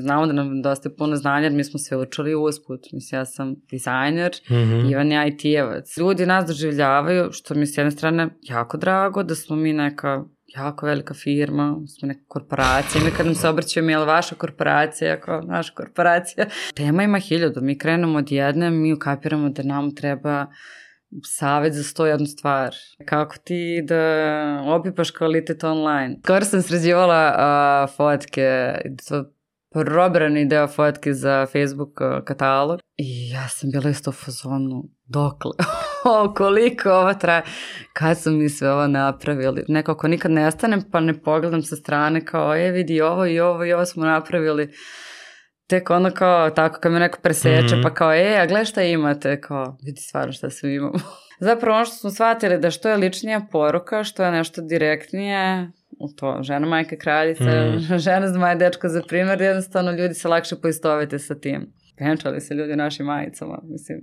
Znamo da nam dosta puno znanja, jer mi smo sve učili usput. Mislim, ja sam dizajner, mm -hmm. Ivan je IT-evac. Ljudi nas doživljavaju, što mi s jedne strane jako drago, da smo mi neka jako velika firma, smo neka korporacija, mi kad nam se obraćaju mi je vaša korporacija, kao naša korporacija. Tema ima hiljadu, mi krenemo od jedne, mi ukapiramo da nam treba savet za sto jednu stvar. Kako ti da opipaš kvalitet online? Skoro sam sređivala uh, fotke, to probrani deo fotke za Facebook katalog i ja sam bila isto u fazonu dokle, o, koliko ovo traje, kad su mi sve ovo napravili. Nekako nikad ne stanem pa ne pogledam sa strane kao, je vidi ovo i ovo i ovo smo napravili. Tek ono kao, tako kad me neko preseče, mm -hmm. pa kao, e, a gledaj šta imate, kao, vidi stvarno šta sve imamo. Zapravo ono što smo shvatili da što je ličnija poruka, što je nešto direktnije, to, žena majka kraljica, mm. žena zmaja dečka za primjer, jednostavno ljudi se lakše poistovete sa tim. Penčali se ljudi našim majicama, mislim.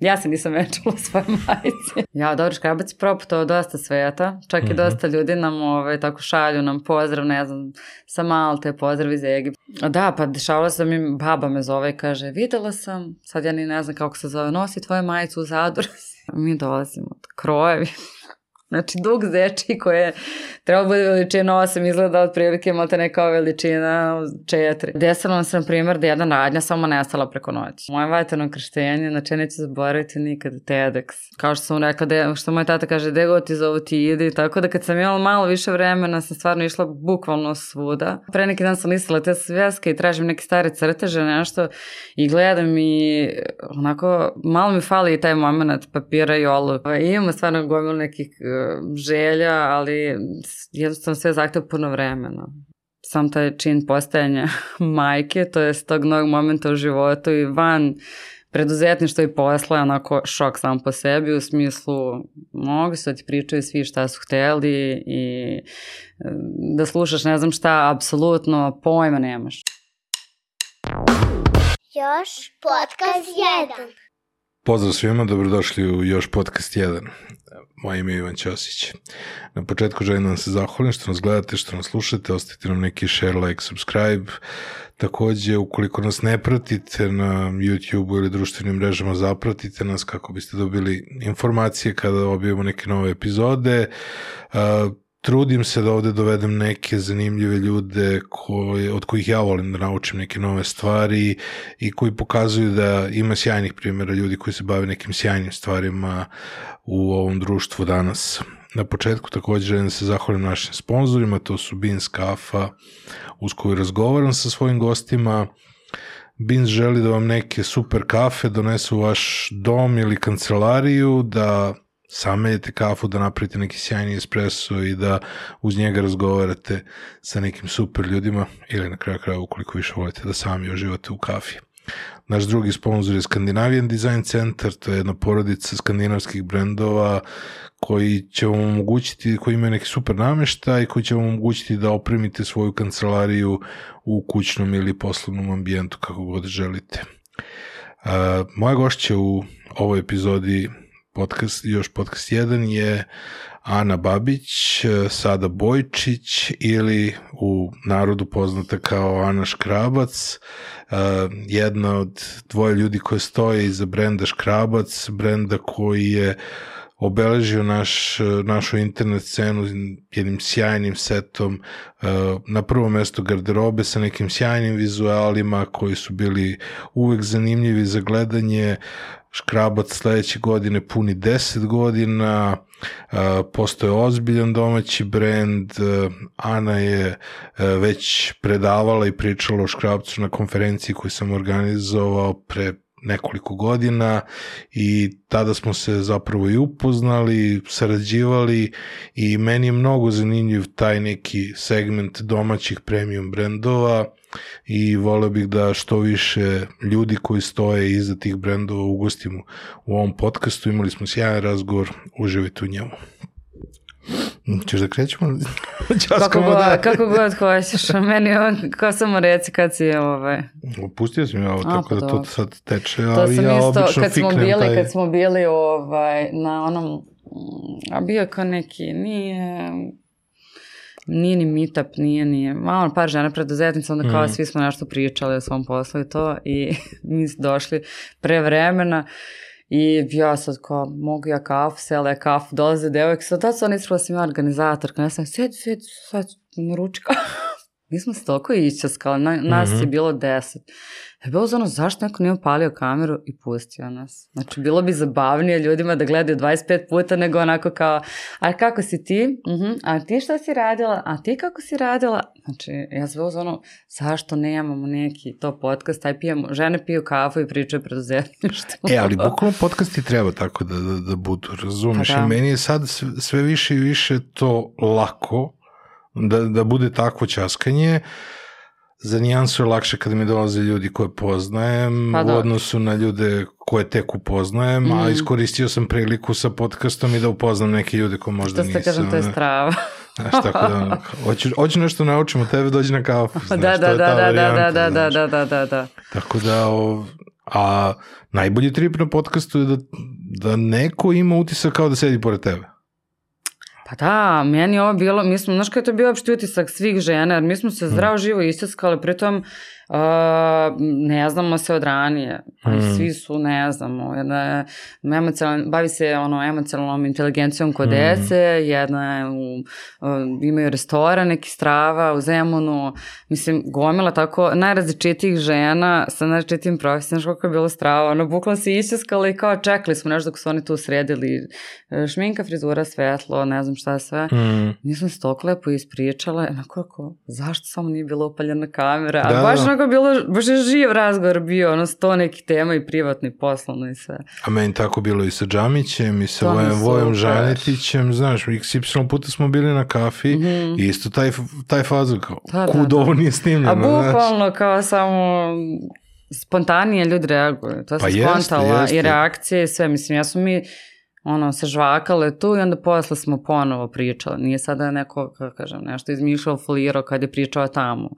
Ja se nisam venčala svoje majice. Ja, dobro, škrabac je proputovao dosta sveta. Čak mm -hmm. i dosta ljudi nam ove, ovaj, tako šalju nam pozdrav, ne znam, sa Malte, pozdrav iz Egipta. Da, pa dešavalo se da mi, baba me zove i kaže, videla sam, sad ja ni ne znam kako se zove, nosi tvoju majicu u zadur. mi dolazimo od krojevi. Znači, dug zeči koje treba bude veličina 8, izgleda otprilike imate neka veličina 4. Desilo nam se, na primjer, da jedna radnja samo nestala preko noći. Moje vajterno krštenje, znači neću zaboraviti nikad TEDx. Kao što sam rekla, de, što moj tata kaže, gde god ti zovu ti ide. Tako da kad sam imala malo više vremena, sam stvarno išla bukvalno svuda. Pre neki dan sam listila te svjeske i tražim neke stare crteže, nešto i gledam i onako, malo mi fali i taj moment papira i olu. I imamo stvarno gomilu nekih želja, ali jednostavno sve zahteva puno vremena. Sam taj čin postajanja majke, to je tog novog momenta u životu i van preduzetništvo i posla je onako šok sam po sebi u smislu mogu se da ti pričaju svi šta su hteli i da slušaš ne znam šta, apsolutno pojma nemaš. Još podcast 1. Pozdrav svima, dobrodošli u Još podcast 1. Moje ime je Ivan Ćosić. Na početku želim da vam se zahvalim što nas gledate, što nas slušate, ostavite nam neki share, like, subscribe. Takođe, ukoliko nas ne pratite na YouTube ili društvenim mrežama, zapratite nas kako biste dobili informacije kada objavimo neke nove epizode. Uh, trudim se da ovde dovedem neke zanimljive ljude koje, od kojih ja volim da naučim neke nove stvari i koji pokazuju da ima sjajnih primjera ljudi koji se bave nekim sjajnim stvarima u ovom društvu danas. Na početku takođe želim da se zahvalim našim sponsorima, to su Beans Kafa, uz koju razgovaram sa svojim gostima. Beans želi da vam neke super kafe donesu u vaš dom ili kancelariju, da sameljete kafu, da napravite neki sjajni espresso i da uz njega razgovarate sa nekim super ljudima ili na kraju kraja ukoliko više volite da sami uživate u kafi. Naš drugi sponsor je Scandinavian Design Center, to je jedna porodica skandinavskih brendova koji će vam omogućiti, koji imaju neki super nameštaj, koji će vam omogućiti da opremite svoju kancelariju u kućnom ili poslovnom ambijentu kako god želite. Uh, moja gošća u ovoj epizodi podcast, još podcast 1 je Ana Babić, sada Bojčić ili u narodu poznata kao Ana Škrabac, jedna od dvoje ljudi koje stoje iza brenda Škrabac, brenda koji je obeležio naš, našu internet scenu jednim sjajnim setom, na prvom mestu garderobe sa nekim sjajnim vizualima koji su bili uvek zanimljivi za gledanje, Škrabac sledeće godine puni 10 godina, postoje ozbiljan domaći brend, Ana je već predavala i pričala o Škrabcu na konferenciji koju sam organizovao pre nekoliko godina i tada smo se zapravo i upoznali, sarađivali i meni je mnogo zanimljiv taj neki segment domaćih premium brendova i voleo bih da što više ljudi koji stoje iza tih brendova ugostimo u ovom podcastu. Imali smo sjajan razgovor, uživajte u njemu. Češ da krećemo? kako, god, da... kako god hoćeš. Meni on, kao samo reci kad si ovaj... Opustio sam ja ovo, tako da to sad teče, to ali ja isto, obično kad smo bili, taj... Kad smo bili ovaj, na onom, a bio kao neki, nije nije ni meetup, nije ni, malo par žena preduzetnica, onda kao Mhm. svi smo nešto pričali o svom poslu i to i mi došli pre vremena i ja sad kao, mogu ja kafu, sela je kafu, dolaze devojke, sad tad oni ispravo sam ja organizatorka, ja sam, sjedi, sjedi, sad naruči kafu. Mi smo se toliko išćaskali, na, nas je Mhm. bilo deset. Je bilo ono, zašto neko nije upalio kameru i pustio nas? Znači, bilo bi zabavnije ljudima da gledaju 25 puta nego onako kao, a kako si ti? Mhm, A ti šta si radila? A ti kako si radila? Znači, ja sam bilo ono, zašto nemamo neki to podcast, aj pijemo, žene piju kafu i pričaju preduzetništvo. E, ali bukvalno podcasti treba tako da, da, da budu, razumeš? Pa da. I meni je sad sve, više i više to lako da, da bude takvo ćaskanje. Za nijansu je lakše kada mi dolaze ljudi koje poznajem Pa u da. odnosu na ljude koje tek upoznajem, a Mhm. iskoristio sam priliku sa podcastom i da upoznam neke ljude koje možda Što nisam. ste kažem, to je strava. Znaš, tako da, hoću, hoću nešto naučim od tebe, dođi na kafu. Znaš, da, to da, da, da, da, da, varijanta, da, da, znaš. da, da, da, da. Tako da, o, a najbolji trip na podcastu je da, da neko ima utisak kao da sedi pored tebe. Pa da, meni ovo bilo, mi smo, znaš kada je to bio opšti utisak svih žena, jer mi smo se zdravo živo istiskali, pritom uh, ne znamo se od ranije, ali Mm. svi su, ne znamo, jedna je emocionalna, bavi se ono emocionalnom inteligencijom kod Mm. dece, jedna je u, uh, imaju restoran neki strava u Zemunu, mislim, gomila tako najrazličitijih žena sa najrazličitijim profesijama, znaš kako je bilo strava, ono, bukvalno se istiskali i kao čekali smo nešto dok su oni tu sredili, e, šminka, frizura, svetlo, ne znam šta sve. Mm. Smo se toliko lepo ispričale, onako zašto samo nije bila upaljena kamera, a Da, baš da. Onako bilo, baš je živ razgovor bio, ono sto nekih tema i privatno i poslovno i sve. A meni tako bilo i sa Džamićem i sa Vojem, Vojem. Žanetićem, znaš, XY puta smo bili na kafi Mhm. i isto taj, taj fazon kao, Da, da, kud da. ovo nije snimljeno, A znaš. bukvalno kao samo spontanije ljudi reaguju. To Pa sam jeste, skontala jeste. i reakcije i sve. Mislim, ja smo mi ono, se žvakale tu i onda posle smo ponovo pričali. Nije sada neko, kako kažem, nešto izmišljao, folirao kad je pričao tamo.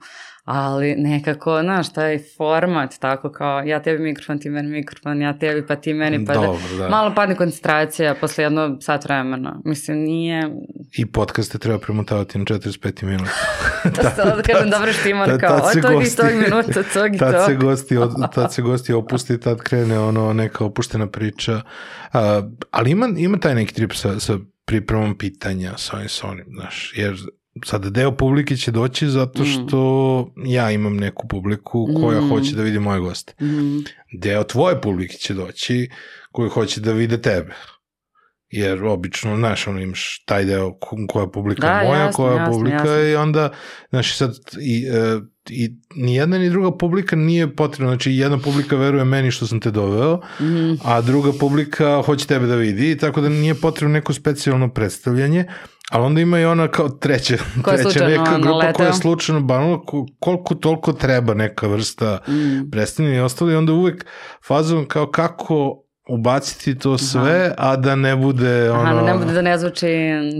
Ali nekako, znaš, taj format, tako kao ja tebi mikrofon, ti meni mikrofon, ja tebi, pa ti meni, pa da, Dobro, da. malo padne koncentracija posle jedno sat vremena. Mislim, nije, I podcaste treba premotavati na 45 minuta. to se da kažem, dobro štimar, tad- kao, od tog i tog minuta, tog i tad se tog. gosti, od, tad se gosti opusti, tad krene ono neka opuštena priča. A, ali ima, ima taj neki trip sa, sa pripremom pitanja sa ovim sa onim, znaš, jer sad deo publike će doći zato Mm. što ja imam neku publiku koja Mm. hoće da vidi moje goste. Mhm. Deo tvoje publike će doći koji hoće da vide tebe. Jer obično, znaš, ono imaš taj deo ko- koja je publika Da, moja, jasno, koja je jasno, publika jasno. i onda, znaš, sad i, e, i ni jedna ni druga publika nije potrebna, znači jedna publika veruje meni što sam te doveo, Mhm. a druga publika hoće tebe da vidi, tako da nije potrebno neko specijalno predstavljanje, ali onda ima i ona kao treća, Koja treća neka grupa koja je slučajno banala, ko- koliko toliko treba neka vrsta Mm. predstavljanja i ostalo i onda uvek fazom kao kako ubaciti to sve, a da ne bude ono... Aha, da ne bude da ne zvuči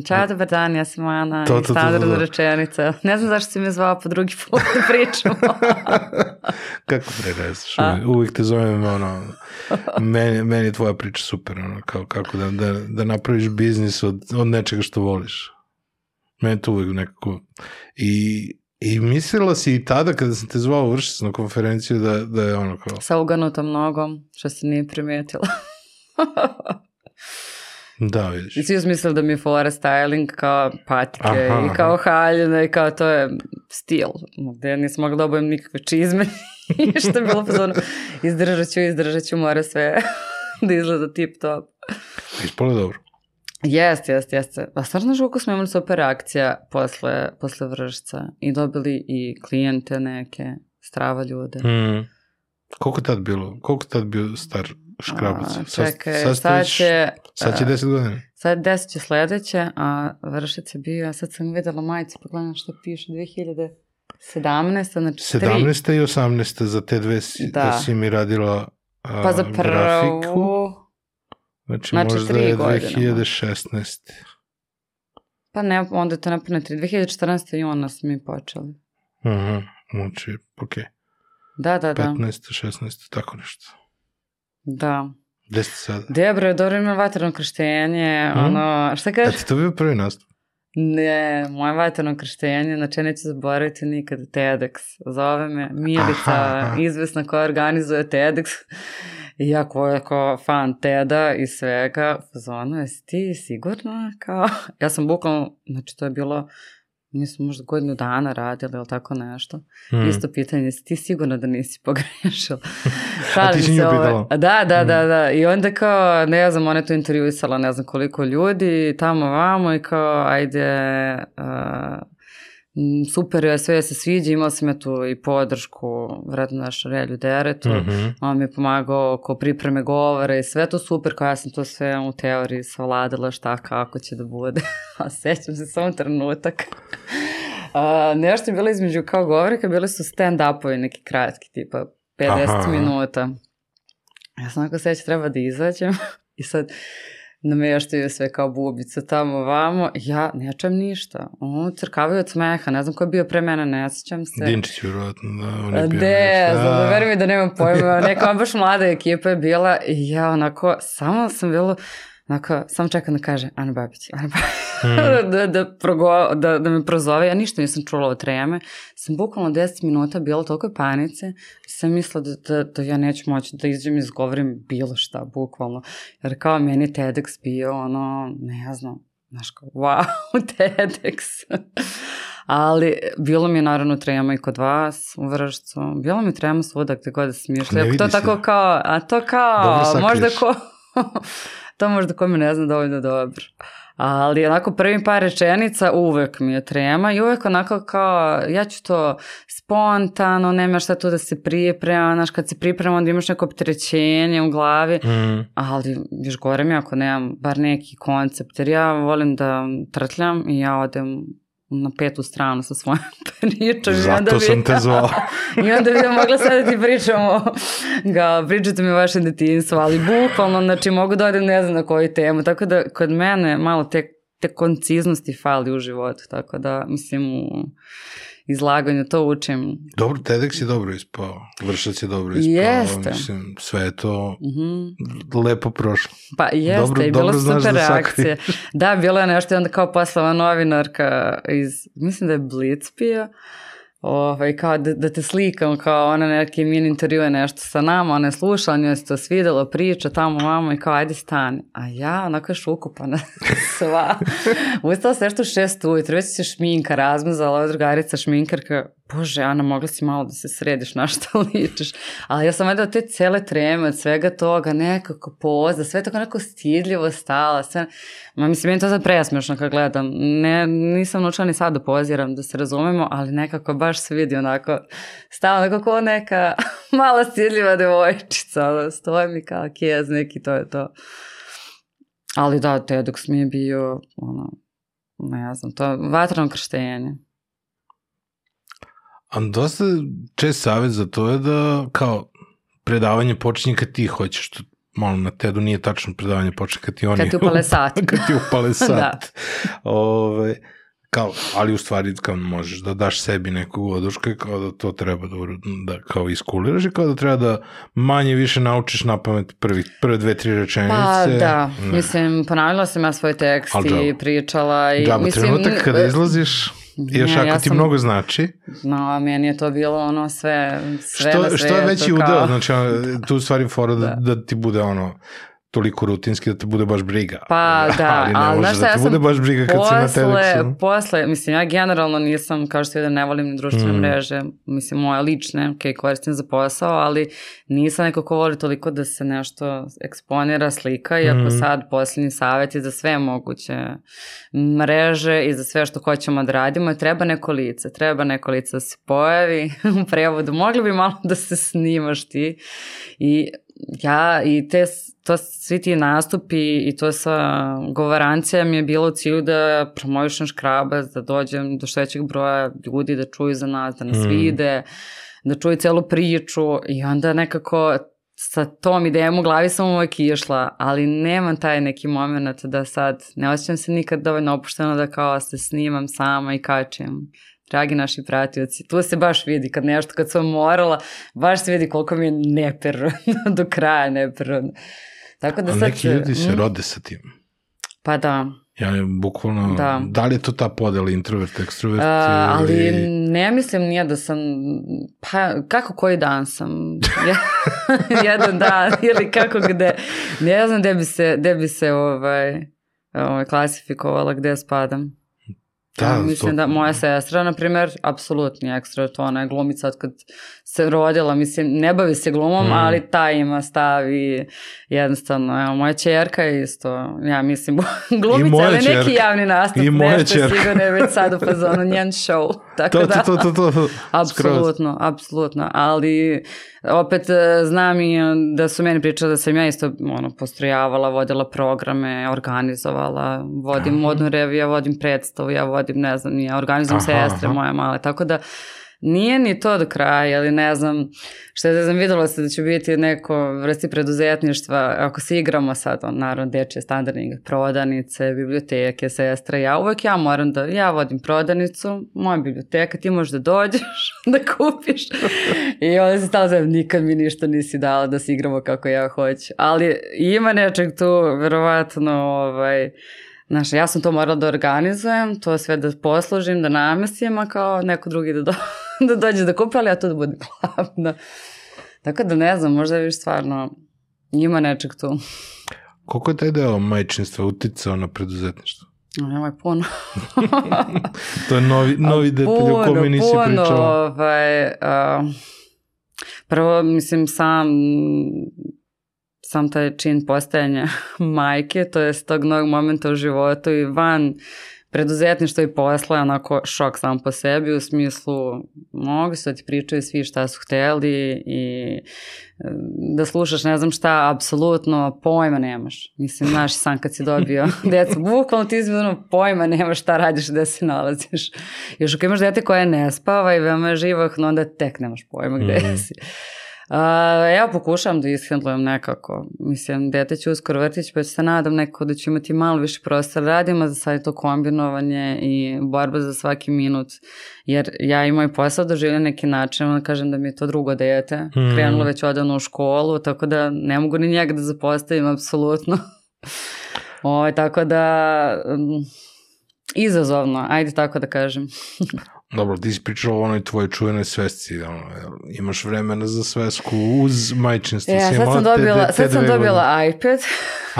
Ćao, dobar dan, ja sam Ana To, to, i standardna rečenica. Ne znam zašto si me zvao po drugi put da pričamo. kako preneseš, A? uvijek, te zovem ono, meni, meni je tvoja priča super, ono, kao, kako da, da, da napraviš biznis od, od nečega što voliš. Meni to uvijek nekako... I, I mislila si i tada kada sam te zvao vršic na konferenciju da, da je ono kao, Sa uganutom nogom, što se nije primetila. da vidiš. I svi mislili da mi je fora styling kao patike Aha, i kao haljine i kao to je stil. Gde nisam mogla da obujem nikakve čizme. I što je bilo pozorno. Izdržat ću, izdržat ću, mora sve da izgleda tip top. Ispalo dobro. Jeste, jeste, jeste. A stvarno znaš koliko smo imali super reakcija posle, posle vršca i dobili i klijente neke, strava ljude. Mm. Koliko tad bilo? Koliko tad bio star škrabac? A, Sad- čekaj, sad sad, već- će... Sad će 10 godina. Sad deset će sledeće, a vršac je bio, a sad sam videla majicu, pa gledam što piše, 2017, znači tri. 17. i 18. za te dve si, Da. da. si mi radila a, Pa za grafiku. Znači, Znači, možda je godine, 2016. pa ne, onda je to napune tri, 2014. juna smo mi počeli. Mhm, znači, ok. Da, da, da, 15. 16. tako nešto. da. Gde ste sada? Debra, dobro ima vatreno krštenje, Mhm. ono, šta kažeš? ti to bio prvi nastup? Ne, moje vatreno krštenje, znači neću zaboraviti nikad TEDx. Zove me Milica, aha, aha. izvesna koja organizuje TEDx. I ja ko kao fan TED-a i svega, zonu, jesi ti sigurno? Kao, ja sam bukvalno, znači to je bilo nismo možda godinu dana radili ili tako nešto. Mm. Isto pitanje, jesi ti sigurno da nisi pogrešila? A ti si nju pitala? Da, da, mm. da, da. I onda kao, ne znam, ona je to intervjuisala ne znam koliko ljudi, tamo vamo i kao, ajde, uh, super je, sve se sviđa, imala sam ja tu i podršku vredno naš Relju Deretu, mm -hmm. on mi je pomagao oko pripreme govora i sve to super, kao ja sam to sve u teoriji savladala šta kako će da bude, a sećam se samo trenutak. A, nešto je bilo između kao govorika, bili su stand-upovi neki kratki, tipa 50 Aha. minuta. Ja sam ako seća treba da izađem i sad nameštaju sve kao bubice tamo vamo, ja ne čem ništa. Ono, crkavaju od smeha, ne znam ko je bio pre mene, ne sećam se. Dinčić, vjerojatno, da, on je bio De, znam, veri mi da nemam pojma, neka baš mlada ekipa je bila i ja onako, samo sam bilo, Onako, samo čekam da kaže Ana Babić, Ana Babić, mm. da, da, progo, da, da me prozove. Ja ništa nisam čula od treme. Sam bukvalno 10 minuta bila toliko panice, sam mislila da, da, da ja neću moći da izađem i izgovorim bilo šta, bukvalno. Jer kao meni TEDx bio ono, ne znam, znaš kao, wow, TEDx. Ali bilo mi je naravno trema i kod vas u Vršcu. Bilo mi trema svuda gde god da smišlja. To tako kao, a to kao, možda ko... to možda kome ne zna dovoljno dobro. Ali onako prvi par rečenica uvek mi je trema i uvek onako kao ja ću to spontano, nema šta tu da se priprema, znaš kad se priprema onda imaš neko opterećenje u glavi, mm. ali još gore mi ako nemam bar neki koncept, jer ja volim da trtljam i ja odem na petu stranu sa svojom pričom. Zato onda bi, sam te zvao. I onda bi mogla sad da ti pričamo, ga, pričate mi o vašem detinjstvu, ali bukvalno, znači mogu da odem ne znam na koju temu, tako da kod mene malo te, te konciznosti fali u životu, tako da mislim u izlaganju, to učim. Dobro, TEDx je dobro ispao, Vršac je dobro ispao, jeste. mislim, sve je to mm -hmm. lepo prošlo. Pa jeste, dobro, i bilo super da reakcije. Da, bilo je nešto i onda kao poslala novinarka iz, mislim da je Blitz bio, ovaj, kao da, da te slikam, kao ona neki min intervjue nešto sa nama, ona je slušala, njoj se to svidelo, priča tamo vamo i kao ajde stani. A ja onako još ukupana sva. Ustala se nešto šest ujutru, već se šminka razmazala, ova drugarica šminkarka, bože, Ana, mogla si malo da se središ na što ličiš. Ali ja sam od te cele treme, od svega toga, nekako poza, sve tako neko stidljivo stala, sve... Ma mislim, meni to sad presmešno kad gledam. Ne, nisam naučila ni sad da poziram, da se razumemo, ali nekako baš se vidi onako, stala nekako neka mala stidljiva devojčica, stoje mi kao kjez neki, to je to. Ali da, TEDx mi je bio, ono, ne znam, to je vatrano krštenje. A dosta čest savjet za to je da kao predavanje počinje kad ti hoćeš, što malo na TED-u nije tačno predavanje počinje kad ti oni... Kad ti upale sat. kad ti upale sat. da. Ove, kao, ali u stvari kao možeš da daš sebi neku odušku kao da to treba da, da kao iskuliraš i kao da treba da manje više naučiš na pamet prvi, prve dve, tri rečenice. Pa da, ne. mislim, ponavljala sam ja svoj tekst i pričala i džaba, mislim... trenutak kada izlaziš Još ne, ako ja ti mnogo znači. No, meni je to bilo ono sve, sve što, na svetu. Što je veći kao... udeo, znači tu stvari fora da, da. da ti bude ono toliko rutinski da te bude baš briga. Pa da, ali ne ali može da te ja bude baš briga kad posle, si na teleksu. Posle, mislim, ja generalno nisam, kao što da ne volim ni društvene mm. mreže, mislim, moje lične, ok, koristim za posao, ali nisam neko ko voli toliko da se nešto eksponira, slika, iako mm. sad posljednji savjet je za sve moguće mreže i za sve što hoćemo da radimo, treba neko lice, treba neko lice da se pojavi u prevodu, mogli bi malo da se snimaš ti i ja i te, to, svi ti nastupi i to sa govorancija mi je bilo u cilju da promovišem škrabas, da dođem do što većeg broja ljudi da čuju za nas, da nas mm. vide, da čuju celu priču i onda nekako sa tom idejom u glavi sam uvek išla, ali nemam taj neki moment da sad ne osjećam se nikad dovoljno opušteno da kao se snimam sama i kačem dragi naši pratioci, tu se baš vidi kad nešto, kad sam morala, baš se vidi koliko mi je neprirodno, do kraja neprirodno. Tako da A sad... neki ljudi se mm, rode sa tim. Pa da. Ja ne, bukvalno, da. da li je to ta podela introvert, ekstrovert? Uh, ali ili... ne mislim nije da sam, pa kako koji dan sam, jedan dan ili kako gde, ne znam gde bi se, gde bi se ovaj, ovaj, klasifikovala, gde spadam. Da, ja, mislim to... da moja sestra, na primjer, apsolutni ekstrovert, ona je glumica od kad se rodila, mislim, ne bavi se glumom, mm. ali ta ima stav i jednostavno, evo, moja čerka je isto, ja mislim, glumica, ali neki javni nastup, I moja nešto čerka. sigurno je već sad u fazonu njen show. Tako to, da, to, to, to, to. apsolutno, apsolutno, ali opet e, znam i da su meni pričali da sam ja isto ono, postrojavala, vodila programe, organizovala, vodim Aha. modnu reviju, ja vodim predstavu, ja vodim, ne znam, ja organizujem sestre moje male, tako da Nije ni to do kraja, ali ne znam, što je, znam, videlo se da će biti neko vrsti preduzetništva, ako se igramo sad, on, naravno, dečje standardne prodanice, biblioteke, sestra, ja uvek ja moram da, ja vodim prodanicu, moja biblioteka, ti možeš da dođeš, da kupiš. I onda se stalo znam, nikad mi ništa nisi dala da se igramo kako ja hoću. Ali ima nečeg tu, verovatno, ovaj, Znaš, ja sam to morala da organizujem, to sve da poslužim, da namestim, a kao neko drugi da, do, da dođe da kupi, ali ja to da bude glavno. Tako da ne znam, možda viš stvarno ima nečeg tu. Koliko je taj deo majčinstva uticao na preduzetništvo? Nemoj puno. to je novi, novi detalj o kome nisi puno, pričala. Ovaj, uh, prvo, mislim, sam sam taj čin postajanja majke, to je tog novog momenta u životu i van preduzetništvo i posla je onako šok sam po sebi u smislu mogu se da ti pričaju svi šta su hteli i da slušaš ne znam šta, apsolutno pojma nemaš. Mislim, znaš sam kad si dobio decu, bukvalno ti izmjeno pojma nemaš šta radiš, gde se nalaziš. Još ako imaš dete koje ne spava i veoma je živahno, onda tek nemaš pojma gde mm. si. Uh, ja pokušavam da ishendlujem nekako. Mislim, dete će uskoro vrtić, pa se nadam nekako da ću imati malo više prostora. Radimo za sad to kombinovanje i borba za svaki minut. Jer ja i moj posao doživljam neki način, onda kažem da mi je to drugo dete. Mm. Krenulo već odavno u školu, tako da ne mogu ni njega da zapostavim, apsolutno. o, ovaj, tako da... Um, izazovno, ajde tako da kažem. Dobro, ti si pričala o onoj tvojoj čuvenoj svesci, ono, imaš vremena za svesku uz majčinstvo. Ja, sad sam dobila, te, te, sad sam dobila iPad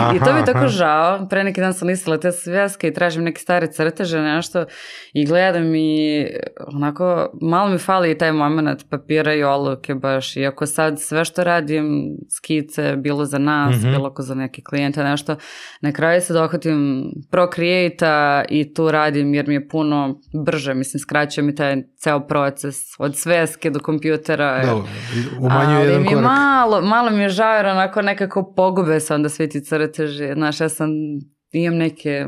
aha, i to mi je tako žao. Pre neki dan sam listila te sveske i tražim neke stare crteže, nešto i gledam i onako malo mi fali i taj moment papira i oluke baš. Iako sad sve što radim, skice, bilo za nas, mm -hmm. bilo ko za neke klijente, nešto, na kraju se dohvatim Procreate-a i tu radim jer mi je puno brže, mislim, skraćuje mi taj ceo proces od sveske do kompjutera. Da, umanjuje jedan korak. Malo, malo mi je žao jer onako nekako pogube se onda svi ti crteži. Znaš, ja sam, imam neke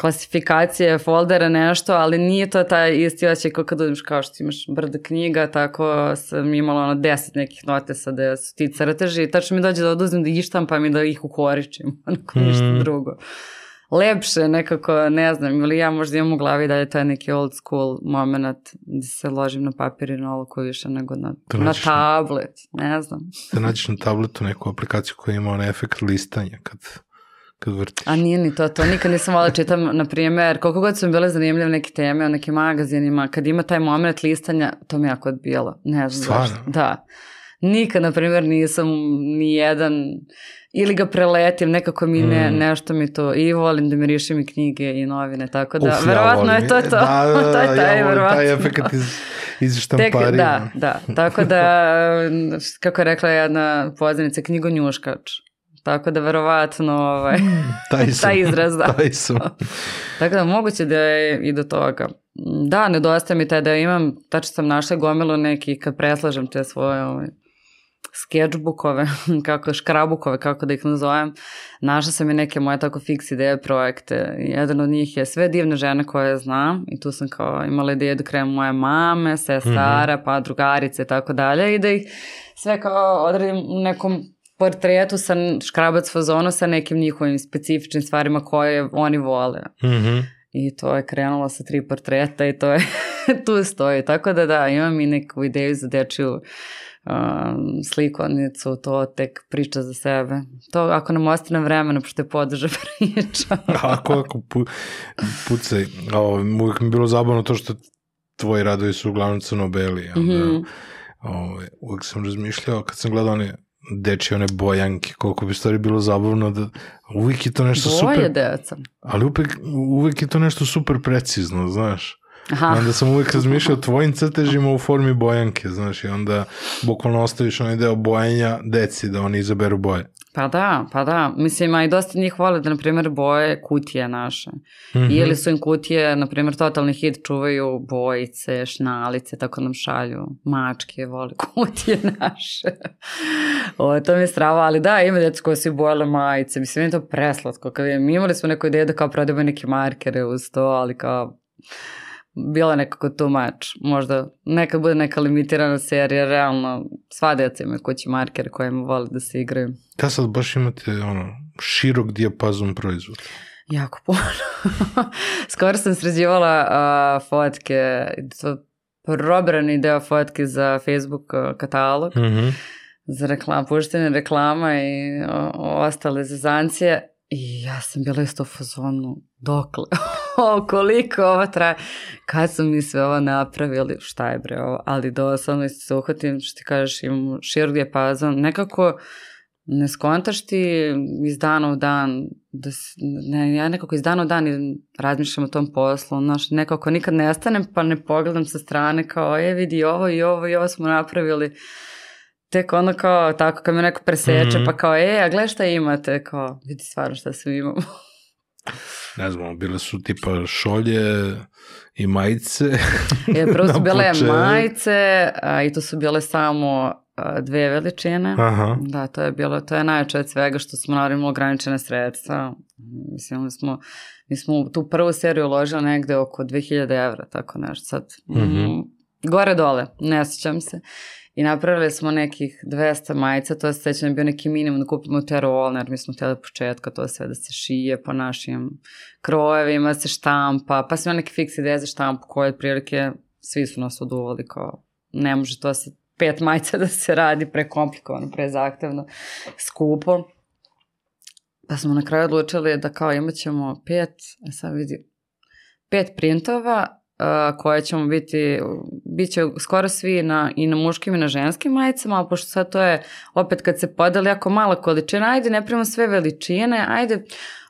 klasifikacije, foldere, nešto, ali nije to taj isti osjećaj kao kad uđeš kao što imaš brda knjiga, tako sam imala ono deset nekih notesa da su ti crteži i tačno mi dođe da oduzim da ištam pa mi da ih ukoričim, onako ništa mm. drugo lepše nekako, ne znam, ili ja možda imam u glavi da je to neki old school moment da se ložim na papir i na oloku više nego na, da na tablet, ne znam. Da nađeš na tabletu neku aplikaciju koja ima onaj efekt listanja kad kad vrtiš. A nije ni to, to nikad nisam volila da čitam, na primjer, koliko god su mi bile zanimljive neke teme o nekim magazinima, kad ima taj moment listanja, to mi jako odbijalo. Ne znam Stvarno? zašto. Da. Nikad, na primjer, nisam ni jedan ili ga preletim, nekako mi ne, mm. nešto mi to, i volim da mirišem i knjige i novine, tako da, Uf, verovatno ja je to to. Da, da, to je taj, ja volim taj efekt iz, iz štamparija. Tek, da, da, tako da, kako je rekla jedna poznanica, knjigonjuškač. Tako da verovatno ovaj, mm, taj, taj izraz, da. taj sam. Tako da moguće da je i do toga. Da, nedostaje mi taj da imam, tačno sam našla gomilu neki kad preslažem te svoje ovaj, sketchbookove, kako škrabukove, kako da ih nazovem, našla sam i neke moje tako fiks ideje projekte. Jedan od njih je sve divne žene koje znam i tu sam kao imala ideje da krenem moje mame, sestara, mm -hmm. pa drugarice i tako dalje i da ih sve kao odredim u nekom portretu sa škrabac fazonu sa nekim njihovim specifičnim stvarima koje oni vole. Mhm. Mm i to je krenulo sa tri portreta i to je tu stoji. Tako da da, imam i neku ideju za dečiju um, slikovnicu, to tek priča za sebe. To ako nam ostane vremena, pošto je podrža priča. ako, ako pu, pucaj. Ovo, uvijek mi je bilo zabavno to što tvoji radovi su uglavnom crno-beli. Onda, mm -hmm. ovo, uvijek sam razmišljao, kad sam gledao one dečje one bojanke, koliko bi stvari bilo zabavno da uvijek je to nešto Boje super. Boje deca. Ali uvijek, uvijek je to nešto super precizno, znaš. Aha. Onda sam uvijek razmišljao o tvojim crtežima u formi bojanke, znaš, i onda bukvalno ostaviš onaj deo bojanja deci da oni izaberu boje. Pa da, pa da. Mislim, a i dosta njih vole da, na primjer, boje kutije naše. Mm -hmm. Ili su im kutije, na primjer, totalni hit čuvaju bojice, šnalice, tako nam šalju. Mačke vole kutije naše. o, to mi je strava, ali da, ima djeca koje su bojale majice. Mislim, je to preslatko. Kad je, mi imali smo neku ideju da kao prodajemo neke markere uz to, ali kao bila nekako too much. Možda nekad bude neka limitirana serija, realno sva deca imaju kući markere kojima vole da se igraju. Da sad baš imate ono, širok dijapazon proizvoda. Jako puno. Skoro sam sređivala uh, fotke, to probrani deo fotke za Facebook uh, katalog, mm -hmm. za reklam, puštene reklama i o, ostale zazancije I ja sam bila isto u fazonu, dokle, o, koliko ovo traje, kad su mi sve ovo napravili, šta je bre ovo, ali doslovno se uhvatim, što ti kažeš, imam širok dijapazon, nekako ne skontaš ti iz dana u dan, da si, ne, ja nekako iz dana u dan razmišljam o tom poslu, znaš, nekako nikad ne stanem pa ne pogledam sa strane kao, je vidi ovo i ovo i ovo smo napravili, tek ono kao tako kad me neko preseče mm -hmm. pa kao e, a gle šta imate, kao vidi stvarno šta sve imamo. Ne znam, bile su tipa šolje i majice. je, prvo su bile majice a, i to su bile samo a, dve veličine. Aha. Da, to je bilo, to je najjače od svega što smo naravno ograničene sredstva. Mislim, smo, mi smo tu prvu seriju uložili negde oko 2000 evra, tako nešto sad. Mm -hmm. Gore dole, ne sjećam se. I napravili smo nekih 200 majica, to je sećam da bio neki minimum da kupimo te rolne, jer mi smo htjeli početka to sve da se šije po našim krojevima, se štampa, pa smo neke fikse ideje za štampu koje otprilike svi su nas oduvali kao ne može to se pet majica da se radi prekomplikovano, prezahtevno, skupo. Pa smo na kraju odlučili da kao imat ćemo pet, e sad vidi, pet printova koje ćemo biti, bit će skoro svi na, i na muškim i na ženskim majicama, ali pošto sad to je, opet kad se podali jako mala količina, ajde ne primamo sve veličine, ajde,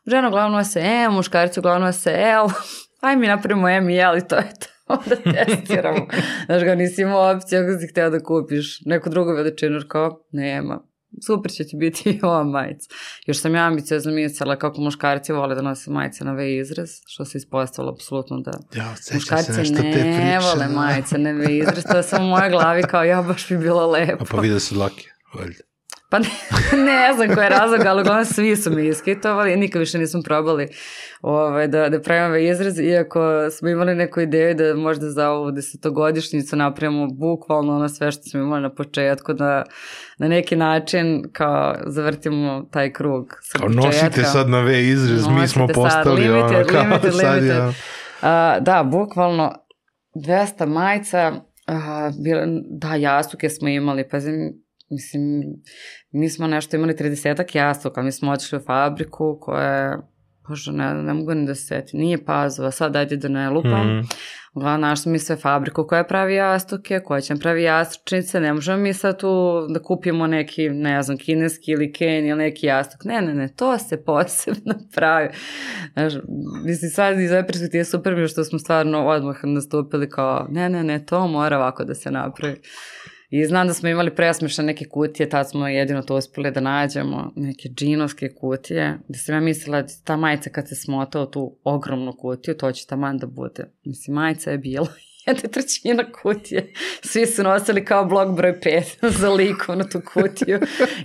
žena uglavnom se M, muškarci uglavnom se L, aj mi napravimo M i L i to je to onda testiramo. Znaš ga, nisi imao opciju ako si hteo da kupiš neku drugu veličinu, kao, nema, super će ti biti i ova majica. Još sam ja ambiciozno mislila kako muškarci vole da nose majice na V izraz, što se ispostavilo apsolutno da ja, muškarci se ne te vole majice na V izraz, to je samo u mojoj glavi kao ja baš bi bilo lepo. A pa vidio se dlake, valjda. Pa ne, ne znam koji je razlog, ali uglavnom svi su mi iskitovali nikad više nismo probali ovaj, da, da pravimo ovaj izraz, iako smo imali neku ideju da možda za ovu desetogodišnjicu napravimo bukvalno ono sve što smo imali na početku, da na neki način kao zavrtimo taj krug. Sa kao početka. nosite sad na V izraz, mi smo postali sad, limited, ono, kao limited, sad limited. Ja. A, da, bukvalno 200 majica, a, bila, da, jastuke smo imali, pa mislim, mi smo nešto imali 30 jastuka, mi smo otišli u fabriku koja je Bože, ne, ne mogu ni da se seti, nije pazova, sad ajde da ne lupam. Mm. Uglavnom, našli mi sve fabriku koja pravi jastuke, koja će pravi jastučnice, ne možemo mi sad tu da kupimo neki, ne znam, kineski ili ken ili neki jastuk. Ne, ne, ne, to se posebno pravi. Znaš, mislim, sad iz ove perspektive super mi što smo stvarno odmah nastupili kao, ne, ne, ne, to mora ovako da se napravi. I znam da smo imali presmešne neke kutije, tad smo jedino to uspeli da nađemo, neke džinovske kutije, gde sam ja mislila da ta majica kad se smota u tu ogromnu kutiju, to će taman da bude. Mislim, majica je bila jedna trećina kutije. Svi su nosili kao blok broj 5 za liku na tu kutiju.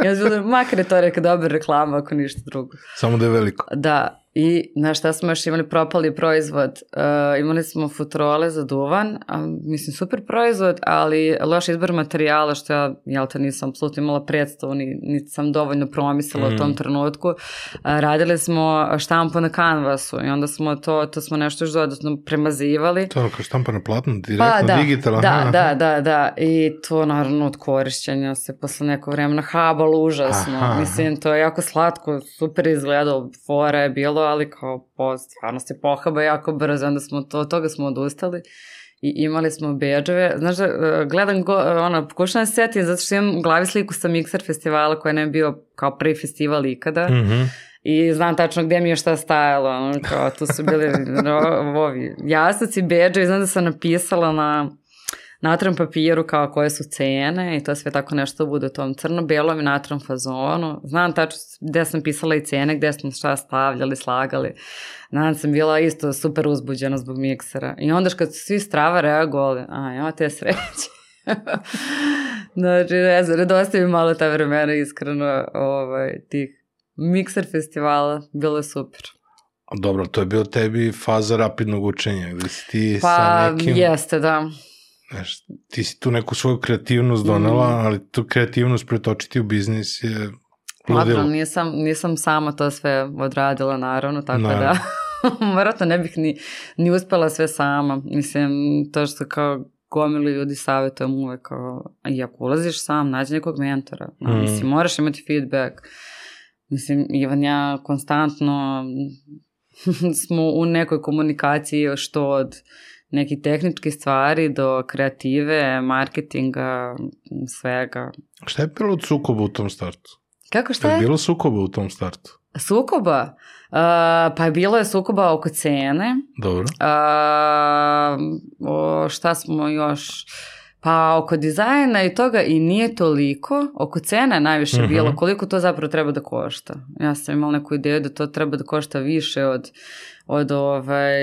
I onda bilo, makar je to reka dobra reklama ako ništa drugo. Samo da je veliko. Da, I na šta smo još imali propali proizvod? Uh, imali smo futrole za duvan, a, mislim super proizvod, ali loš izbor materijala što ja, jel te nisam apsolutno imala predstavu, ni, niti sam dovoljno promislila mm. u tom trenutku. Uh, radili smo štampu na kanvasu i onda smo to, to smo nešto još dodatno premazivali. To je kao štampa na platnu, direktno pa, da, digitalno. Da, da, da, da. I to naravno od korišćenja se posle neko vremena habalo užasno. Aha. Mislim, to je jako slatko, super izgledalo, fora je bilo, ali kao po, stvarno se pohaba jako brzo, onda smo to, od toga smo odustali i imali smo beđeve. Znaš da, e, gledam, go, e, ono, pokušam da se setim, zato što imam u glavi sliku sa Mixer festivala koja ne je bio kao prvi festival ikada. Mm -hmm. I znam tačno gde mi je šta stajalo, ono, kao tu su bili ovi jastuci, beđevi, znam da sam napisala na natram papiru kao koje su cene i to sve tako nešto bude u tom crno-belom i natram fazonu. Znam tačno gde sam pisala i cene, gde smo šta stavljali, slagali. Znam sam bila isto super uzbuđena zbog miksera. I onda kad su svi strava reagovali, a ja te sreće. znači, ne znam, nedostaje mi malo ta vremena, iskreno, ovaj, tih mikser festivala, bilo je super. Dobro, to je bilo tebi faza rapidnog učenja, gde si ti pa, sa nekim... Pa, jeste, da. Znaš, ti si tu neku svoju kreativnost donela, mm. ali tu kreativnost pretočiti u biznis je ludilo. Nisam, nisam sama to sve odradila, naravno, tako naravno. da vjerojatno ne bih ni, ni uspela sve sama. Mislim, to što kao gomili ljudi savjetujem uvek kao, i ako ulaziš sam, nađi nekog mentora. Mm. Mislim, moraš imati feedback. Mislim, Ivan ja konstantno smo u nekoj komunikaciji što od neki tehnički stvari do kreative, marketinga, svega. Šta je bilo od sukoba u tom startu? Kako šta je? Je bilo sukoba u tom startu? Sukoba? Uh, pa bilo je sukoba oko cene. Dobro. Uh, o, šta smo još... Pa oko dizajna i toga i nije toliko, oko cene je najviše uh mhm. -huh. bilo, koliko to zapravo treba da košta. Ja sam imala neku ideju da to treba da košta više od od ovaj,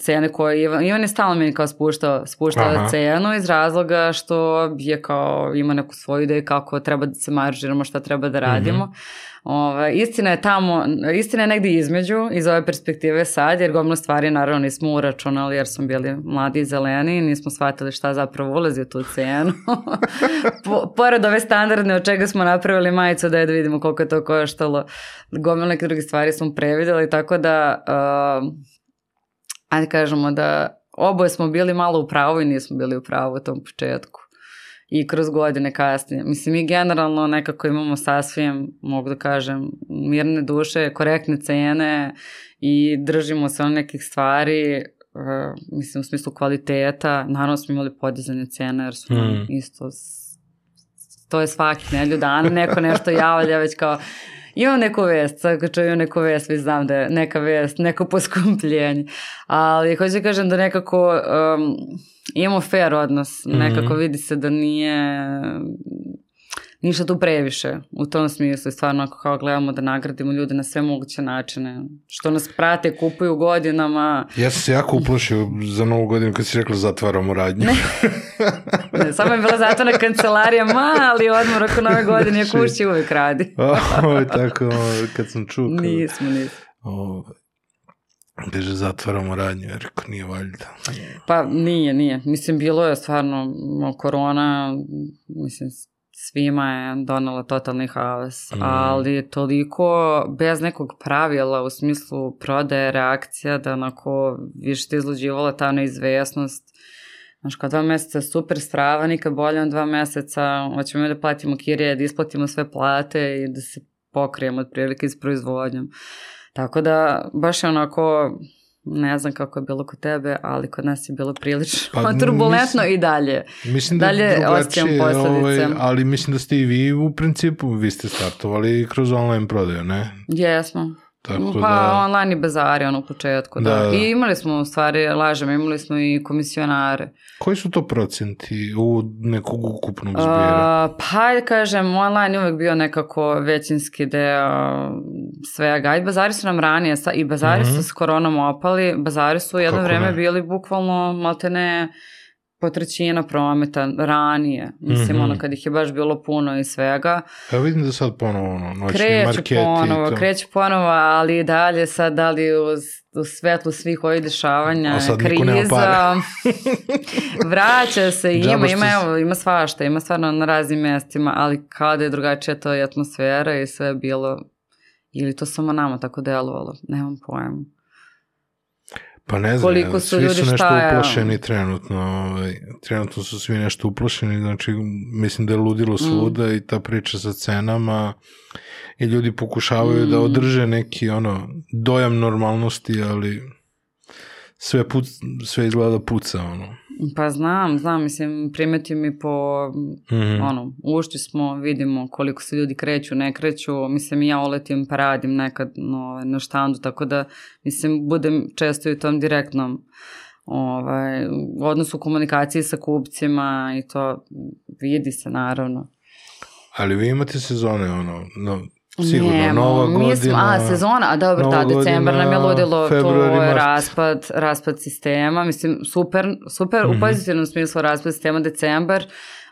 cene koje Ivan, Ivan je stalno meni kao spuštao, spuštao Aha. cenu iz razloga što je kao ima neku svoju ideju kako treba da se maržiramo, šta treba da radimo. Mm -hmm. Ove, istina je tamo, istina je negdje između iz ove perspektive sad, jer gomno stvari naravno nismo uračunali jer smo bili mladi i zeleni i nismo shvatili šta zapravo ulazi u tu cenu. po, pored ove standardne od čega smo napravili majicu da je da vidimo koliko je to koštalo, gomno neke druge stvari smo previdjeli, tako da uh, ajde kažemo da oboje smo bili malo u pravu i nismo bili u pravu u tom početku i kroz godine kasnije. Mislim, mi generalno nekako imamo sasvim, mogu da kažem, mirne duše, korektne cene i držimo se on nekih stvari, uh, mislim, u smislu kvaliteta. Naravno smo imali podizanje cene, jer su mm. isto to je svaki nelju dana, neko nešto javlja već kao imam neku vest, sad kad čujem neku vest, već znam da je neka vest, neko poskupljenje. Ali hoću da kažem da nekako um, imamo fair odnos, mhm. nekako vidi se da nije ništa tu previše. U tom smislu i stvarno ako kao gledamo da nagradimo ljude na sve moguće načine. Što nas prate, kupuju godinama. Ja sam se jako uplošio za novu godinu kad si rekla zatvaramo radnju. Ne. ne, samo je bila zatvorna kancelarija mali odmor oko nove godine je kući uvijek radi. O, tako kad sam čuo. Nismo, nismo. O, Beže zatvaramo radnju, jer nije valjda. Pa nije, nije. Mislim, bilo je stvarno korona, mislim, svima je donala totalni haos, mm. ali toliko bez nekog pravila u smislu prodaje reakcija da onako više ti izluđivala ta neizvesnost. Znaš, kao dva meseca super strava, nikad bolje od dva meseca, hoćemo da platimo kirije, da isplatimo sve plate i da se pokrijemo otprilike s proizvodnjom. Tako da, baš je onako, ne znam kako je bilo kod tebe, ali kod nas je bilo prilično pa, turbulentno mislim, i dalje. Mislim da dalje osjećam posledice. Ovaj, ali mislim da ste i vi u principu, vi ste startovali kroz online prodaju, ne? Jesmo. Tako pa da... online i bezari ono u početku, da. da. I imali smo u stvari, lažemo, imali smo i komisionare. Koji su to procenti u nekog ukupnog zbira? Uh, pa da kažem, online je uvek bio nekako većinski deo svega. I bazari su nam ranije, i bazari mm -hmm. su s koronom opali, bazari su jedno vreme bili bukvalno maltene potrećina prometa ranije. Mislim, mm -hmm. ono, kad ih je baš bilo puno i svega. Ja vidim da sad ponovo, ono, noćni kreću marketi. ponovo, to. kreću ponovo, ali i dalje sad, da li uz, u svetlu svih ovih dešavanja, kriza, vraća se, ima, ima, evo, ima svašta, ima stvarno na raznim mestima, ali kao da je drugačija to i atmosfera i sve je bilo, ili to samo nama tako delovalo, nemam pojma. Pa ne znam, Koliko su svi ljudi su nešto šta uplašeni trenutno. Ovaj, trenutno su svi nešto uplašeni, znači mislim da je Mm. ludilo svuda i ta priča sa cenama i ljudi pokušavaju da Mm. održe neki ono dojam normalnosti, ali sve, puc, sve izgleda puca, ono. Pa znam, znam, mislim, primetim mi po, Mhm. ono, ušći smo, vidimo koliko se ljudi kreću, ne kreću, mislim, ja uletim pa radim nekad no, na štandu, tako da, mislim, budem često i u tom direktnom ovaj, u odnosu komunikaciji sa kupcima i to vidi se, naravno. Ali vi imate sezone, ono, no, sigurno, Nemo, nova godina. Mi smo, a, sezona, a dobro, da, decembar nam je godina, ludilo, to je raspad, raspad sistema, mislim, super, super, Mhm. u pozitivnom smislu raspad sistema decembar,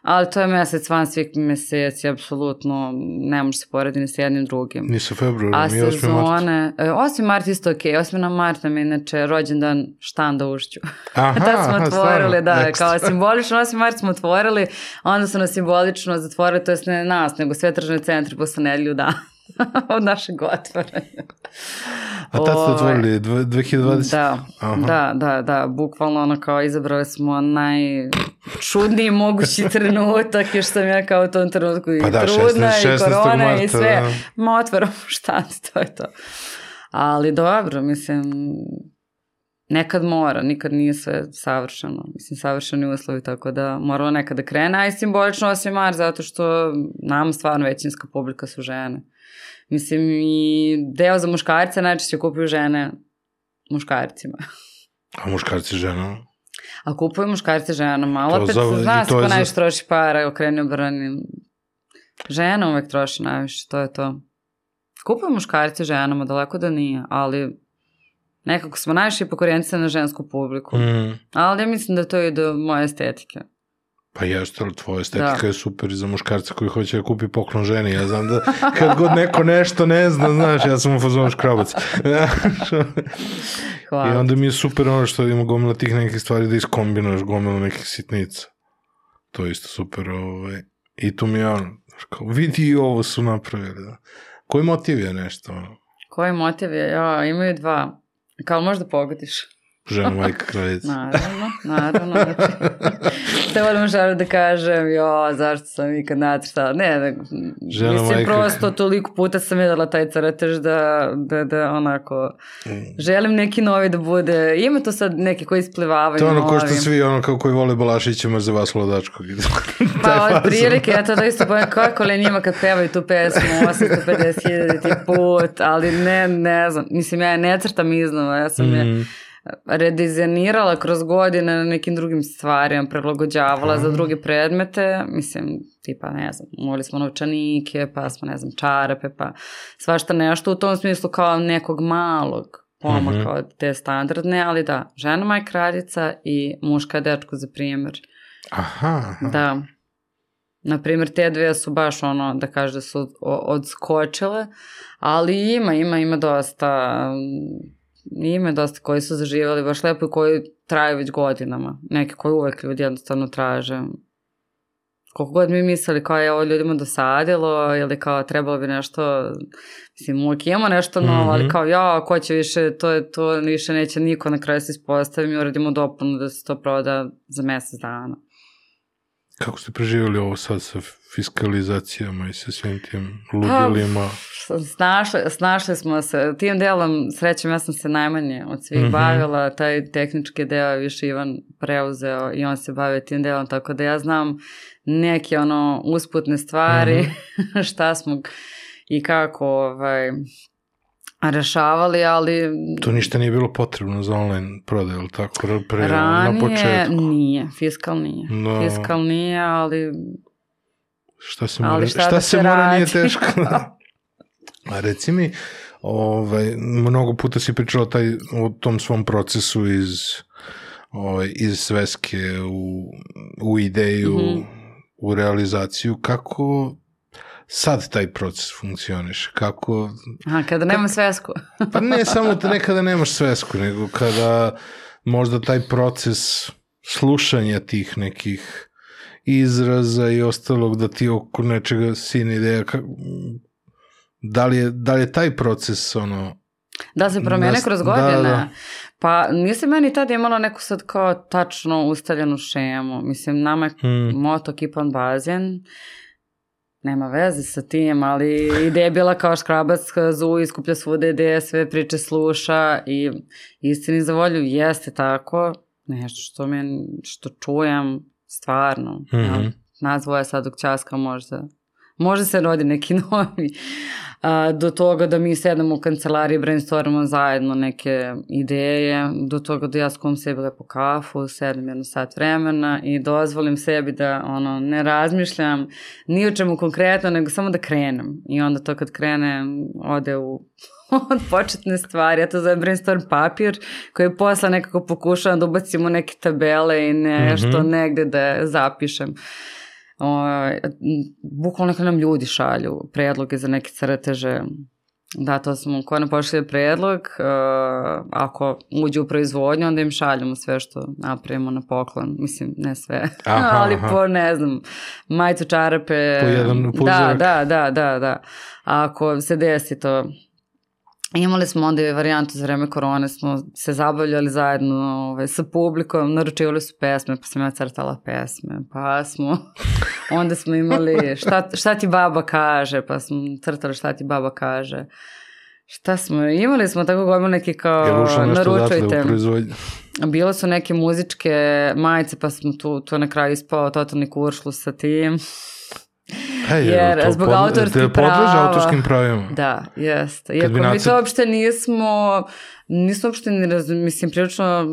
ali to je mesec van svih meseci, apsolutno, ne može se porediti ni sa jednim drugim. Ni sa februarom, A i 8. mart. sezone, e, 8. mart isto ok, 8. na mart nam je inače rođendan štanda ušću. Aha, Tad smo aha, otvorili, stvarno, da, ekstra. kao simbolično 8. mart smo otvorili, onda su nas simbolično zatvorili, to jest ne nas, nego sve tržne centri posle nedelju dana od našeg otvaranja. A tad ste Ovaj, otvorili dve- 2020? Da, Aha. da, da, da, bukvalno ono kao izabrali smo najčudniji mogući trenutak, još sam ja kao u tom trenutku i Pa da, trudna 16. i korona marta, i sve. da. Ma otvaramo štand, to je to. Ali dobro, mislim, nekad mora, nikad nije sve savršeno. Mislim, savršeni uslovi, tako da moralo nekad da krene, a i simbolično 8. mart, zato što nam stvarno većinska publika su žene. Mislim, i deo za muškarce najčešće kupuju žene muškarcima. A muškarci žena? A kupuju muškarce ženama, ali To opet za- zna i se ko za- najviše troši para, okreni obrani. Žena uvek troši najviše, to je to. Kupuju muškarci ženama, daleko da nije, ali nekako smo najviše pokorjenci na žensku publiku. Mm. Ali ja mislim da to je do moje estetike. Pa jeste, ali tvoja estetika Da. je super za muškarca koji hoće da kupi poklon ženi. Ja znam da kad god neko nešto ne zna, znaš, ja sam u fazonu škrabac. Hvala. I onda mi je super ono što ima gomila tih nekih stvari da iskombinuješ gomila nekih sitnica. To je isto super. Ovaj. I tu mi je ono, kao, vidi i ovo su napravili. Da. Koji motiv je nešto? Ono? Koji motiv je? Ja, imaju dva. Kao možda pogodiš. Žena, majka, kraljica. Naravno, naravno. Znači, te odmah želim da kažem, jo, zašto sam ikad nacrtala. Ne, ne Žena, mislim, majka. prosto toliko puta sam videla taj crtež da, da, da onako, Mm. želim neki novi da bude, ima to sad neki koji isplivavaju To je ono ko što svi ono kao koji vole Balašića mrze Vaslo Dačkog. Pa od prilike, ja to da isto bojem kako li njima kad pevaju tu pesmu 850.000 put, ali ne, ne znam, mislim ja je ne crtam iznova, ja sam je Mm. Redizajnirala kroz godine na nekim drugim stvarima, prilagođavala za druge predmete, mislim, tipa, ne znam, uveli smo novčanike, pa smo, ne znam, čarape, pa svašta nešto u tom smislu kao nekog malog pomaka Mhm. od te standardne, ali da, žena maj kraljica i muška dečko za primjer. Aha, aha. Da. Na primjer, te dve su baš ono, da kaže da su odskočile, ali ima, ima, ima dosta, mm, ima dosta koji su zaživali baš lepo i koji traju već godinama. Neki koji uvek ljudi jednostavno traže. Koliko god mi mislili kao je ovo ljudima dosadilo ili kao trebalo bi nešto, mislim uvijek imamo nešto novo, ali Mhm. kao ja, ko će više, to, je, to više neće niko na kraju se ispostavi, mi uradimo dopunu da se to proda za mesec dana. Kako ste preživjeli ovo sad sa fiskalizacijama i sa svim tim ludilima? Snašli, snašli smo se, tim delom, srećem, ja sam se najmanje od svih Mhm. bavila, taj tehnički deo je više Ivan preuzeo i on se bavio tim delom, tako da ja znam neke ono usputne stvari, Mhm. šta smo i kako ovaj, rešavali, ali To ništa nije bilo potrebno za online prodaju, ili tako? Pre, na ranije početku. nije, fiskal nije. Da. Fiskal nije, ali Šta se Ali mora, šta šta, da se se mora nije teško. A reci mi, ovaj, mnogo puta si pričala taj, o tom svom procesu iz ovaj, iz sveske u, u ideju, mm -hmm. u realizaciju, kako sad taj proces funkcioniš? Kako... Aha, kada nema svesku. pa ne samo da nekada nemaš svesku, nego kada možda taj proces slušanja tih nekih izraza i ostalog da ti oko nečega sine ideja da li je, da li je taj proces ono Da se promene da, kroz godine. Da, da. Pa nisam meni tada imala neku sad kao tačno ustaljenu šemu. Mislim, nama je hmm. moto keep on bazen. Nema veze sa tim, ali ideja je bila kao škrabac zu, iskuplja svude ideje, sve priče sluša i istini za volju jeste tako. Nešto što, mi, što čujem stvarno. Mm -hmm. ja, nazvo je sad dok časka možda Može se rodi neki novi. A, do toga da mi sedemo u kancelariji, brainstormamo zajedno neke ideje, do toga da ja skuvam sebi lepo kafu, sedem jedno sat vremena i dozvolim sebi da ono, ne razmišljam ni o čemu konkretno, nego samo da krenem. I onda to kad krene, ode u od početne stvari, ja to zovem brainstorm papir, koji posle nekako pokušavam da ubacim u neke tabele i nešto mm -hmm. negde da zapišem. Uh, bukvalno neka nam ljudi šalju predloge za neke crteže. Da, to smo, ko nam pošli predlog, uh, ako uđe u proizvodnju, onda im šaljamo sve što napravimo na poklon. Mislim, ne sve, aha, ali aha. po, ne znam, majicu, čarape. Po jedan Da, da, da, da, da. Ako se desi to, Imali smo onda i varijantu za vreme korone, smo se zabavljali zajedno ovaj, sa publikom, naručivali su pesme, pa sam ja crtala pesme, pa smo, onda smo imali šta, šta ti baba kaže, pa smo crtali šta ti baba kaže. Šta smo, imali smo tako gomil neki kao naručujte. Bilo su neke muzičke majice, pa smo tu, tu na kraju ispao totalni kuršlu sa tim. Hey, jer to zbog pod, autorskih prava... autorskim pravima. Da, jeste. Iako mi to uopšte nismo, nismo uopšte ni razum, mislim, prilično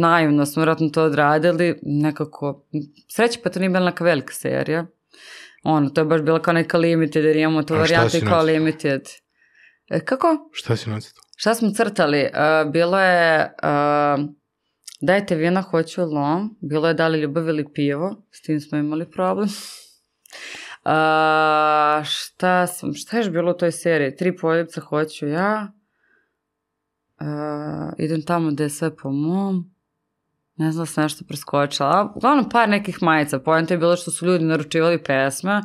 naivno smo vratno to odradili, nekako, sreće pa to nije bila neka velika serija. Ono, to je baš bila kao neka limited, jer imamo to varijantu i kao limited. E, kako? Šta si nacitao? Šta smo crtali? Uh, bilo je... Uh, Dajte vina, hoću lom. Bilo je da li ljubav ili pivo. S tim smo imali problem. A, šta sam, šta je bilo u toj seriji? Tri poljubca hoću ja. A, idem tamo gde je sve po mom. Ne znam da sam nešto preskočila. Uglavnom par nekih majica. Pojenta je bilo što su ljudi naručivali pesme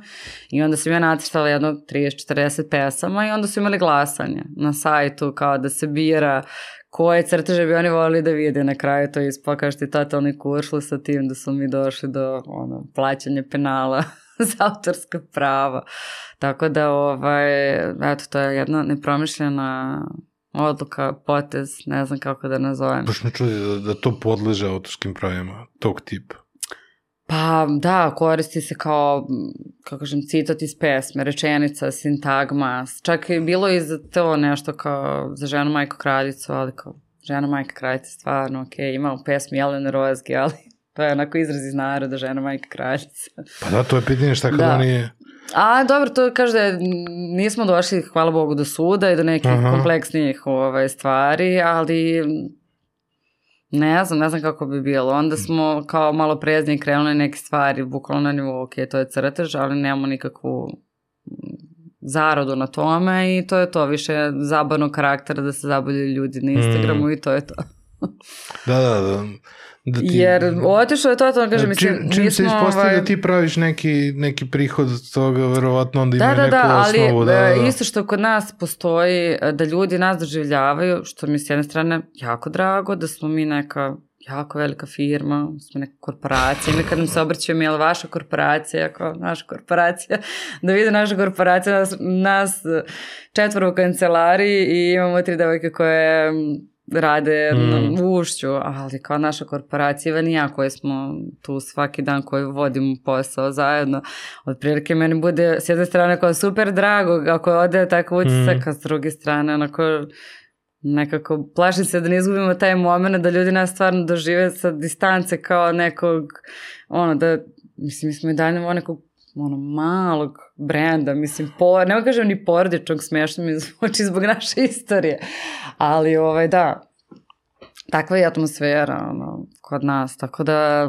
i onda sam ja nacrtala jedno 30-40 pesama i onda su imali glasanje na sajtu kao da se bira koje crteže bi oni volili da vide na kraju to što je totalni kuršlo sa tim da su mi došli do ono, plaćanja penala za autorska prava. Tako da, ovaj, eto, to je jedna nepromišljena odluka, potez, ne znam kako da nazovem. Baš me čudi da, da to podleže autorskim pravima, tog tipa. Pa da, koristi se kao, kako kažem, citat iz pesme, rečenica, sintagma, čak je bilo i za to nešto kao za ženu majku kraljicu, ali kao žena majka kraljica stvarno, ok, ima u pesmi Jelene Rozgi, ali To je onako izraz iz naroda, žena majka kraljica. Pa da, to je pitanje šta kada da. oni... A dobro, to kaže da nismo došli, hvala Bogu, do suda i do nekih Aha. kompleksnijih ovaj, stvari, ali ne znam, ne znam kako bi bilo. Onda smo kao malo preznije krenuli neke stvari, bukvalno na nivou, ok, to je crtež, ali nemamo nikakvu zaradu na tome i to je to, više zabavnog karaktera da se zabavljaju ljudi na Instagramu mm. i to je to. da, da, da. Da ti, Jer otišao je totalno, kažem, mislim, čim, čim se ispostavi ovaj... da ti praviš neki, neki prihod od toga, verovatno onda da, ima da, neku da, osnovu. Da, ali da. isto što kod nas postoji, da ljudi nas doživljavaju, što mi s jedne strane jako drago, da smo mi neka jako velika firma, smo neka korporacija, ili kad nam se obraćaju mi, je vaša korporacija, kao naša korporacija, da vide naša korporacija, nas, nas četvoro u kancelariji i imamo tri devojke koje rade mm. u ušću, ali kao naša korporacija Ivan i ja koji smo tu svaki dan koji vodimo posao zajedno, otprilike meni bude s jedne strane kao super drago ako ode tako utisak, mm. a s druge strane onako nekako plašim se da ne izgubimo taj moment da ljudi nas stvarno dožive sa distance kao nekog ono da mislim mi smo i dalje nekog ono malog brenda, mislim, po, ne kažem ni porodičnog, smešno mi zvuči zbog naše istorije, ali ovaj, da, takva je atmosfera ono, kod nas, tako da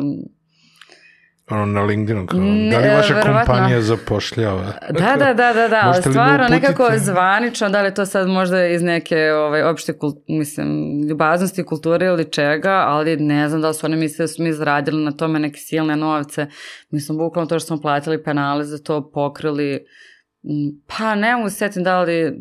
ono na LinkedInu kao, da li vaša verovatno. kompanija zapošljava? Da, da, da, da, da, ali stvarno nekako zvanično, da li to sad možda iz neke ovaj, opšte, kult, mislim, ljubaznosti, kulture ili čega, ali ne znam da li su oni mislili da su mi izradili na tome neke silne novce. Mi smo bukvalno to što smo platili penale za to pokrili, pa ne mogu setim da li,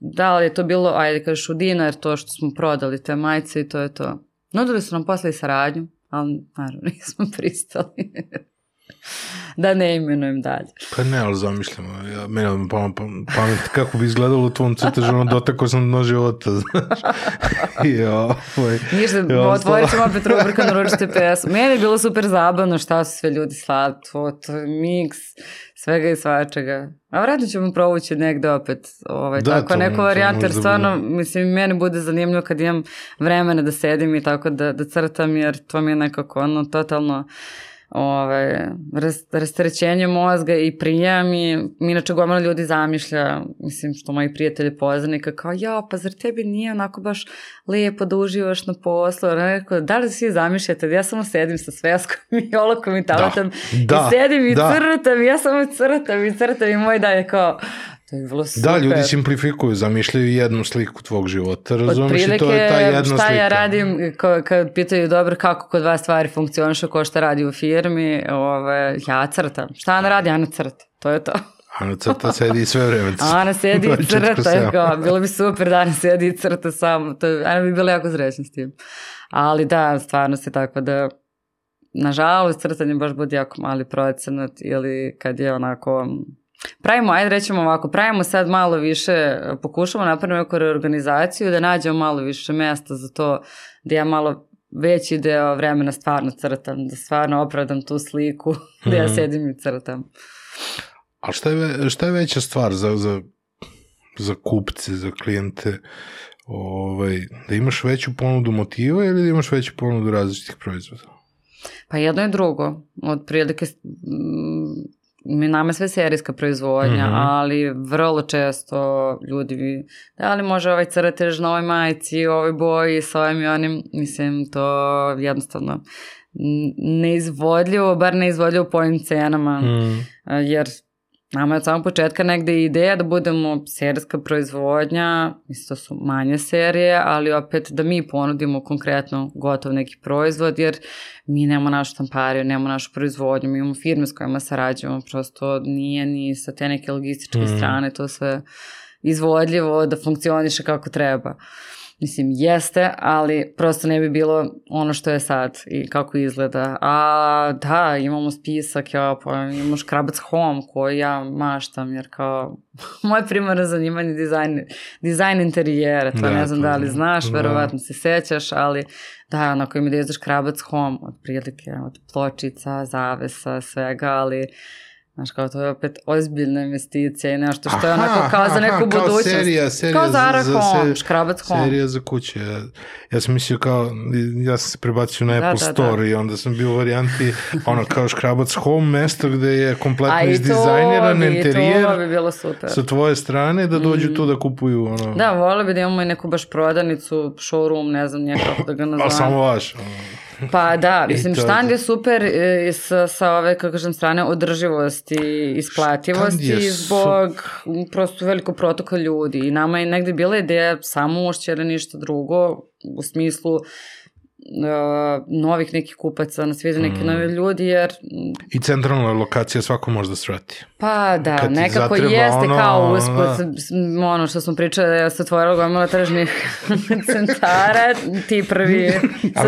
da li je to bilo, ajde kažeš u dinar, to što smo prodali te majice i to je to. Nudili su nam posle i saradnju, ali naravno nismo pristali. Da ne imenujem dalje. Pa ne, ali zamišljamo. Ja, mene vam pamet, pamet kako bi izgledalo u tvom crtežu, ono dotakao sam dno života, znaš. I ovaj, Ništa, otvorit ćemo opet rubrika na ručite pesmu. Meni je bilo super zabavno šta su sve ljudi slali, to, to je miks svega i svačega. A vratno ćemo provući negde opet ovaj, da, tako neko varijanta, jer stvarno, bude. mislim, meni bude zanimljivo kad imam vremena da sedim i tako da, da crtam, jer to mi je nekako ono totalno ove, rastrećenje mozga i prijam i inače gomila ljudi zamišlja, mislim što moji prijatelji poznanika, kao ja, pa zar tebi nije onako baš lijepo da uživaš na poslu, rekao, da li svi zamišljate, ja samo sedim sa sveskom i olokom i da, da, i sedim i da. crtam, ja samo crtam i crtam i moj dan je kao, To je bilo super. Da, ljudi simplifikuju, zamišljaju jednu sliku tvog života, razumeš i to je ta jedna slika. šta ja radim, kad pitaju dobro kako kod vas stvari funkcionišu, ko šta radi u firmi, ove, ja crtam. Šta Ana radi? Ana crta. To je to. Ana crta sedi sve vreme. Ana sedi i crta, kao, bilo bi super da Ana sedi i crta samo. To, Ana bi bila jako srećna s tim. Ali da, stvarno se tako da nažalost crtanje baš bude jako mali procenat ili kad je onako Pravimo, ajde rećemo ovako, pravimo sad malo više, pokušamo napravimo neku reorganizaciju, da nađemo malo više mesta za to, da ja malo veći deo vremena stvarno crtam, da stvarno opravdam tu sliku, da ja mhm. sedim i crtam. A šta je, šta je veća stvar za, za, za kupce, za klijente, ovaj, da imaš veću ponudu motiva ili da imaš veću ponudu različitih proizvoda? Pa jedno i drugo. Od prilike mi nama sve serijska proizvodnja, mm -hmm. ali vrlo često ljudi bi, da li može ovaj crtež na ovoj majici, ovoj boji, sa ovim i onim, mislim, to jednostavno neizvodljivo, bar neizvodljivo po ovim cenama, mm. jer Nama je od samog početka negde ideja da budemo serijska proizvodnja, mislim to su manje serije, ali opet da mi ponudimo konkretno gotov neki proizvod, jer mi nemamo našu štampariju, nemamo našu proizvodnju, mi imamo firme s kojima sarađujemo, prosto nije ni sa te neke logističke mm. strane to sve izvodljivo da funkcioniše kako treba. Uh, Mislim, jeste, ali prosto ne bi bilo ono što je sad i kako izgleda. A da, imamo spisak, ja, pa imamo škrabac home koji ja maštam, jer kao moje primarno zanimanje je dizajn, dizajn interijera, to da, ne znam to, da li znaš, da. verovatno se sećaš, ali da, onako im da izdaš škrabac home, od prilike, od pločica, zavesa, svega, ali Znaš, kao to je opet ozbiljna investicija i nešto što je onako kao za neku aha, kao budućnost. Serija, serija kao Zara za, Home, se, Škrabac Home. Serija za kuće. Ja, ja sam mislio kao, ja sam se prebacio na da, Apple da, Store da. i onda sam bio u varijanti, ono kao Škrabac Home, mesto gde je kompletno izdizajniran interijer. to bi bilo super. Sa tvoje strane da dođu mm. tu da kupuju. Ono. Da, volio bi da imamo i neku baš prodanicu, showroom, ne znam, nekako da ga nazvam. A samo vaš. Ono. Pa da, mislim, štand je super e, sa, sa ove, kako kažem, strane održivosti, isplativosti zbog su... prosto veliko protoka ljudi. I nama je negde bila ideja samo ušćera ništa drugo, u smislu uh, novih nekih kupaca, na svijetu neke mm. nove ljudi, jer... I centralna lokacija svako može da svrati. Pa da, Kad nekako jeste ono, kao usput, ono što smo pričali, da se otvorila gomila tržnih centara, ti prvi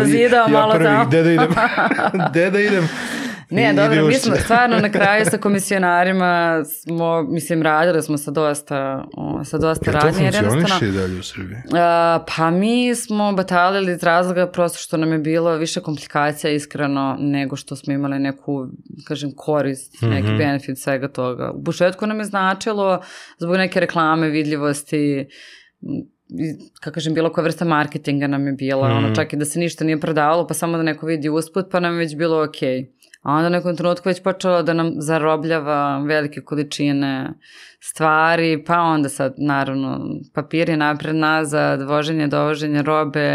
zidao ja malo prvi, tamo. Gde da idem? gde da idem? Ne, dobro, mi smo stvarno na kraju sa komisionarima smo, mislim, radili smo sa dosta, o, sa dosta radnje. to funkcioniše i dalje u Srbiji? A, pa mi smo batalili iz razloga prosto što nam je bilo više komplikacija iskreno nego što smo imali neku, kažem, korist, neki mm -hmm. benefit svega toga. U početku nam je značilo zbog neke reklame, vidljivosti, kako kažem, bilo koja vrsta marketinga nam je bila, mm. ono čak i da se ništa nije prodavalo, pa samo da neko vidi usput, pa nam je već bilo okej. Okay A onda nekom trenutku već počelo da nam zarobljava velike količine stvari, pa onda sad naravno papiri napred nazad, voženje, dovoženje robe,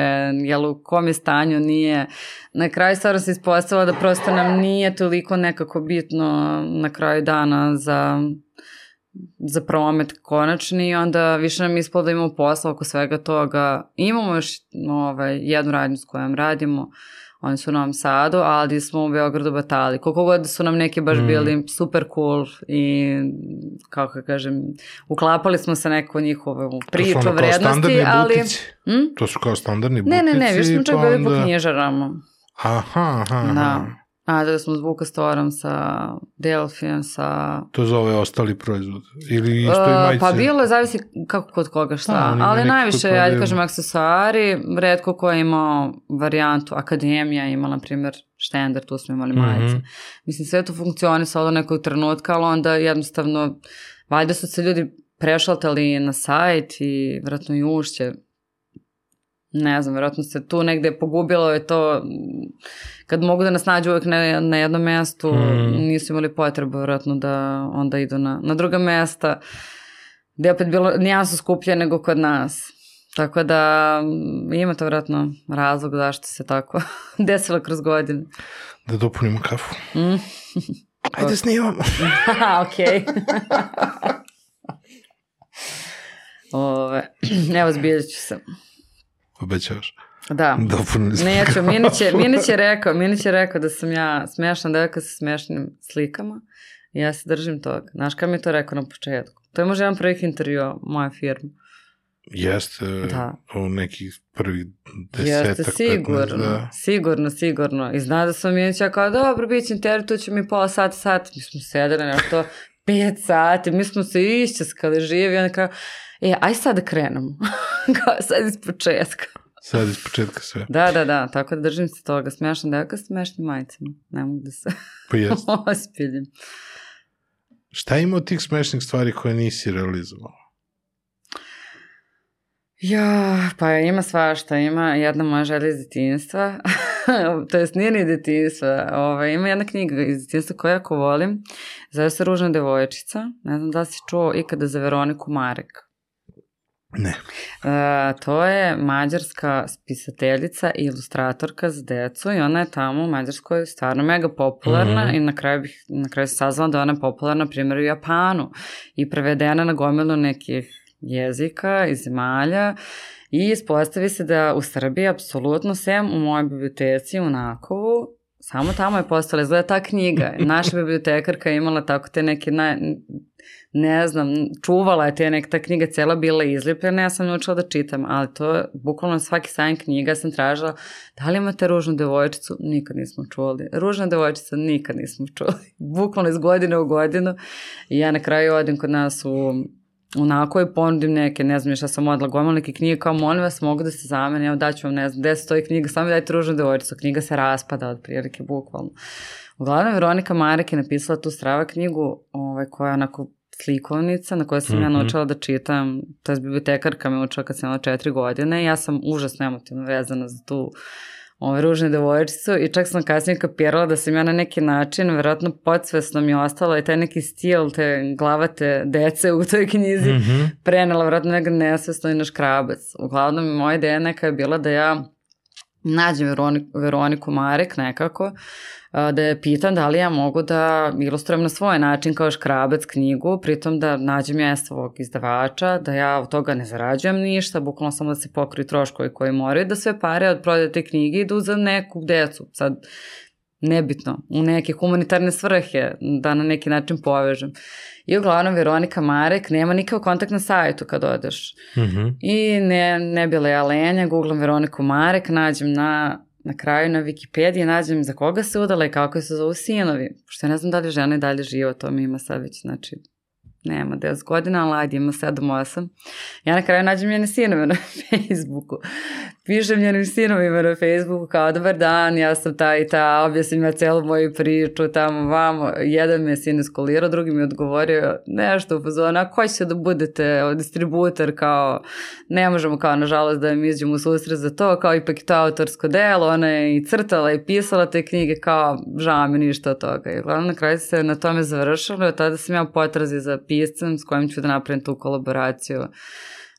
jel u kom je stanju nije. Na kraju stvarno se ispostavilo da prosto nam nije toliko nekako bitno na kraju dana za za promet konačni i onda više nam ispalo da imamo posla oko svega toga. Imamo još ovaj, jednu radnju s kojom radimo, oni su u Novom Sadu, ali smo u Beogradu batali. Koliko god su nam neki baš mm. bili super cool i kako kažem, uklapali smo se neko njihovu priču o vrednosti, ali... Hm? To su kao standardni butici? Ne, ne, ne, više smo čak bili onda... po knjižarama. Aha, aha, aha. Da. Radili smo s Vukastorom, sa Delfijem, sa... To za ove ostali proizvod? Ili isto i majice? Pa bilo je, zavisi kako kod koga šta. Da, Ali najviše, ja da kažem, aksesuari, redko ko je imao varijantu, akademija ima, na primjer, štender, tu smo imali majice. Mm -hmm. Mislim, sve to funkcionisalo nekog trenutka, ali onda jednostavno, valjda su se ljudi prešaltali na sajt i vratno i ušće ne znam, vjerojatno se tu negde pogubilo je to, kad mogu da nas nađu uvek na, na jednom mestu, mm. nisu imali potrebu vjerojatno da onda idu na, na druga mesta, gde je opet bilo nijansu skuplje nego kod nas. Tako da ima to vjerojatno razlog zašto se tako desilo kroz godine. Da dopunimo kafu. Mm. Ajde snimamo. ok. Ove, evo zbiljit ću se obećavaš. Da. Dopunili smo. Neću, Minić je, Minić je rekao, Minić je rekao da sam ja smešna devojka sa smešnim slikama i ja se držim toga. Znaš kada mi je to rekao na početku? To je možda jedan prvih intervjua moje firme. Jeste da. u nekih prvih desetak, Jeste, sigurno, 15, da. sigurno, sigurno. I zna da sam Minić kao, dobro, bit će intervju, tu će mi pola sata, sat. Mi smo sedeli nešto pet sati, mi smo se išćeskali živi, onda kao, E, aj sad da krenemo. Kao sad iz početka. Sad iz početka sve. Da, da, da, tako da držim se toga. Smešna devojka sa smešnim majicama. Ne mogu da se pa jest. ospiljim. Šta ima od tih smešnih stvari koje nisi realizovao? Ja, pa ima svašta. Ima jedna moja želja iz detinjstva. to jest nije ni detinjstva. Ove, ovaj, ima jedna knjiga iz detinjstva koju jako volim. Zove se Ružna devojčica. Ne znam da si čuo ikada za Veroniku Marek. Ne. E, to je mađarska spisateljica i ilustratorka za decu i ona je tamo u Mađarskoj stvarno mega popularna mm -hmm. i na kraju, bih, na kraju se saznala da ona je popularna primjer u Japanu i prevedena na gomilu nekih jezika i zemalja i ispostavi se da u Srbiji apsolutno sem u mojoj biblioteci u Nakovu samo tamo je postala izgleda ta knjiga. Naša bibliotekarka je imala tako te neke naj, ne znam, čuvala je te nek, ta knjiga cela bila izlipljena, ja sam naučila da čitam, ali to je bukvalno svaki sajn knjiga sam tražila, da li imate ružnu devojčicu? Nikad nismo čuli. Ružna devojčica? Nikad nismo čuli. bukvalno iz godine u godinu i ja na kraju odim kod nas u onako je ponudim neke, ne znam šta sam odla, gomala neke knjige, kao molim vas, mogu da se zamene, evo daću vam, ne znam, gde stoji knjiga, samo mi dajte ružnu devojčicu, knjiga se raspada od prilike, bukvalno. Uglavnom, Veronika Marek je napisala tu strava knjigu, ovaj, koja je onako slikovnica na kojoj sam mm -hmm. ja mhm. naučila da čitam, to je bibliotekarka me učila kad sam imala četiri godine ja sam užasno emotivno vezana za tu ove ružne devojčicu i čak sam kasnije kapirala da sam ja na neki način, verovatno podsvesno mi je ostalo i taj neki stil te glavate dece u toj knjizi mm -hmm. prenela verovatno nekada nesvesno i na škrabac. Uglavnom, moja ideja neka je bila da ja nađem Veroniku, Veroniku Marek nekako, da je pitan da li ja mogu da ilustrujem na svoj način kao škrabac knjigu, pritom da nađem ja svog izdavača, da ja od toga ne zarađujem ništa, bukvalno samo da se pokriju troškovi koji moraju, da sve pare od prodaje te knjige idu za neku decu. Sad, nebitno, u neke humanitarne svrhe, da na neki način povežem. I uglavnom Veronika Marek nema nikakav kontakt na sajtu kad odeš. Mm -hmm. I ne, ne bila ja lenja, googlam Veroniku Marek, nađem na na kraju na Wikipediji nađem za koga se udala i kako se zovu sinovi. Pošto ja ne znam da li žena i dalje živa, to mi ima sad već, znači, nema 10 godina, ali ajde ima 7-8. Ja na kraju nađem njene sinove na Facebooku. Pišem njenim sinovima na Facebooku kao dobar dan, ja sam ta i ta, objasnim ja celu moju priču tamo vamo. Jedan me sin iskolirao, drugi mi je odgovorio nešto u fazonu, a koji će da budete distributor kao, ne možemo kao nažalost da im izđemo u susret za to, kao ipak to autorsko delo, ona je i crtala i pisala te knjige kao žao mi ništa od toga. I glavno na kraju se na tome završilo, od tada sam ja potrazi za piscem s kojim ću da napravim tu kolaboraciju.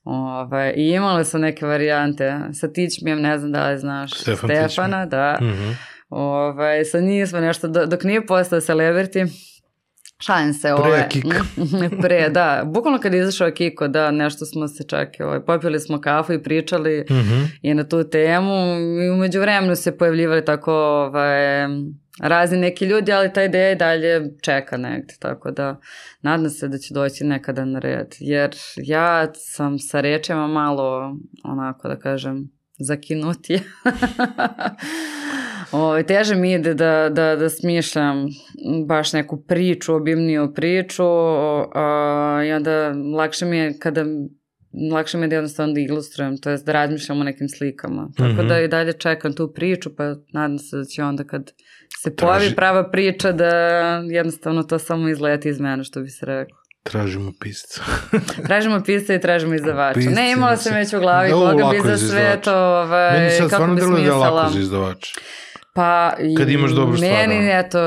Ove, I imala sam neke varijante. Sa Tičmijem, ne znam da li znaš Stefan Stefana, da. Mm -hmm. Ove, sa njim smo nešto, dok nije postao celebrity, Šalim se. Pre ove, Kik. pre, da. Bukvalno kad je izašao Kiko, da, nešto smo se čak, ovaj, popili smo kafu i pričali mm -hmm. i na tu temu. I umeđu vremenu se pojavljivali tako ovaj, razni neki ljudi, ali ta ideja i dalje čeka negde, tako da nadam se da će doći nekada na red, jer ja sam sa rečima malo, onako da kažem, zakinutije. o, teže mi ide da, da, da smišljam baš neku priču, obimniju priču a, i onda lakše mi je kada lakše mi je da jednostavno da ilustrujem, to je da razmišljam o nekim slikama. Tako mm -hmm. da i dalje čekam tu priču, pa nadam se da će onda kad se pojavi Traži... prava priča da jednostavno to samo izleti iz mene, što bi se rekao. Tražimo pisca. tražimo pisca i tražimo izdavača. Pisci, ne, imala sam već u glavi da, koga bi za sve to, ovaj, kako bi smisala. Meni sad stvarno da lako za izdavača. Pa, Kad imaš dobru stvar. Meni, eto,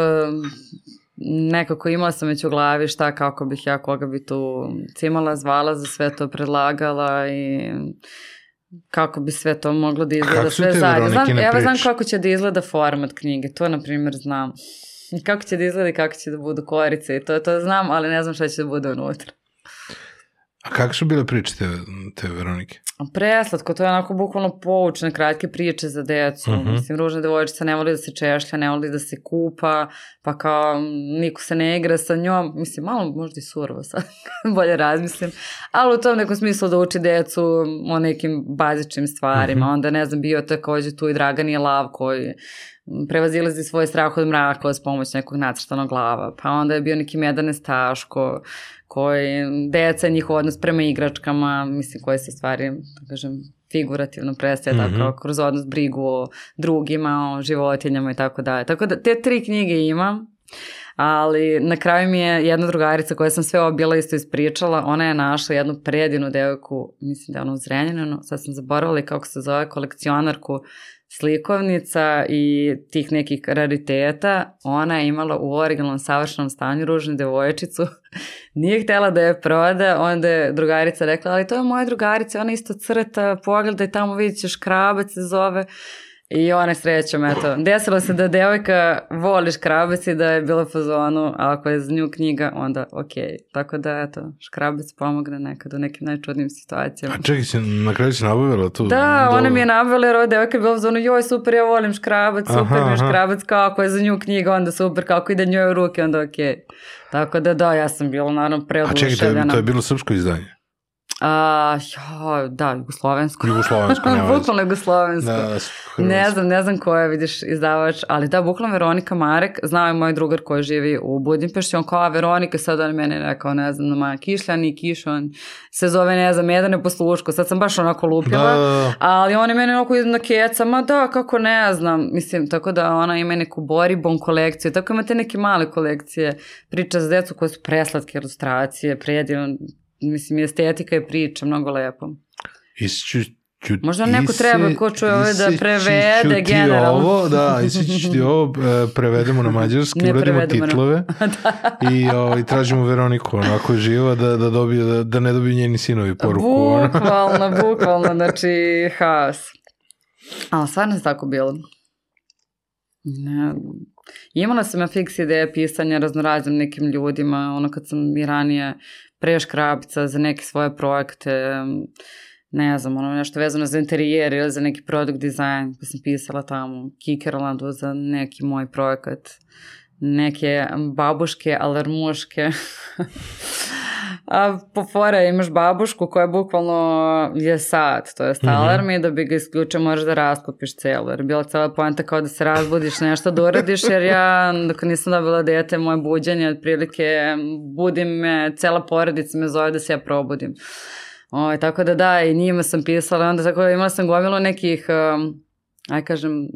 nekako imala sam već u glavi šta, kako bih ja, koga bi tu cimala, zvala, za sve to predlagala i kako bi sve to moglo da izgleda sve zajedno. Znam, ja znam kako će da izgleda format knjige, to na primjer znam. Kako će da izgleda i kako će da budu korice i to, to znam, ali ne znam šta će da bude unutra. A kako su bile priče te, te Veronike? Preslatko, to je onako bukvalno poučne, kratke priče za decu. Uh mhm. -huh. Mislim, ružna devojčica ne voli da se češlja, ne voli da se kupa, pa kao niko se ne igra sa njom. Mislim, malo možda i surovo sad, bolje razmislim. Ali u tom nekom smislu da uči decu o nekim bazičnim stvarima. Uh mhm. -huh. Onda, ne znam, bio takođe tu i Dragan je lav koji prevazilazi svoj strah od mraka s pomoć nekog nacrtanog glava. Pa onda je bio neki Medane Staško, koji, deca, njihov odnos prema igračkama, mislim, koje se stvari, da kažem, figurativno predstavlja mm -hmm. tako, kroz odnos brigu o drugima, o životinjama i tako dalje. Tako da te tri knjige imam, ali na kraju mi je jedna drugarica koja sam sve obila isto ispričala, ona je našla jednu predivnu devojku, mislim da je ona u Zrenjaninu, sad sam zaboravila kako se zove, kolekcionarku slikovnica i tih nekih rariteta, ona je imala u originalnom savršenom stanju ružnu devojčicu, nije htela da je proda, onda je drugarica rekla, ali to je moja drugarica, ona isto crta, pogledaj tamo vidit ćeš krabac se zove, I one srećom, eto, desilo se da devojka voli škrabac i da je bila u zonu, a ako je za nju knjiga, onda okej. Okay. Tako da, eto, škrabac pomogne nekad u nekim najčudnim situacijama. A čekaj, si, na kraju si nabavila tu? Da, ona mi je nabavila jer ova devojka je bila u zonu, joj, super, ja volim škrabac, super mi je škrabac, kako je za nju knjiga, onda super, kako ide njoj u ruke, onda okej. Okay. Tako da, da, ja sam bila naravno preoduševljena. A čekaj, to je, to je bilo srpsko izdanje? A, ja, da, jugoslovensko. Jugoslovensko, nema Bukvalno jugoslovensko. Da, ne znam, ne znam ko je, vidiš, izdavač, ali da, bukvalno Veronika Marek, znao je moj drugar koji živi u Budimpešti, on kao, Veronika, sad on mene rekao, ne znam, ma, Kišljani, Kišon, se zove, ne znam, jedan je posluško, sad sam baš onako lupila, da, da, da. ali on je mene onako na keca, ma da, kako ne znam, mislim, tako da ona ima neku Boribon kolekciju, tako imate neke male kolekcije, priča za decu koje su preslatke ilustracije, predivno, mislim, estetika je priča, mnogo lepo. Isću, ću, Možda neko ise, treba ko čuje ove da prevede generalno. Ovo, da, isi ću ti ovo, e, prevedemo na mađarski, ne uradimo titlove da. i o, ovaj, i tražimo Veroniku, ono, ako je živa, da, da, dobije, da, da ne dobiju njeni sinovi poruku. Bukvalno, bukvalno, znači, haos. Ali stvarno je tako bilo. Ne, imala sam ja fiks ideje pisanja raznoraznim nekim ljudima, ono kad sam i ranije preškrabica za neke svoje projekte, ne znam, ono nešto vezano za interijer ili za neki product design, pa sam pisala tamo Kikerlandu za neki moj projekat, neke babuške, alarmuške. A po fora imaš babušku koja bukvalno je sat, to je mm -hmm. alarm i da bi ga isključio moraš da rasklopiš celo. Jer bila cela poenta kao da se razbudiš nešto da uradiš jer ja dok nisam dobila dete moje buđenje otprilike budim me, cela porodica me zove da se ja probudim. O, ovaj, tako da da, i njima sam pisala, onda tako imala sam gomilu nekih, um, aj kažem,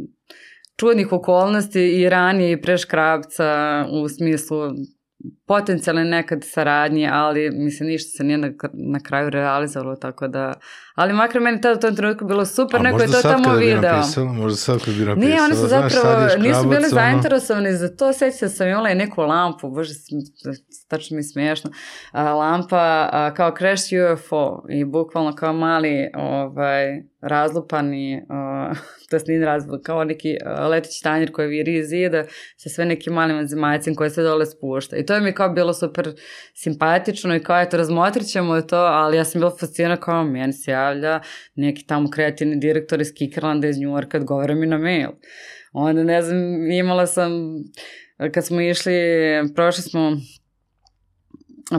čudnih okolnosti i ranije i pre škrabca u smislu potencijalne nekad saradnje, ali mislim ništa se nije na, na kraju realizovalo, tako da... Ali makar meni tada u tom trenutku bilo super, A neko je to tamo video. A napisala, možda sad kad bi napisala. Nije, oni su zapravo, Znaš, nisu bili zainteresovani za to, seća sam imala je neku lampu, bože, tačno mi smiješno, a, lampa a, kao Crash UFO i bukvalno kao mali ovaj, razlupani, uh, to je nije razlup, kao neki uh, letići tanjer koji viri iz zida sa sve nekim malim zemaljcem koje se dole spušta. I to je mi kao bilo super simpatično i kao eto razmotrit ćemo to, ali ja sam bila fascina kao meni se javlja neki tamo kreativni direktor iz Kikerlanda iz Njurka, odgovara mi na mail. Onda ne znam, imala sam, kad smo išli, prošli smo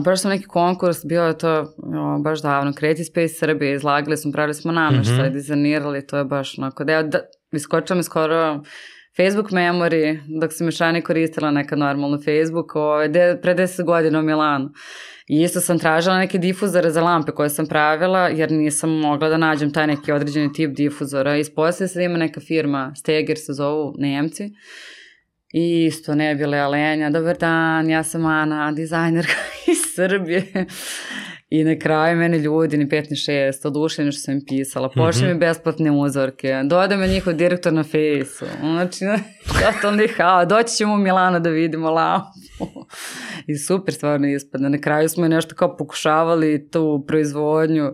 Baš sam neki konkurs, bio je to o, baš davno, Creative Space Srbije, izlagali smo, pravili smo nameštaj, mm -hmm. dizajnirali, to je baš onako, da, da iskočila mi skoro Facebook memory, dok sam još ne koristila neka normalno Facebook, ovaj, de, pre 10 godina u Milanu. I isto sam tražila neke difuzore za lampe koje sam pravila, jer nisam mogla da nađem taj neki određeni tip difuzora. Ispostavlja se da ima neka firma, Steger se zovu, Nemci, I isto ne bile Alenja, dobar dan, ja sam Ana, dizajnerka iz Srbije. I na kraju mene ljudi, ni pet ni šest, odušeni što sam im pisala, pošli mm -hmm. mi besplatne uzorke, dode me njihov direktor na fejsu, znači, totalni hao, doći ćemo u Milano da vidimo lampu. I super stvarno ispadne, na kraju smo nešto kao pokušavali tu proizvodnju,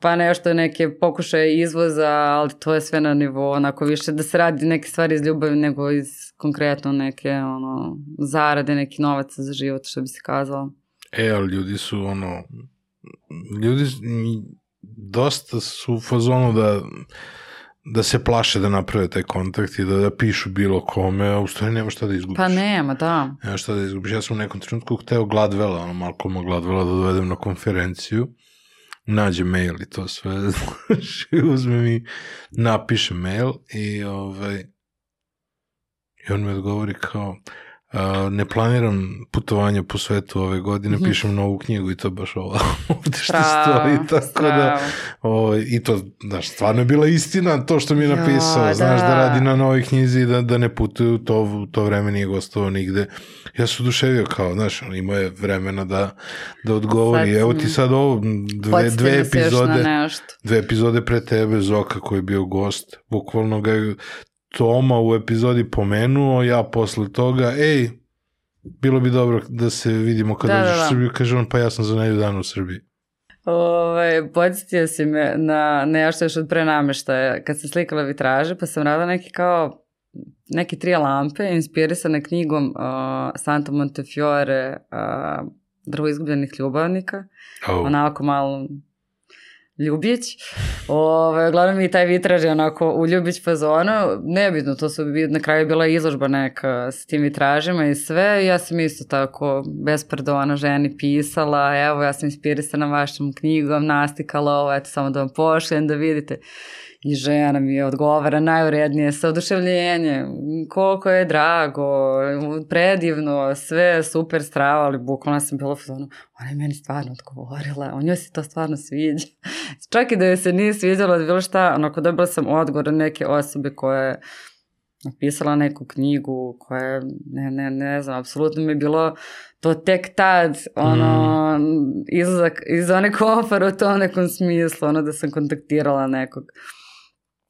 pa nešto neke pokušaje izvoza, ali to je sve na nivou, onako više da se radi neke stvari iz ljubavi nego iz konkretno neke ono, zarade, neki novac za život, što bi se kazalo. E, ali ljudi su ono, ljudi dosta su u fazonu da da se plaše da naprave taj kontakt i da, da pišu bilo kome, a u stvari nema šta da izgubiš. Pa nema, da. Nema šta da izgubiš. Ja sam u nekom trenutku hteo Gladvela, ono Malcolma Gladvela da dovedem na konferenciju nađe mail i to sve, i uzme mi, napiše mail i ovaj, i on mi odgovori kao, ne planiram putovanje po svetu ove godine, mm. pišem novu knjigu i to baš ovo ovde što stoji, tako da, o, i to, znaš, stvarno je bila istina to što mi je napisao, ja, znaš, da. da radi na novoj knjizi i da, da ne putuju, to, to vreme nije gostovao nigde. Ja sam oduševio kao, znaš, imao je vremena da, da odgovori, sad, evo ti sad ovo, dve, dve epizode, dve epizode pre tebe, Zoka koji je bio gost, bukvalno ga je Toma u epizodi pomenuo, ja posle toga, ej, bilo bi dobro da se vidimo kad da, dođeš da, da. u Srbiju, kaže on, pa ja sam za nedelju dan u Srbiji. Ove, ovaj, podsjetio si me na nešto još od pre nameštaja. Kad sam slikala vitraže, pa sam radila neki kao neke tri lampe inspirisane knjigom uh, Santo Montefiore uh, Drvo izgubljenih ljubavnika. Oh. Onako malo Ljubić. Ove, uglavnom i taj vitraž je onako u Ljubić fazonu. Nebitno, to su na kraju bila izložba neka s tim vitražima i sve. Ja sam isto tako bez pardona ženi pisala. Evo, ja sam inspirisana vašom knjigom, nastikala ovo, eto, samo da vam pošljem da vidite. I žena mi je odgovara najurednije sa oduševljenjem, koliko je drago, predivno, sve super strava, ali bukvalno sam bila fazonu, ona je meni stvarno odgovorila, on njoj se to stvarno sviđa. Čak i da joj se nije sviđalo bilo šta, onako dobila sam odgovor neke osobe koje je napisala neku knjigu koja ne, ne, ne znam, apsolutno mi je bilo to tek tad, ono, mm. izlazak iz one komfora u tom nekom smislu, ono da sam kontaktirala nekog.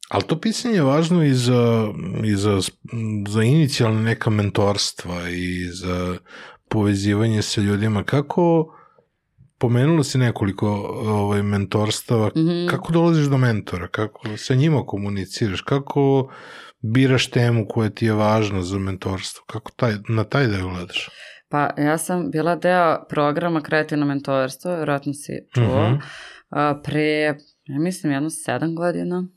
Ali to pisanje je važno i za, i za, za inicijalne neka mentorstva i za povezivanje sa ljudima. Kako, pomenula si nekoliko ovaj, mentorstava, mm -hmm. kako dolaziš do mentora, kako sa njima komuniciraš, kako biraš temu koja ti je važna za mentorstvo, kako taj, na taj deo gledaš? Pa ja sam bila deo programa kreativno mentorstvo, vjerojatno si čuo, mm -hmm. pre, ja mislim, jedno sedam godina,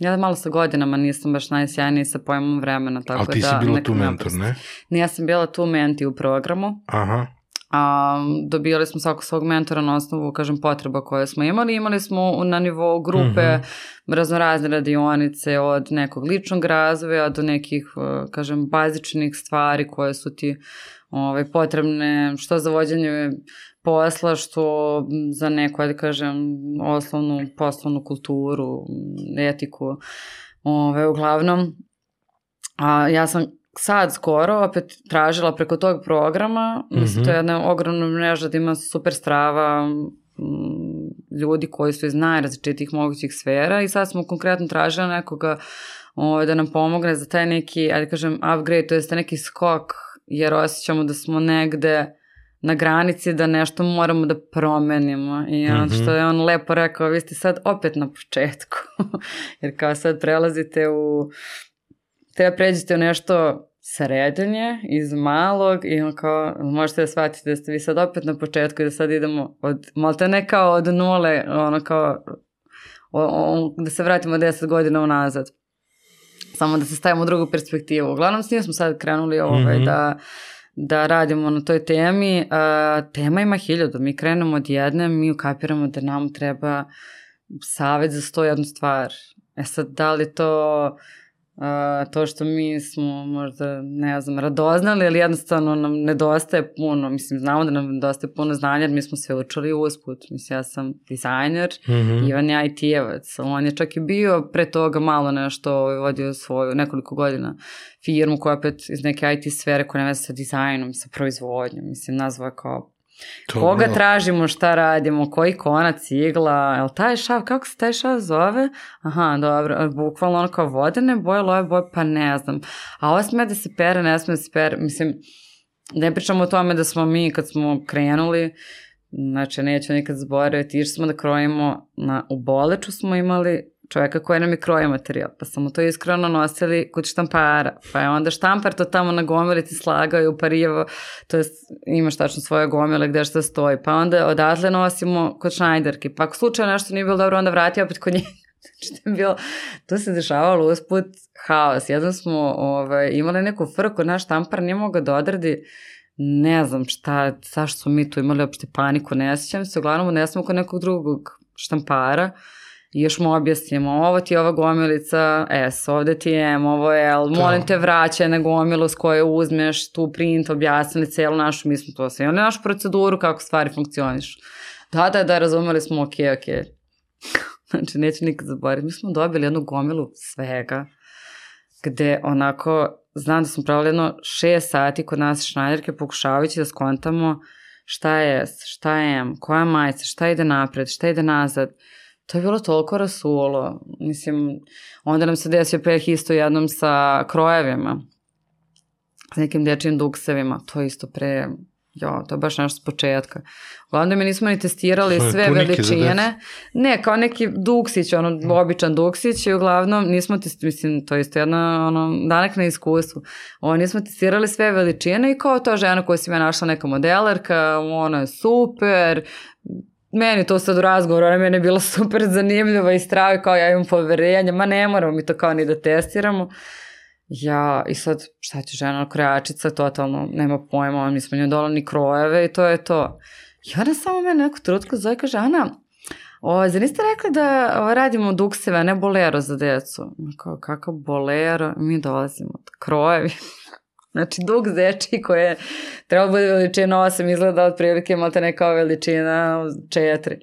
Ja malo sa godinama nisam baš najsjajniji sa pojmom vremena, tako Ali ti da... Si bila tu mentor, ne? Ne, ja sam bila tu menti u programu. Aha. A, dobijali smo svakog svog mentora na osnovu, kažem, potreba koje smo imali. Imali smo na nivou grupe mm -hmm. raznorazne radionice od nekog ličnog razvoja do nekih, uh, kažem, bazičnih stvari koje su ti ovaj, potrebne što za vođenje posla, što za neku, da kažem, oslovnu poslovnu kulturu, etiku. Ove, uglavnom, a ja sam sad skoro opet tražila preko tog programa, mm -hmm. mislim, to je mhm. jedna ogromna mreža da ima super strava, ljudi koji su iz najrazličitih mogućih sfera i sad smo konkretno tražili nekoga o, ovaj, da nam pomogne za taj neki, ajde kažem, upgrade, to je neki skok, jer osjećamo da smo negde na granici da nešto moramo da promenimo i on, mm -hmm. što je on lepo rekao, vi ste sad opet na početku, jer kao sad prelazite u, treba pređete u nešto srednje, iz malog i on kao, možete da shvatite da ste vi sad opet na početku i da sad idemo od, malte ne kao od nule, ono kao, o, o, da se vratimo 10 godina unazad. Samo da se stavimo u drugu perspektivu. Uglavnom s njim smo sad krenuli ovaj, mm -hmm. da, da radimo na toj temi. Uh, tema ima hiljadu. Mi krenemo od jedne, mi ukapiramo da nam treba savet za sto jednu stvar. E sad, da li to Uh, to što mi smo možda, ne znam, radoznali, ali jednostavno nam nedostaje puno, mislim, znamo da nam nedostaje puno znanja, jer mi smo sve učili usput, mislim, ja sam dizajner, mm -hmm. Ivan je IT-evac, on je čak i bio pre toga malo nešto ovaj, vodio svoju, nekoliko godina firmu koja opet iz neke IT sfere koja nema sa dizajnom, sa proizvodnjom, mislim, nazva kao To Koga bilo. tražimo, šta radimo, koji konac, igla, je li taj šav, kako se taj šav zove? Aha, dobro, bukvalno ono kao vodene boje, loje boje, pa ne znam. A ovo sme da se pere, ne sme da se pere, mislim, ne pričamo o tome da smo mi kad smo krenuli, znači neću nikad zaboraviti, išli smo da krojimo, na, u Boleču smo imali čoveka koji nam je krojio materijal, pa smo to iskreno nosili kod štampara, pa je onda štampar to tamo na gomilici slagao i uparijevo, to je imaš tačno svoje gomile gde šta stoji, pa onda odatle nosimo kod šnajderke, pa ako slučajno nešto nije bilo dobro, onda vrati opet kod njega. Znači, to je bilo, to se dešavalo usput haos. Jednom smo ovaj, imali neku frku, naš štampar nije mogao da odradi ne znam šta, zašto smo mi tu imali opšte paniku, ne sjećam se, uglavnom ne smo kod nekog drugog štampara, i još mu objasnimo, ovo ti je ova gomilica S, ovde ti je M, ovo je L, molim da. te vraćaj na gomilu s koje uzmeš tu print, objasnili celu našu, mi smo to sve, imali našu proceduru kako stvari funkcionišu. Da, da, da, razumeli smo, ok, ok. znači, neću nikad zaboraviti, mi smo dobili jednu gomilu svega, gde onako, znam da smo pravili jedno šest sati kod nas šnajderke pokušavajući da skontamo šta je S, šta je M, koja majica, šta ide napred, šta ide nazad to je bilo toliko rasulo. Mislim, onda nam se desio peh isto jednom sa krojevima, s nekim dečijim duksevima, to je isto pre, jo, to je baš nešto s početka. Uglavnom mi nismo ni testirali sve, sve veličine. Ne, kao neki duksić, ono, mm. običan duksić i uglavnom nismo testirali, mislim, to je isto jedna, ono, danak na iskustvu. Ovo, nismo testirali sve veličine i kao to žena koja si me našla neka modelerka, ona je super, meni to sad u razgovoru, ona meni je bila super zanimljiva i strava kao ja imam poverenja, ma ne moramo mi to kao ni da testiramo. Ja, i sad, šta će žena kreačica, totalno, nema pojma, mi smo njoj dola ni krojeve i to je to. I ona samo mene neku trutku zove, kaže, Ana, o, zar niste rekli da o, radimo dukseve, a ne bolero za decu? Kao, kakav bolero? Mi dolazimo od krojevi. Znači, dug zeči koje treba da bude veličina 8 izgleda otprilike malta ne kao veličina 4.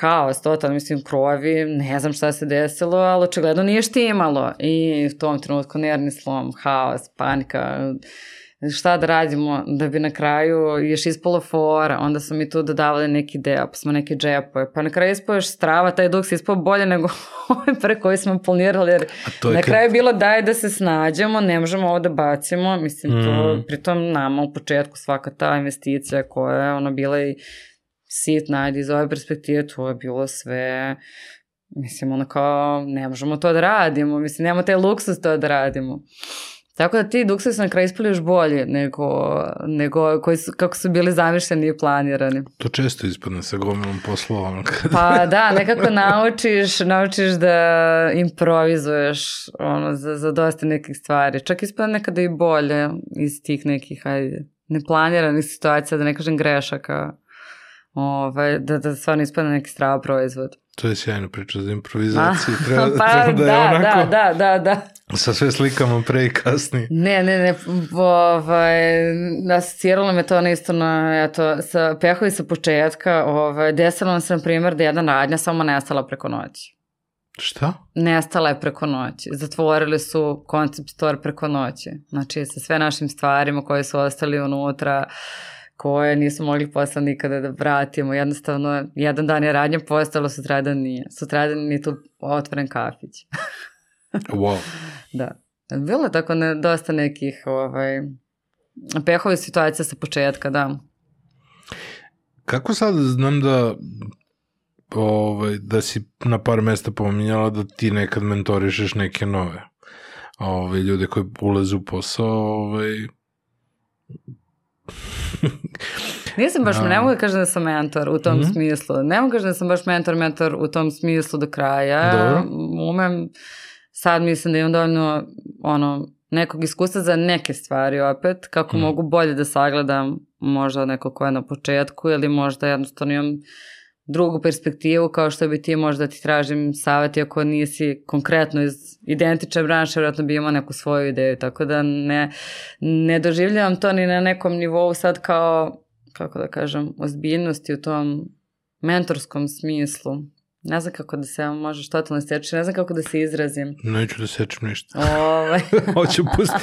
Haos, totalno, mislim, krovi, ne znam šta se desilo, ali očigledno nije štimalo. I u tom trenutku nervni slom, haos, panika, šta da radimo da bi na kraju još ispalo fora, onda smo mi tu dodavali neki deo, pa smo neki džepove, pa na kraju ispao još strava, taj dug se ispao bolje nego ovaj pre koji smo planirali, jer na kraju je bilo daj da se snađemo, ne možemo ovo da bacimo, mislim mm. to, pritom nama u početku svaka ta investicija koja je ona bila i sitna, ajde iz ove perspektive, to je bilo sve mislim ono kao ne možemo to da radimo, mislim nemamo taj luksus to da radimo. Tako da ti dukse su na kraju ispali još bolje nego, nego koji su, kako su bili zamišljeni i planirani. To često ispadne sa gomilom poslova. pa da, nekako naučiš, naučiš da improvizuješ ono, za, za dosta nekih stvari. Čak ispadne nekada i bolje iz tih nekih, hajde, neplaniranih situacija, da ne kažem grešaka ovaj, da, da stvarno ispadne neki strava proizvod. To je sjajna priča za improvizaciju. Treba, pa, treba da, da, je onako da, da, da, da. sa sve slikama pre i kasnije. Ne, ne, ne, ovaj, asociralo me to na isto na, eto, sa pehovi sa početka, ovaj, desilo nam se, na primjer, da jedna radnja samo nestala preko noći. Šta? Nestala je preko noći. Zatvorili su concept store preko noći. Znači, sa sve našim stvarima koje su ostali unutra, koje nismo mogli posle nikada da vratimo. Jednostavno, jedan dan je radnja postala, sutradan nije. Sutradan nije tu otvoren kafić. wow. Da. Bilo je tako ne, dosta nekih ovaj, pehove situacija sa početka, da. Kako sad znam da ovaj, da si na par mesta pominjala da ti nekad mentorišeš neke nove ovaj, ljude koji ulaze u posao ovaj, Nisam baš, ne mogu da kažem da sam mentor u tom mm -hmm. smislu. Ne mogu da kažem da sam baš mentor, mentor u tom smislu do kraja. Dobro. Umem, sad mislim da imam dovoljno ono, nekog iskustva za neke stvari opet, kako mm. mogu bolje da sagledam možda neko ko je na početku ili možda jednostavno imam drugu perspektivu kao što bi ti možda ti tražim savjet ako nisi konkretno iz identične branše, vjerojatno bi imao neku svoju ideju, tako da ne, ne doživljavam to ni na nekom nivou sad kao, kako da kažem, ozbiljnosti u tom mentorskom smislu. Ne znam kako da se možeš totalno seći, ne znam kako da se izrazim. Neću da sečem ništa. Ovaj. Hoću pusti,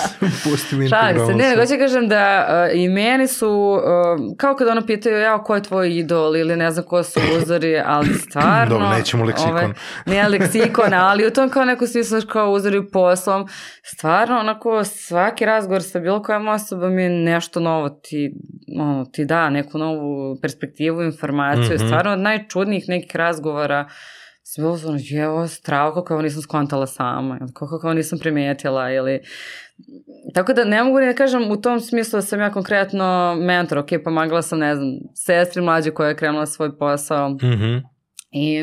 pusti mi Šalim se, ne, nego ću kažem da uh, i meni su, uh, kao kada ono pitaju, ja, ko je tvoj idol ili ne znam ko su uzori, ali stvarno... Dobro, nećemo leksikon. Ovaj, ne leksikon, ali u tom kao neko smislu kao uzori poslom, stvarno onako svaki razgovor sa bilo kojom osobom je nešto novo, ti, ono, ti da neku novu perspektivu, informaciju, mm -hmm. stvarno od najčudnijih nekih razgovora razgovora sam bila ono, je ovo strava kako ovo nisam skontala sama, kako ovo nisam primetila ili... Tako da ne mogu ni da kažem u tom smislu da sam ja konkretno mentor, ok, pomagala sam, ne znam, sestri mlađe koja je krenula svoj posao, mm -hmm. i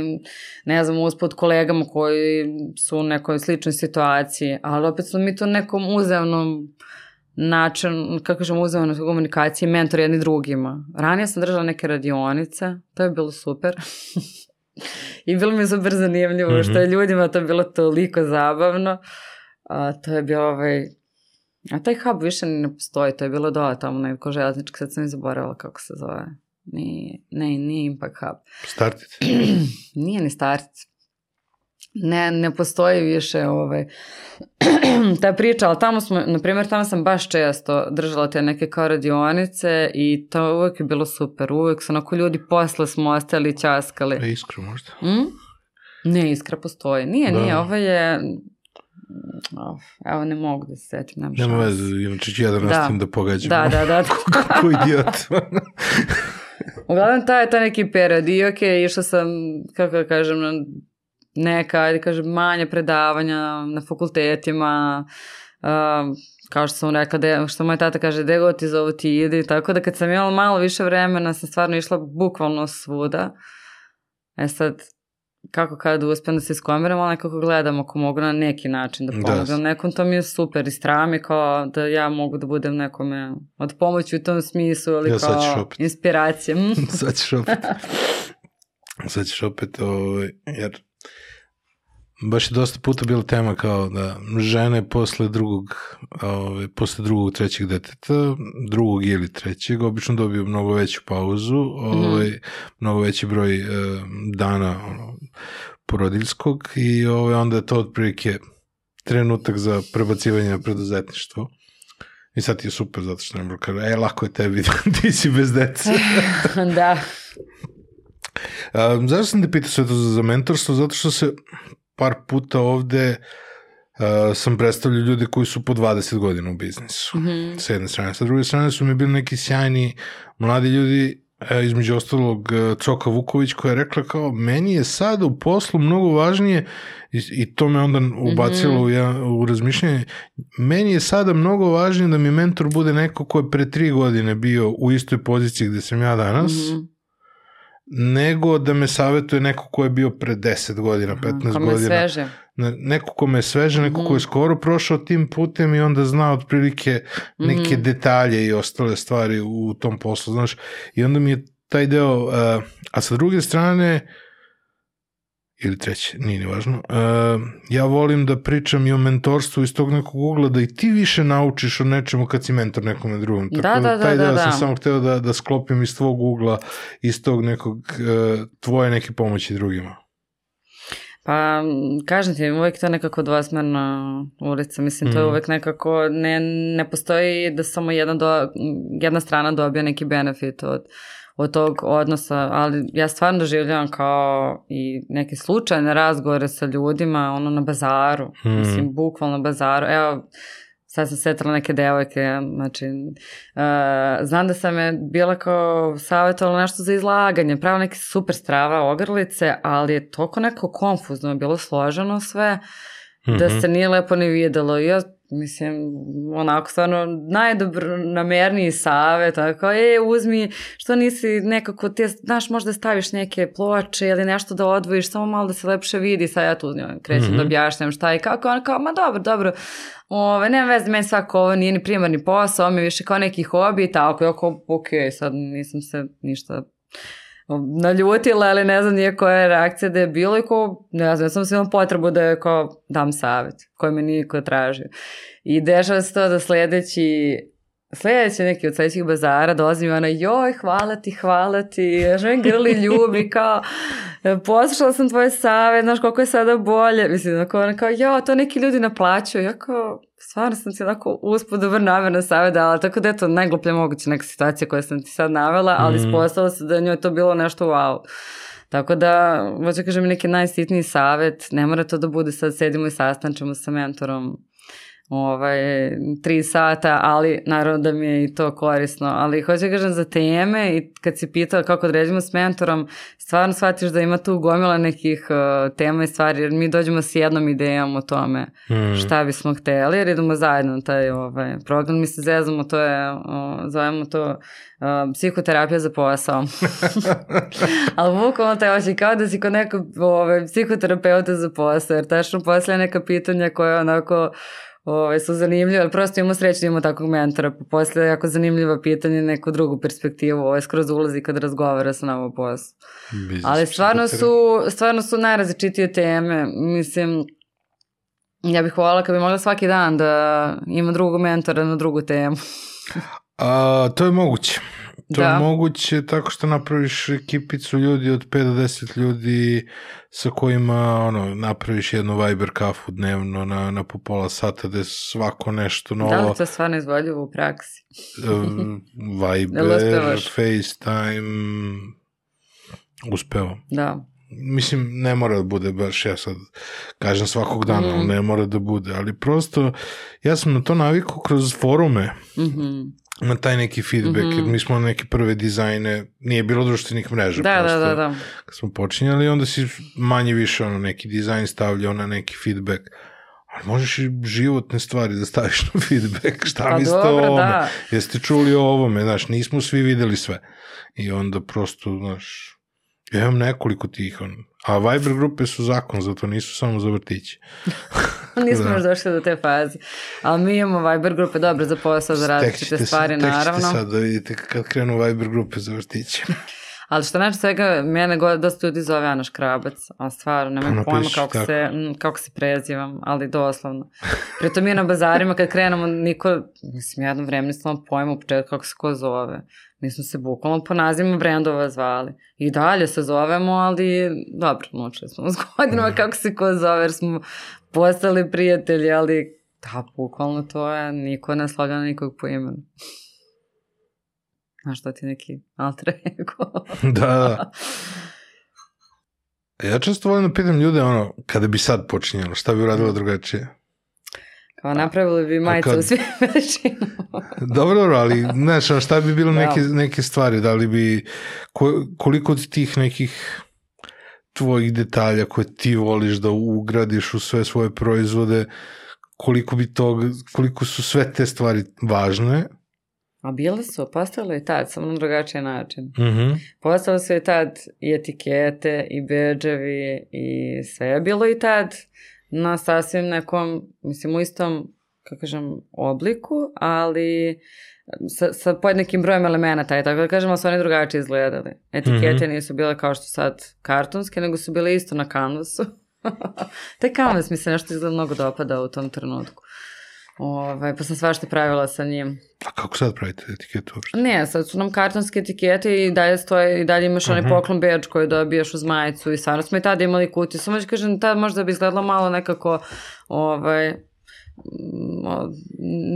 ne znam, uspod kolegama koji su u nekoj sličnoj situaciji, ali opet su mi to nekom uzemnom način, kako kažem, uzemno komunikacije, mentor jedni drugima. Ranije sam držala neke radionice, to je bilo super. I bilo mi je super zanimljivo, mm -hmm. što je ljudima to bilo toliko zabavno. A, to je bio ovaj... A taj hub više ne postoji, to je bilo dola tamo neko železnički, sad sam i zaboravila kako se zove. Nije, ne, nije Impact Hub. Startit? nije ni Startit ne, ne postoji više ovaj, ta priča, ali tamo smo, na primjer, tamo sam baš često držala te neke kao radionice i to uvek je bilo super, uvek su onako ljudi posle smo ostali časkali. E, iskra možda? Mm? Ne, iskra postoji. Nije, da. nije, ovo je... Oh, evo, ne mogu da se setim. Nema, nema veze, inače ću ja da nastavim da, da pogađam. Da, da, da. Kako idiot. Uglavnom, taj je taj neki period i ok, išla sam, kako da kažem, na neka, ajde kažem, manja predavanja na fakultetima, uh, kao što sam rekla, de, što moj tata kaže, gde god ti zovu ti ide, tako da kad sam imala malo više vremena, sam stvarno išla bukvalno svuda. E sad, kako kada uspem da se iskomiram, ali nekako gledam ako mogu na neki način da pomogam da. nekom, to mi je super i strava mi kao da ja mogu da budem nekome od pomoći u tom smislu ili ja, kao inspiracija. sad ćeš opet. sad ćeš opet, ovaj, jer baš je dosta puta bila tema kao da žene posle drugog, ove, posle drugog, trećeg deteta, drugog ili trećeg, obično dobiju mnogo veću pauzu, ove, mm. mnogo veći broj e, dana ono, porodiljskog i ove, onda je to otprilike trenutak za prebacivanje na preduzetništvo. I sad ti je super zato što ne kaže, e, lako je tebi, ti si bez dece. da. A, zašto sam te pitao sve to za mentorstvo? Zato što se par puta ovde uh, sam predstavljao ljude koji su po 20 godina u biznisu. Mm -hmm. Sa jedne strane. Sa druge strane su mi bili neki sjajni mladi ljudi, uh, između ostalog uh, Coka Vuković koja je rekla kao meni je sad u poslu mnogo važnije i, i to me onda ubacilo mm -hmm. u, ja, u razmišljanje. Meni je sada mnogo važnije da mi mentor bude neko ko je pre tri godine bio u istoj poziciji gde sam ja danas. Mm -hmm nego da me savetuje neko ko je bio pre 10 godina, 15 Aha, kome godina. sveže. Neko ko me sveže, neko mm. ko je skoro prošao tim putem i onda zna otprilike neke mm. detalje i ostale stvari u tom poslu, znaš. I onda mi je taj deo, uh, a sa druge strane, ili treće, nije ni važno, uh, ja volim da pričam i o mentorstvu iz tog nekog ugla, da i ti više naučiš o nečemu kad si mentor nekome drugom. Da, Tako da, da, taj da, deo da. sam samo hteo da, da sklopim iz tvog ugla, iz tog nekog uh, tvoje neke pomoći drugima. Pa, kažem ti, uvek to nekako dvosmerna ulica. Mislim, to je Mhm. uvek nekako, ne, ne postoji da samo jedna, do, jedna strana dobija neki benefit od, od tog odnosa, ali ja stvarno doživljavam kao i neke slučajne razgovore sa ljudima, ono na bazaru, Mhm. mislim, bukvalno na bazaru. Evo, sad sam setila neke devojke, znači, uh, znam da sam je bila kao savjetovala nešto za izlaganje, pravo neke super strava ogrlice, ali je toliko neko konfuzno, bilo složeno sve, da Mhm. se nije lepo ni videlo. I ja, mislim, onako stvarno najdobronamerniji savjet, tako, e, uzmi, što nisi nekako, te, znaš, možda staviš neke ploče ili nešto da odvojiš, samo malo da se lepše vidi, sad ja tu krećem Mhm. da objašnjam šta i kako, ona kao, ma dobro, dobro, Ove, nema veze, meni svako ovo nije ni primarni posao, ovo mi je više kao neki hobi i tako, ja kao, ok, sad nisam se ništa naljutila, ali ne znam nije koja je reakcija da je bilo i ko, ne znam, ja sam se imala potrebu da je kao dam savjet, koji me niko tražio. I dešava se to da sledeći sledeći neki od sledećih bazara dolazi mi ona, joj, hvala ti, hvala ti, želim grli ljubi, kao, poslušala sam tvoj savjet, znaš koliko je sada bolje, mislim, onako, ona kao, jo, to neki ljudi naplaćuju, ja kao, stvarno sam ti onako uspod dobar namerno savjet dala, tako da je to najgluplja moguća neka situacija koja sam ti sad navela, ali Mhm. ispostavilo se da njoj to bilo nešto wow. Tako da, hoću kažem, neki najsitniji savjet, ne mora to da bude sad sedimo i sastančemo sa mentorom ovaj, tri sata, ali naravno da mi je i to korisno, ali hoću da kažem za teme i kad si pitala kako određimo s mentorom, stvarno shvatiš da ima tu gomila nekih uh, tema i stvari, jer mi dođemo s jednom idejom o tome Mhm. šta bismo hteli, jer idemo zajedno na taj ovaj, program, mi se zezamo, to je, o, zovemo to uh, psihoterapija za posao. Ali bukvalno taj oči kao da si kod nekog ovaj, psihoterapeuta za posao, jer tačno poslije neka pitanja koja onako Ove, su zanimljive, ali prosto imamo sreću da imamo takvog mentora, pa posle jako zanimljiva pitanja, neku drugu perspektivu, ovo skroz ulazi kad razgovara sa nama poslu. Ali stvarno su, stvarno su najrazličitije teme. Mislim, ja bih voljela kad bi mogla svaki dan da ima drugog mentora na drugu temu. A, to je moguće. To Da. je moguće tako što napraviš ekipicu ljudi od 5 do 10 ljudi sa kojima ono, napraviš jednu Viber kafu dnevno na, na po pola sata da je svako nešto novo. Da li to je stvarno izvodljivo u praksi? Viber, uspevaš? FaceTime, uspeo. Da. Mislim, ne mora da bude baš, ja sad kažem svakog dana, Mm. ne mora da bude, ali prosto ja sam na to navikao kroz forume, Mhm. Na taj neki feedback, Mhm. jer mi smo neke prve dizajne, nije bilo društvenih mreža. Da, da, prosto, da, da. Kad smo počinjali, onda si manje više ono, neki dizajn stavljao na neki feedback. Ali možeš i životne stvari da staviš na feedback. Šta Pa mislite o ovome? da. Jeste čuli o ovome? Znaš, nismo svi videli sve. I onda prosto, znaš, ja imam nekoliko tih, on, a Viber grupe su zakon, zato nisu samo za vrtiće. Nismo Da. još došli do te faze. Ali mi imamo Viber grupe dobro za posao, za različite stvari, tek ćete naravno. sad da vidite kad krenu Viber grupe za vrtiće. Ali što znači svega, mene go, dosta ljudi zove Ana Škrabac, a stvarno, Pa nemam pojma napiši kako tako. se, kako se prezivam, ali doslovno. Pritom mi na bazarima kad krenemo, niko, mislim, jedno vreme nisam pojma u početku kako se ko zove. Mi smo se bukvalno po nazivima brendova zvali. I dalje se zovemo, ali dobro, naučili smo s godinama kako se ko zove, jer smo postali prijatelji, ali da, bukvalno to je, niko ne slavlja na nikog po imenu. Znaš, to ti neki alter ego. da. Ja često volim da pitam ljude, ono, kada bi sad počinjelo, šta bi uradila drugačije? Kao napravili bi majice kad- u svim. Dobro, dobro, ali, znaš, šta bi bilo Da. neke, neke stvari, da li bi, ko, koliko od tih nekih tvojih detalja koje ti voliš da ugradiš u sve svoje proizvode, koliko bi tog, koliko su sve te stvari važne. A bile su, postavili i tad, samo na drugačiji način. Mhm. Postavili su i tad i etikete, i beđevi, i sve je bilo i tad na sasvim nekom, mislim, u istom kako kažem, obliku, ali sa, sa podnekim brojem elemenata, je tako da kažem, ali su oni drugačije izgledali. Etikete mm -hmm. nisu bile kao što sad kartonske, nego su bile isto na kanvasu. Taj kanvas mi se nešto izgleda mnogo dopada u tom trenutku. Ove, ovaj, pa sam svašta pravila sa njim. A kako sad pravite etiketu uopšte? Ne, sad su nam kartonske etikete i dalje stoje, i dalje imaš uh -huh. onaj mhm. poklon beč koji dobijaš uz majicu i stvarno smo i tada imali kutiju. Samo ću kažem, tada možda bi izgledalo malo nekako, ovaj,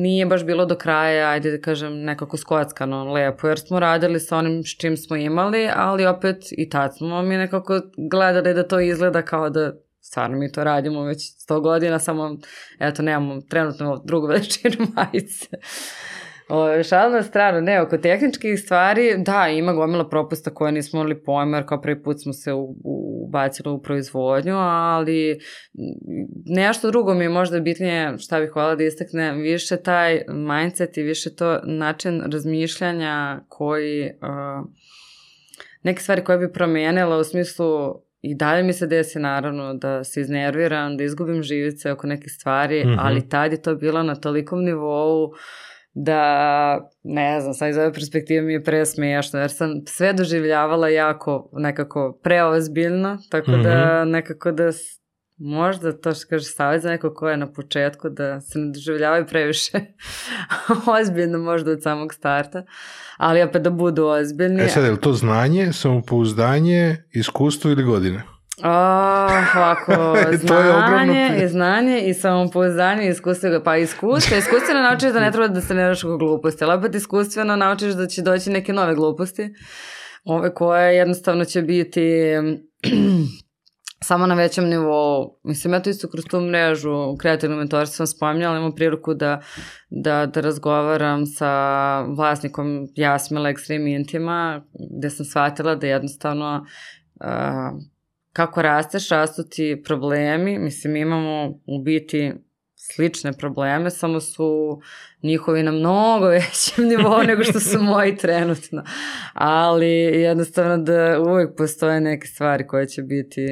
nije baš bilo do kraja, ajde da kažem, nekako skockano lepo, jer smo radili sa onim s čim smo imali, ali opet i tad smo mi nekako gledali da to izgleda kao da stvarno mi to radimo već 100 godina, samo, eto, nemamo trenutno drugu veličinu majice. O, šal na stranu, ne, oko tehničkih stvari, da, ima gomila propusta koje nismo imali pojma, jer kao prvi put smo se ubacili u proizvodnju, ali nešto drugo mi je možda bitnije, šta bih hvala da istakne, više taj mindset i više to način razmišljanja koji, uh, neke stvari koje bi promenila u smislu I dalje mi se desi naravno da se iznerviram, da izgubim živice oko nekih stvari, mm -hmm. ali tad je to bilo na tolikom nivou da, ne znam, sad iz ove perspektive mi je pre smiješno, jer sam sve doživljavala jako nekako preozbiljno, tako mm -hmm. da mhm. nekako da možda to što kaže savjet za neko ko je na početku da se ne doživljavaju previše ozbiljno možda od samog starta, ali opet da budu ozbiljni. E sad, je li to znanje, samopouzdanje, iskustvo ili godine? O, ovako, znanje, je i znanje i samopouzdanje i iskustvo, pa iskustvo, iskustveno naučiš da ne treba da se ne daš oko gluposti, ali opet iskustveno naučiš da će doći neke nove gluposti, ove koje jednostavno će biti samo na većem nivou. Mislim, ja to isto kroz tu mrežu kreativnog mentorstva sam spominjala, imam priliku da, da, da razgovaram sa vlasnikom Jasmila Extreme Intima, gde sam shvatila da jednostavno uh, kako rasteš, rastu ti problemi, mislim imamo u biti slične probleme, samo su njihovi na mnogo većem nivou nego što su moji trenutno. Ali jednostavno da uvek postoje neke stvari koje će biti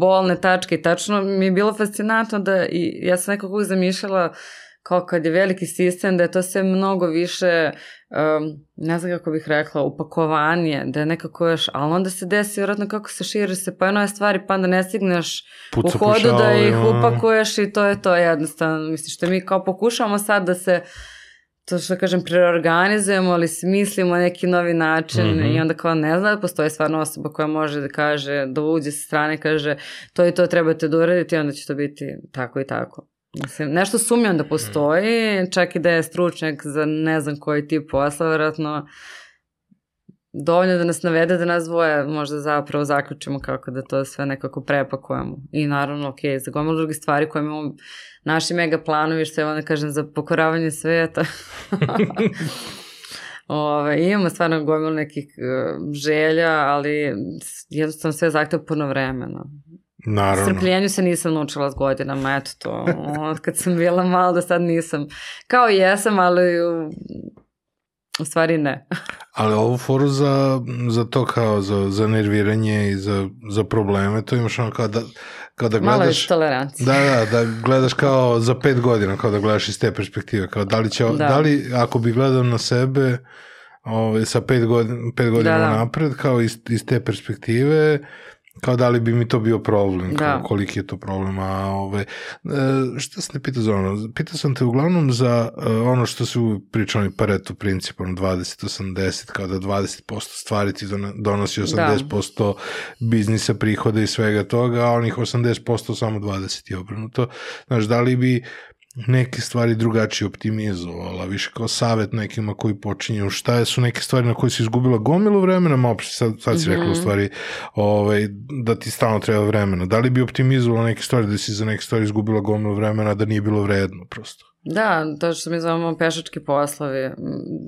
bolne tačke i tačno mi je bilo fascinantno da i ja sam nekako zamišljala uh, kao kad je veliki sistem, da je to sve mnogo više, um, ne znam kako bih rekla, upakovanje, da je nekako još, ali onda se desi vjerojatno kako se širi se pa nove stvari, pa onda ne stigneš Puca u hodu da ih upakuješ i to je to jednostavno. Misliš, što mi kao pokušavamo sad da se to što kažem, preorganizujemo, ali smislimo neki novi način mm -hmm. i onda kao ne zna da postoji stvarno osoba koja može da kaže, da uđe sa strane, kaže to i to trebate da uradite i onda će to biti tako i tako. Mislim, nešto sumnjam da postoji, čak i da je stručnjak za ne znam koji tip posla, vjerojatno dovoljno da nas navede da nas dvoje možda zapravo zaključimo kako da to sve nekako prepakujemo. I naravno, ok, za gomilu drugih stvari koje imamo naši mega planovi, što je onda kažem za pokoravanje sveta. Ove, imamo stvarno gomilu nekih uh, želja, ali jednostavno sve zahteva puno vremena. Naravno. Strpljenju se nisam naučila s godinama, eto to. Od kad sam bila malo do sad nisam. Kao i jesam, ali u, u stvari ne. ali ovu foru za, za to kao za, za nerviranje i za, za probleme, to imaš ono kao da, kao da gledaš... Malo je tolerancije. Da, da, da gledaš kao za pet godina, kao da gledaš iz te perspektive. Kao da li će, da. da li ako bi gledao na sebe ove, ovaj, sa pet godina, pet godina da, da. napred, kao iz, iz te perspektive, kao da li bi mi to bio problem, kao da. koliki je to problem, a ove, e, šta sam te pitao za ono? Pitao sam te uglavnom za uh, ono što su pričali Pareto principom 20-80, kao da 20% stvari ti donosi 80% da. biznisa, prihoda i svega toga, a onih 80% samo 20 je obrnuto. Znaš, da li bi neke stvari drugačije optimizovala, više kao savet nekima koji počinju, šta su neke stvari na koje si izgubila gomilu vremena, malo sad, sad si mm rekla u mhm. stvari ovaj, da ti stalno treba vremena. Da li bi optimizovala neke stvari, da si za neke stvari izgubila gomilu vremena, da nije bilo vredno prosto? Da, to što mi zovemo pešački poslovi.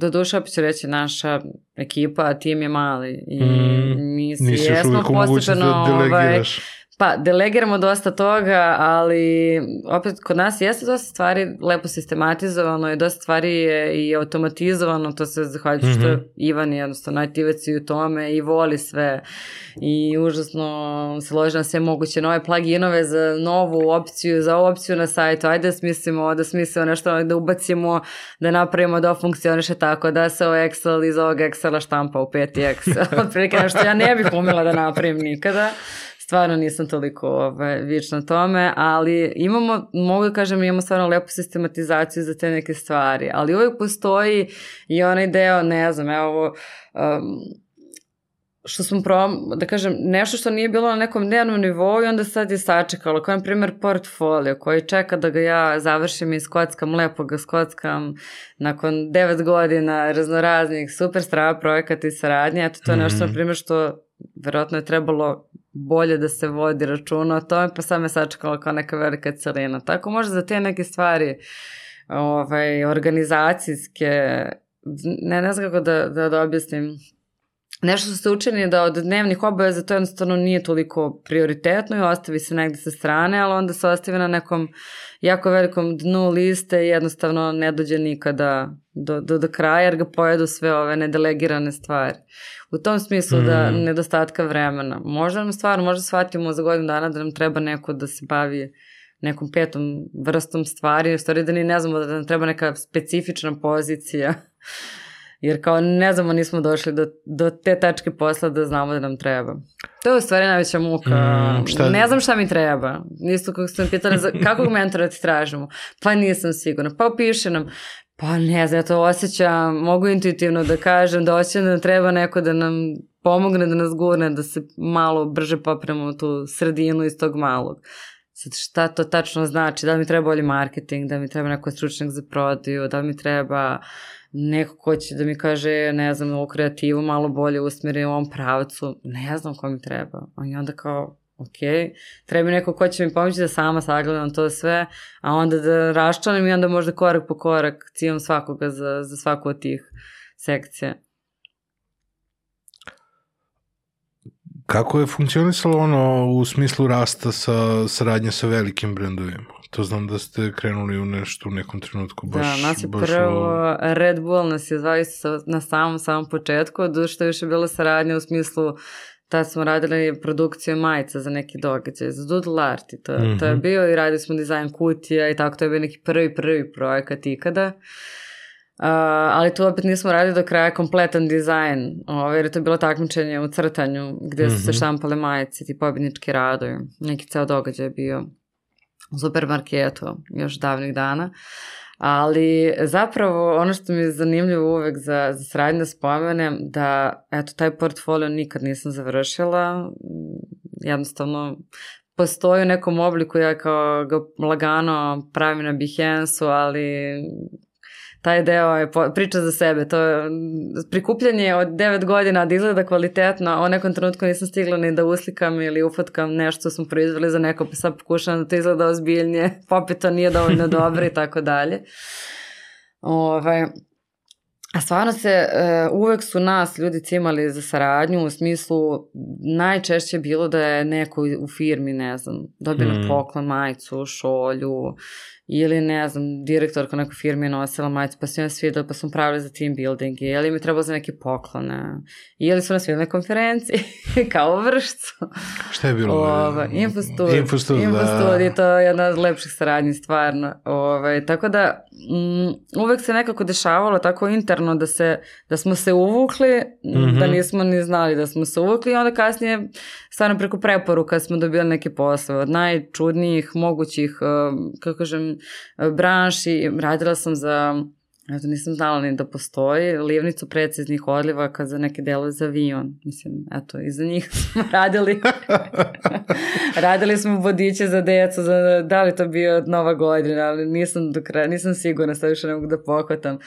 Do duše, opet ću reći, naša ekipa, tim je mali i mm, mi se jesmo postepeno... Da ovaj, Pa, delegiramo dosta toga, ali opet kod nas jeste dosta stvari lepo sistematizovano i dosta stvari je i automatizovano, to se zahvaljujući mm -hmm. što mhm. Ivan je jednostavno najtivec i u tome i voli sve i užasno se loži na sve moguće nove pluginove za novu opciju, za opciju na sajtu, ajde da smislimo, da smislimo nešto, da ubacimo, da napravimo da funkcioniše tako, da se o Excel iz ovog Excela štampa u 5 Excel, otprilike nešto ja ne bih umela da napravim nikada stvarno nisam toliko ovaj, vič na tome, ali imamo, mogu da kažem, imamo stvarno lepu sistematizaciju za te neke stvari, ali uvijek postoji i onaj deo, ne znam, evo ovo, um, što smo pro, da kažem, nešto što nije bilo na nekom dnevnom nivou i onda sad je sačekalo, kao na primjer portfolio koji čeka da ga ja završim i skockam, lepo ga skockam nakon devet godina raznoraznih super strava projekata i saradnje, eto to je nešto, mm -hmm. na primjer, što verovatno je trebalo bolje da se vodi računa o tome, pa sad me sačekala kao neka velika celina. Tako možda za te neke stvari ovaj, organizacijske, ne, ne znam kako da, da, da objasnim, nešto što ste učeni da od dnevnih obaveza to jednostavno nije toliko prioritetno i ostavi se negde sa strane, ali onda se ostavi na nekom jako velikom dnu liste i jednostavno ne dođe nikada do, do, do kraja jer ga pojedu sve ove nedelegirane stvari. U tom smislu da mm. da nedostatka vremena. Možda nam stvarno, možda shvatimo za godinu dana da nam treba neko da se bavi nekom petom vrstom stvari, u stvari da ni ne znamo da nam treba neka specifična pozicija Jer kao ne znamo, nismo došli do, do te tačke posla da znamo da nam treba. To je u stvari najveća muka. Mm, šta... Ne znam šta mi treba. Isto kako sam pitala, za, kakvog mentora ti tražimo? Pa nisam sigurna. Pa opiše nam, pa ne znam, ja to osjećam, mogu intuitivno da kažem, da osjećam da treba neko da nam pomogne, da nas gurne, da se malo brže popremo u tu sredinu iz tog malog. Sad šta to tačno znači? Da li mi treba bolji marketing, da li mi treba neko stručnjak za prodaju, da li mi treba neko ko će da mi kaže, ne znam, ovu kreativu malo bolje usmeri u ovom pravcu, ne znam ko mi treba. I onda kao, ok, treba mi neko ko će mi pomoći da sama sagledam to sve, a onda da raščanim i onda možda korak po korak cijem svakoga za, za svaku od tih sekcija. Kako je funkcionisalo ono u smislu rasta sa saradnje sa velikim brendovima? To znam da ste krenuli u nešto u nekom trenutku baš... Da, nas je baš prvo o... Red Bull nas je zvao na samom samom početku, do što je više bila saradnja u smislu tad smo radili produkciju majica za neki događaj, za Doodle Art i to, mm -hmm. to je mhm. bio i radili smo dizajn kutija i tako, to je bio neki prvi, prvi projekat ikada. Uh, ali tu opet nismo radili do kraja kompletan dizajn, ovaj, jer je to bilo takmičenje u crtanju gde su mm -hmm. se mhm. štampale majice, ti pobjednički radovi, neki ceo događaj je bio supermarketu još davnih dana. Ali zapravo ono što mi je zanimljivo uvek za, za sradnje da spomenem da eto taj portfolio nikad nisam završila. Jednostavno postoji u nekom obliku ja kao ga lagano pravim na Behance-u, ali taj deo je priča za sebe. To je prikupljanje od 9 godina da izgleda kvalitetno, a u nekom trenutku nisam stigla ni da uslikam ili ufotkam nešto smo proizveli za neko, pa sad pokušam da to izgleda ozbiljnije, popet to nije dovoljno dobro i tako dalje. Ovaj, A stvarno se, uh, uvek su nas ljudi cimali za saradnju u smislu najčešće bilo da je neko u firmi, ne znam, dobio mm. poklon majicu, šolju, ili ne znam, direktorka nekoj firmi je nosila majicu, pa su nas svideli, pa smo pravili za team building, ili mi je trebalo za neke poklone, ili su nas videli na konferenciji, kao vršcu. Šta je bilo? Ova, Infostud. Infostud, Infostud da. to je jedna od lepših saradnji, stvarno. Ove, ovaj, tako da, mm, uvek se nekako dešavalo tako interno da, se, da smo se uvukli, mm -hmm. da nismo ni znali da smo se uvukli i onda kasnije stvarno preko preporuka smo dobili neke poslove od najčudnijih mogućih, um, kako kažem, branši. Radila sam za Eto, nisam znala ni da postoji livnicu preciznih odlivaka za neke delove za avion. Mislim, eto, i za njih smo radili. radili smo vodiće za decu, za, da li to bio nova godina, ali nisam do kraja, nisam sigurna, sad više ne mogu da pokvatam.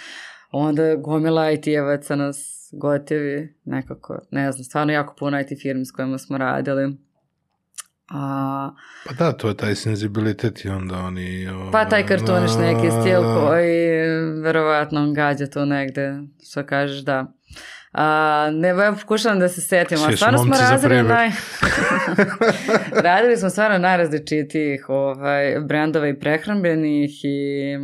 Onda gomila IT-evaca nas gotivi, nekako, ne znam, stvarno jako puno IT firmi s kojima smo radili. A, pa da, to je taj senzibilitet i onda oni... Ove, pa taj kartoniš neki stil koji verovatno gađa to negde, što kažeš da. A, ne, ja pokušavam da se setim, a stvarno smo radili naj... radili smo stvarno najrazličitijih ovaj, brendova i prehrambenih i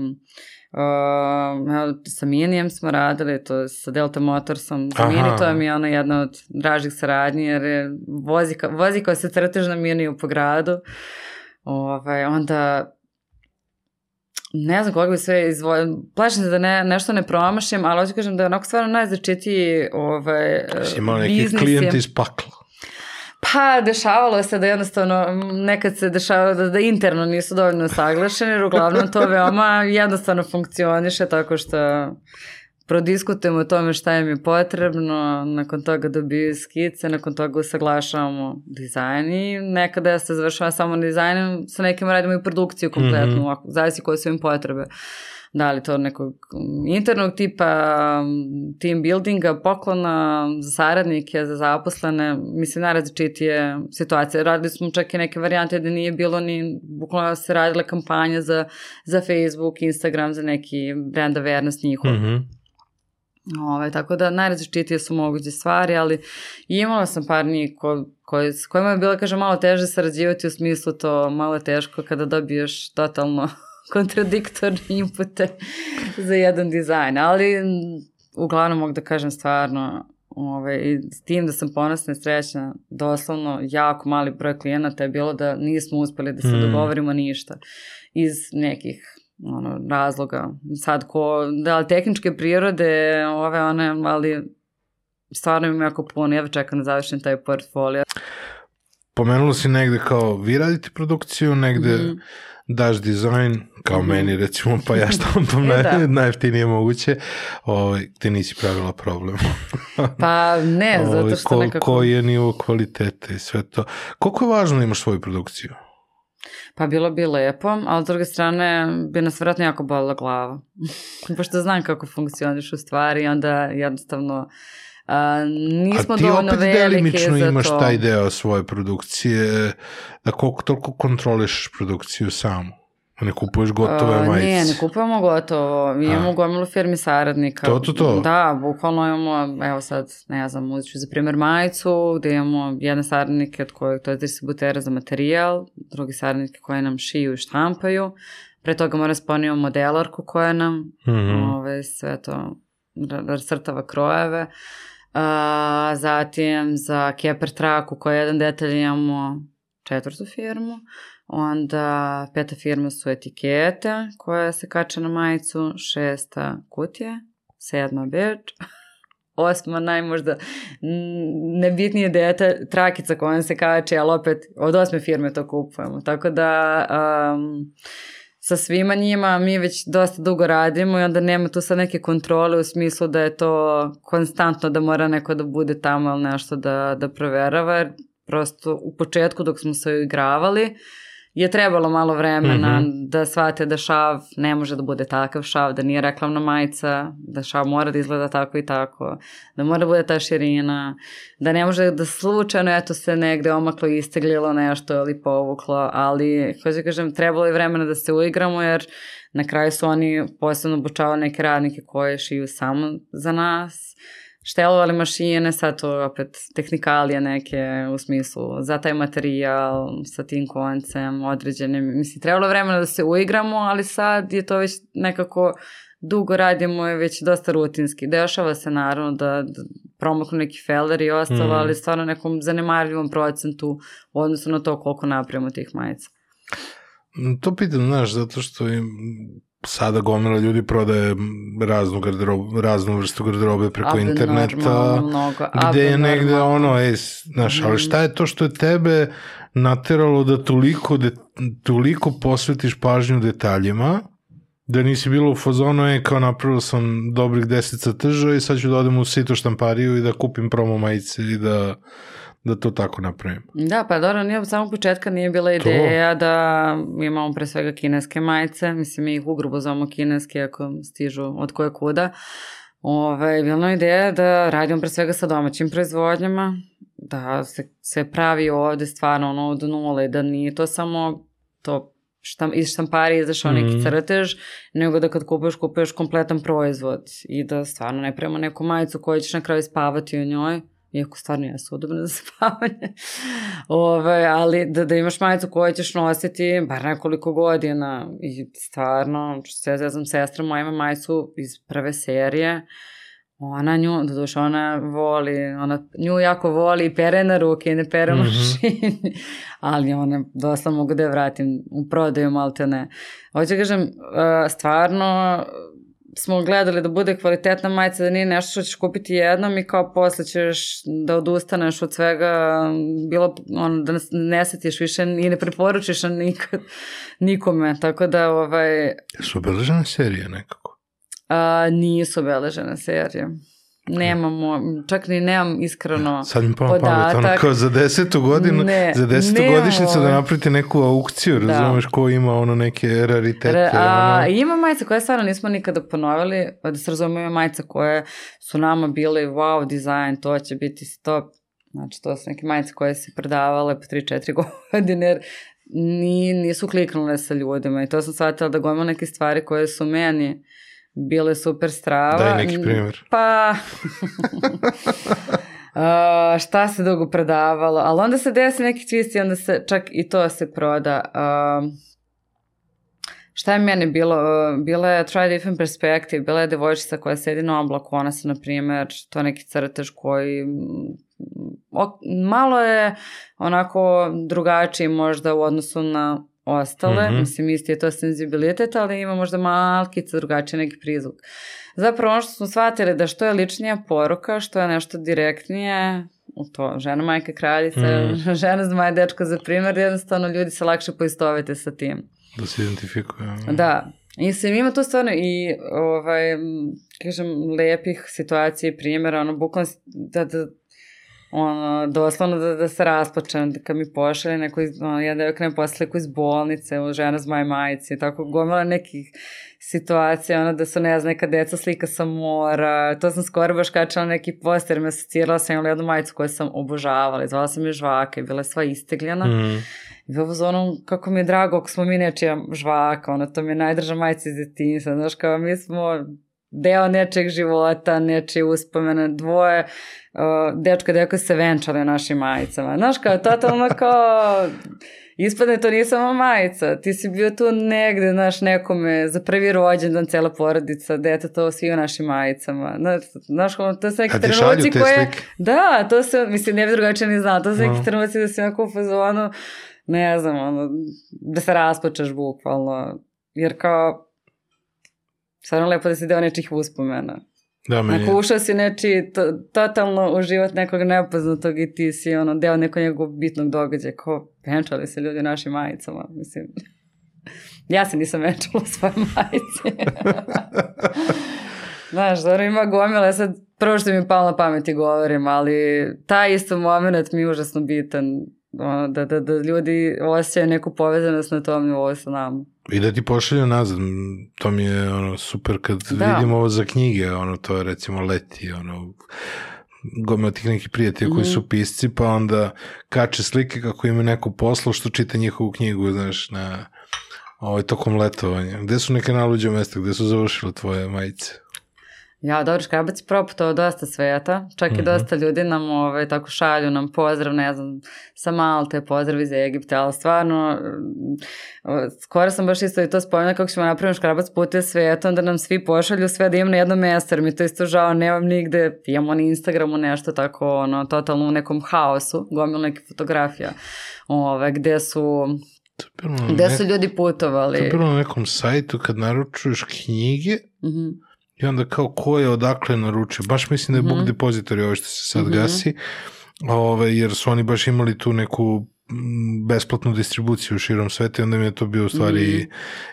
Uh, sa Minijem smo radili, to je sa Delta Motorsom. Za Mini to je mi ona jedna od dražih saradnji, jer je vozi, vozi kao se crtež na Miniju po gradu. Ovaj, onda ne znam koga bi sve izvojio. Plašim se da ne, nešto ne promašim, ali hoću kažem da je onako stvarno najzačitiji ovaj, Si imao neki klijent iz pakla. Pa, dešavalo se da jednostavno, nekad se dešavalo da, da interno nisu dovoljno saglašeni, jer uglavnom to veoma jednostavno funkcioniše tako što prodiskutujemo o tome šta im je potrebno, nakon toga dobiju skice, nakon toga usaglašavamo dizajn i nekada ja se završava samo dizajnom, sa nekim radimo i produkciju kompletnu, mm -hmm. zavisi koje su im potrebe. Da li to nekog internog tipa, team buildinga, poklona za saradnike, za zaposlene, mislim najrazličitije situacije. Radili smo čak i neke varijante gde nije bilo ni, bukvalno se radila kampanja za, za Facebook, Instagram, za neki brand awareness njihov. Mm -hmm Ove, tako da najrazličitije su moguće stvari, ali imala sam par njih ko, koji, s kojima je bilo, kažem, malo teže sarađivati u smislu to malo teško kada dobiješ totalno kontradiktorne inpute za jedan dizajn, ali uglavnom mogu da kažem stvarno Ove, ovaj, I s tim da sam ponosna i srećna, doslovno jako mali broj klijenata je bilo da nismo uspeli da se mm. dogovorimo ništa iz nekih ono, razloga. Sad ko, da li tehničke prirode, ove one, ali stvarno imam jako puno, ja čekam da završim taj portfolio. Pomenula si negde kao vi radite produkciju, negde mm. daš dizajn, kao mm. meni recimo, pa ja štampam e, da. najjeftinije moguće, o, ovaj, te nisi pravila problem. pa ne, zato ovaj, što ko, nekako... Koji je nivo kvalitete i sve to. Koliko je važno da imaš svoju produkciju? Pa bilo bi lepo, ali s druge strane bi nas vjerojatno jako bolila glava. Pošto znam kako funkcioniš u stvari, onda jednostavno a, nismo dovoljno to. A ti opet delimično imaš taj deo svoje produkcije, da koliko toliko kontroliš produkciju samu. Ne kupuješ gotove uh, majice? Ne, ne kupujemo gotovo. Mi imamo gomilu firmi saradnika. To, to, to? Da, bukvalno imamo, evo sad, ne znam, uzet ću za primjer majicu, gde imamo jedne saradnike od kojeg, to je distributera za materijal, drugi saradnike koje nam šiju i štampaju. Pre toga mora sponio modelarku koja nam mm -hmm. ove, sve to rasrtava krojeve. A, zatim za Keper traku koja je jedan detalj imamo četvrtu firmu. Onda peta firma su etikete koja se kače na majicu, šesta kutije, sedma beč, osma najmožda nebitnije dete, trakica koja se kače, ali opet od osme firme to kupujemo. Tako da um, sa svima njima mi već dosta dugo radimo i onda nema tu sad neke kontrole u smislu da je to konstantno da mora neko da bude tamo ili nešto da, da proverava, jer prosto u početku dok smo se igravali, je trebalo malo vremena mm -hmm. da shvate da šav ne može da bude takav šav, da nije reklamna majica, da šav mora da izgleda tako i tako, da mora da bude ta širina, da ne može da slučajno eto se negde omaklo i isteglilo nešto ili povuklo, ali hoću da kažem trebalo je vremena da se uigramo jer na kraju su oni posebno obučavali neke radnike koje šiju samo za nas štelovali mašine, sad to opet tehnikalije neke u smislu za taj materijal sa tim koncem određenim. Mislim, trebalo vremena da se uigramo, ali sad je to već nekako dugo radimo je već dosta rutinski. Dešava se naravno da, da promoknu neki feller i ostalo, mm. ali stvarno nekom zanemarljivom procentu u odnosu na to koliko napravimo tih majica. To pitam, znaš, zato što im sada gomila ljudi prodaje raznu, garderobu, raznu vrstu garderobe preko Abde interneta, mnogo. gde je negde ono, ej, znaš, ali šta je to što je tebe nateralo da toliko, de, toliko posvetiš pažnju detaljima, da nisi bilo u fazonu, ej, kao napravio sam dobrih deset crteža i sad ću da odem u sito štampariju i da kupim promo majice i da da to tako napravimo. Da, pa dobro, nije od samog početka nije bila ideja to... da imamo pre svega kineske majice, mislim mi ih ugrubo zovemo kineske ako stižu od koje kuda. Ove, bila je ideja da radimo pre svega sa domaćim proizvodnjama, da se, se pravi ovde stvarno ono od nule, da nije to samo to štam, iz štamparije izašao mm. neki crtež, nego da kad kupuješ, kupuješ kompletan proizvod i da stvarno ne prema neku majicu koju ćeš na kraju spavati u njoj, iako stvarno jesu udobne za spavanje, Ove, ali da, da imaš majicu koju ćeš nositi bar nekoliko godina i stvarno, što se ja znam, sestra moja ima majicu iz prve serije, ona nju, doduše ona voli, ona nju jako voli i pere na ruke i ne pere u Mhm. mašini, ali ona dosta mogu da je vratim u prodaju, malte ne. Hoću kažem, uh, stvarno smo gledali da bude kvalitetna majica, da nije nešto što ćeš kupiti jednom i kao posle ćeš da odustaneš od svega, bilo ono, da ne setiš više i ne preporučiš nikad, nikome, tako da ovaj, Su obeležene serije nekako? a, nisu obeležene serije. Nemamo, čak ni nemam iskreno Sad mi palo pamet, ono kao za desetu godinu, Ne, za desetu nemamo. godišnicu da napravite neku aukciju, Da. razumeš, ko ima ono neke raritete. Re, a, ono. ima majice koje stvarno nismo nikada ponovili, da se razume, ima majice koje su nama bile wow dizajn, to će biti stop. Znači, to su neke majice koje se prodavale po 3-4 godine, jer ni, nisu kliknule sa ljudima i to sam shvatila da gomila neke stvari koje su meni bile super strava. Daj neki primjer. Pa... Uh, šta se dugo prodavalo, ali onda se desi neki twist i onda se čak i to se proda. Uh, šta je meni bilo? Uh, bila je Try Different Perspective, bila je devojčica koja sedi na oblaku, ona se, na primjer, to je neki crtež koji ok, malo je onako drugačiji možda u odnosu na ostale, Mhm. mislim isti je to senzibilitet, ali ima možda malkice drugačiji neki prizvuk. Zapravo ono što smo shvatili da što je ličnija poruka, što je nešto direktnije, u to žena majka kraljica, Mm. žena zmaja dečko za primjer, jednostavno ljudi se lakše poistovete sa tim. Da se identifikuje. Da. I Mislim, ima tu stvarno i, ovaj, kažem, lepih situacija i primjera, ono, bukvalno, da, da, ono, doslovno da, da se rasplačem, da kad mi pošalje neko, iz, ono, ja da joj krenem posle sliku iz bolnice, u žena z moje majice, tako gomila nekih situacija, ono, da su, ne znam, neka deca slika sa mora, to sam skoro baš kačala neki poster, me asocirala sam imala jednu majicu koju sam obožavala, zvala sam je žvaka i bila je sva istegljena. Mm. I ovo za ono, kako mi je drago ako smo mi nečija žvaka, ono, to mi je najdrža majica iz detinjstva, znaš, kao mi smo deo nečeg života, nečije uspomene, dvoje, uh, dečko i devojka se venčali u našim majicama. Znaš, kao, totalno kao, ispadne to nije samo majica, ti si bio tu negde, znaš, nekome, za prvi rođendan, cela porodica, dete, to svi u našim majicama. Znaš, znaš, to su neki šalju trenuci koje... slike? Da, to se, mislim, ne bi drugačije ni znao, to su neki No. trenuci da si onako u fazonu, ne znam, ono, da se rasplačeš bukvalno, jer kao, stvarno lepo da si deo nečih uspomena. Da, meni Ako ušao si neči to, totalno u život nekog nepoznatog i ti si ono, deo nekog njegovog bitnog događaja, kao venčali se ljudi u našim majicama, mislim. Ja se nisam venčala u svojoj majici. Znaš, stvarno ima gomila, sad prvo što mi je palo na pameti govorim, ali taj isto moment mi je užasno bitan, da, da, da ljudi osjećaju neku povezanost na tom nivou sa nama. I da ti pošalju nazad, to mi je ono, super kad Da. vidim ovo za knjige, ono, to je recimo leti, ono, gomila tih nekih prijatelja koji Mhm. su pisci, pa onda kače slike kako ima neko poslu što čita njihovu knjigu, znaš, na ovaj, tokom letovanja. Gde su neke naluđe mesta, gde su završile tvoje majice? Ja, dobro, Škrabac je proputovao dosta sveta, čak i Mhm. dosta ljudi nam ovaj, tako šalju nam pozdrav, ne znam, sa Malte, pozdrav iz Egipta, ali stvarno, mm, skoro sam baš isto i to spomenula kako ćemo napraviti Škrabac putuje svetom, da nam svi pošalju sve da imam na jednom mjestu, jer mi to isto žao, nemam nigde, imamo na Instagramu nešto tako, ono, totalno u nekom haosu, gomil nekih fotografija, ove, gde su, gde su ljudi putovali. To je bilo na nekom sajtu kad naručuješ knjige Mhm. I onda kao ko je odakle naručio. Baš mislim da je Book Mhm. Depository ovo što se sad Mhm. gasi, ove, jer su oni baš imali tu neku mm, besplatnu distribuciju širom sveta i onda mi je to bio u stvari Mhm. i,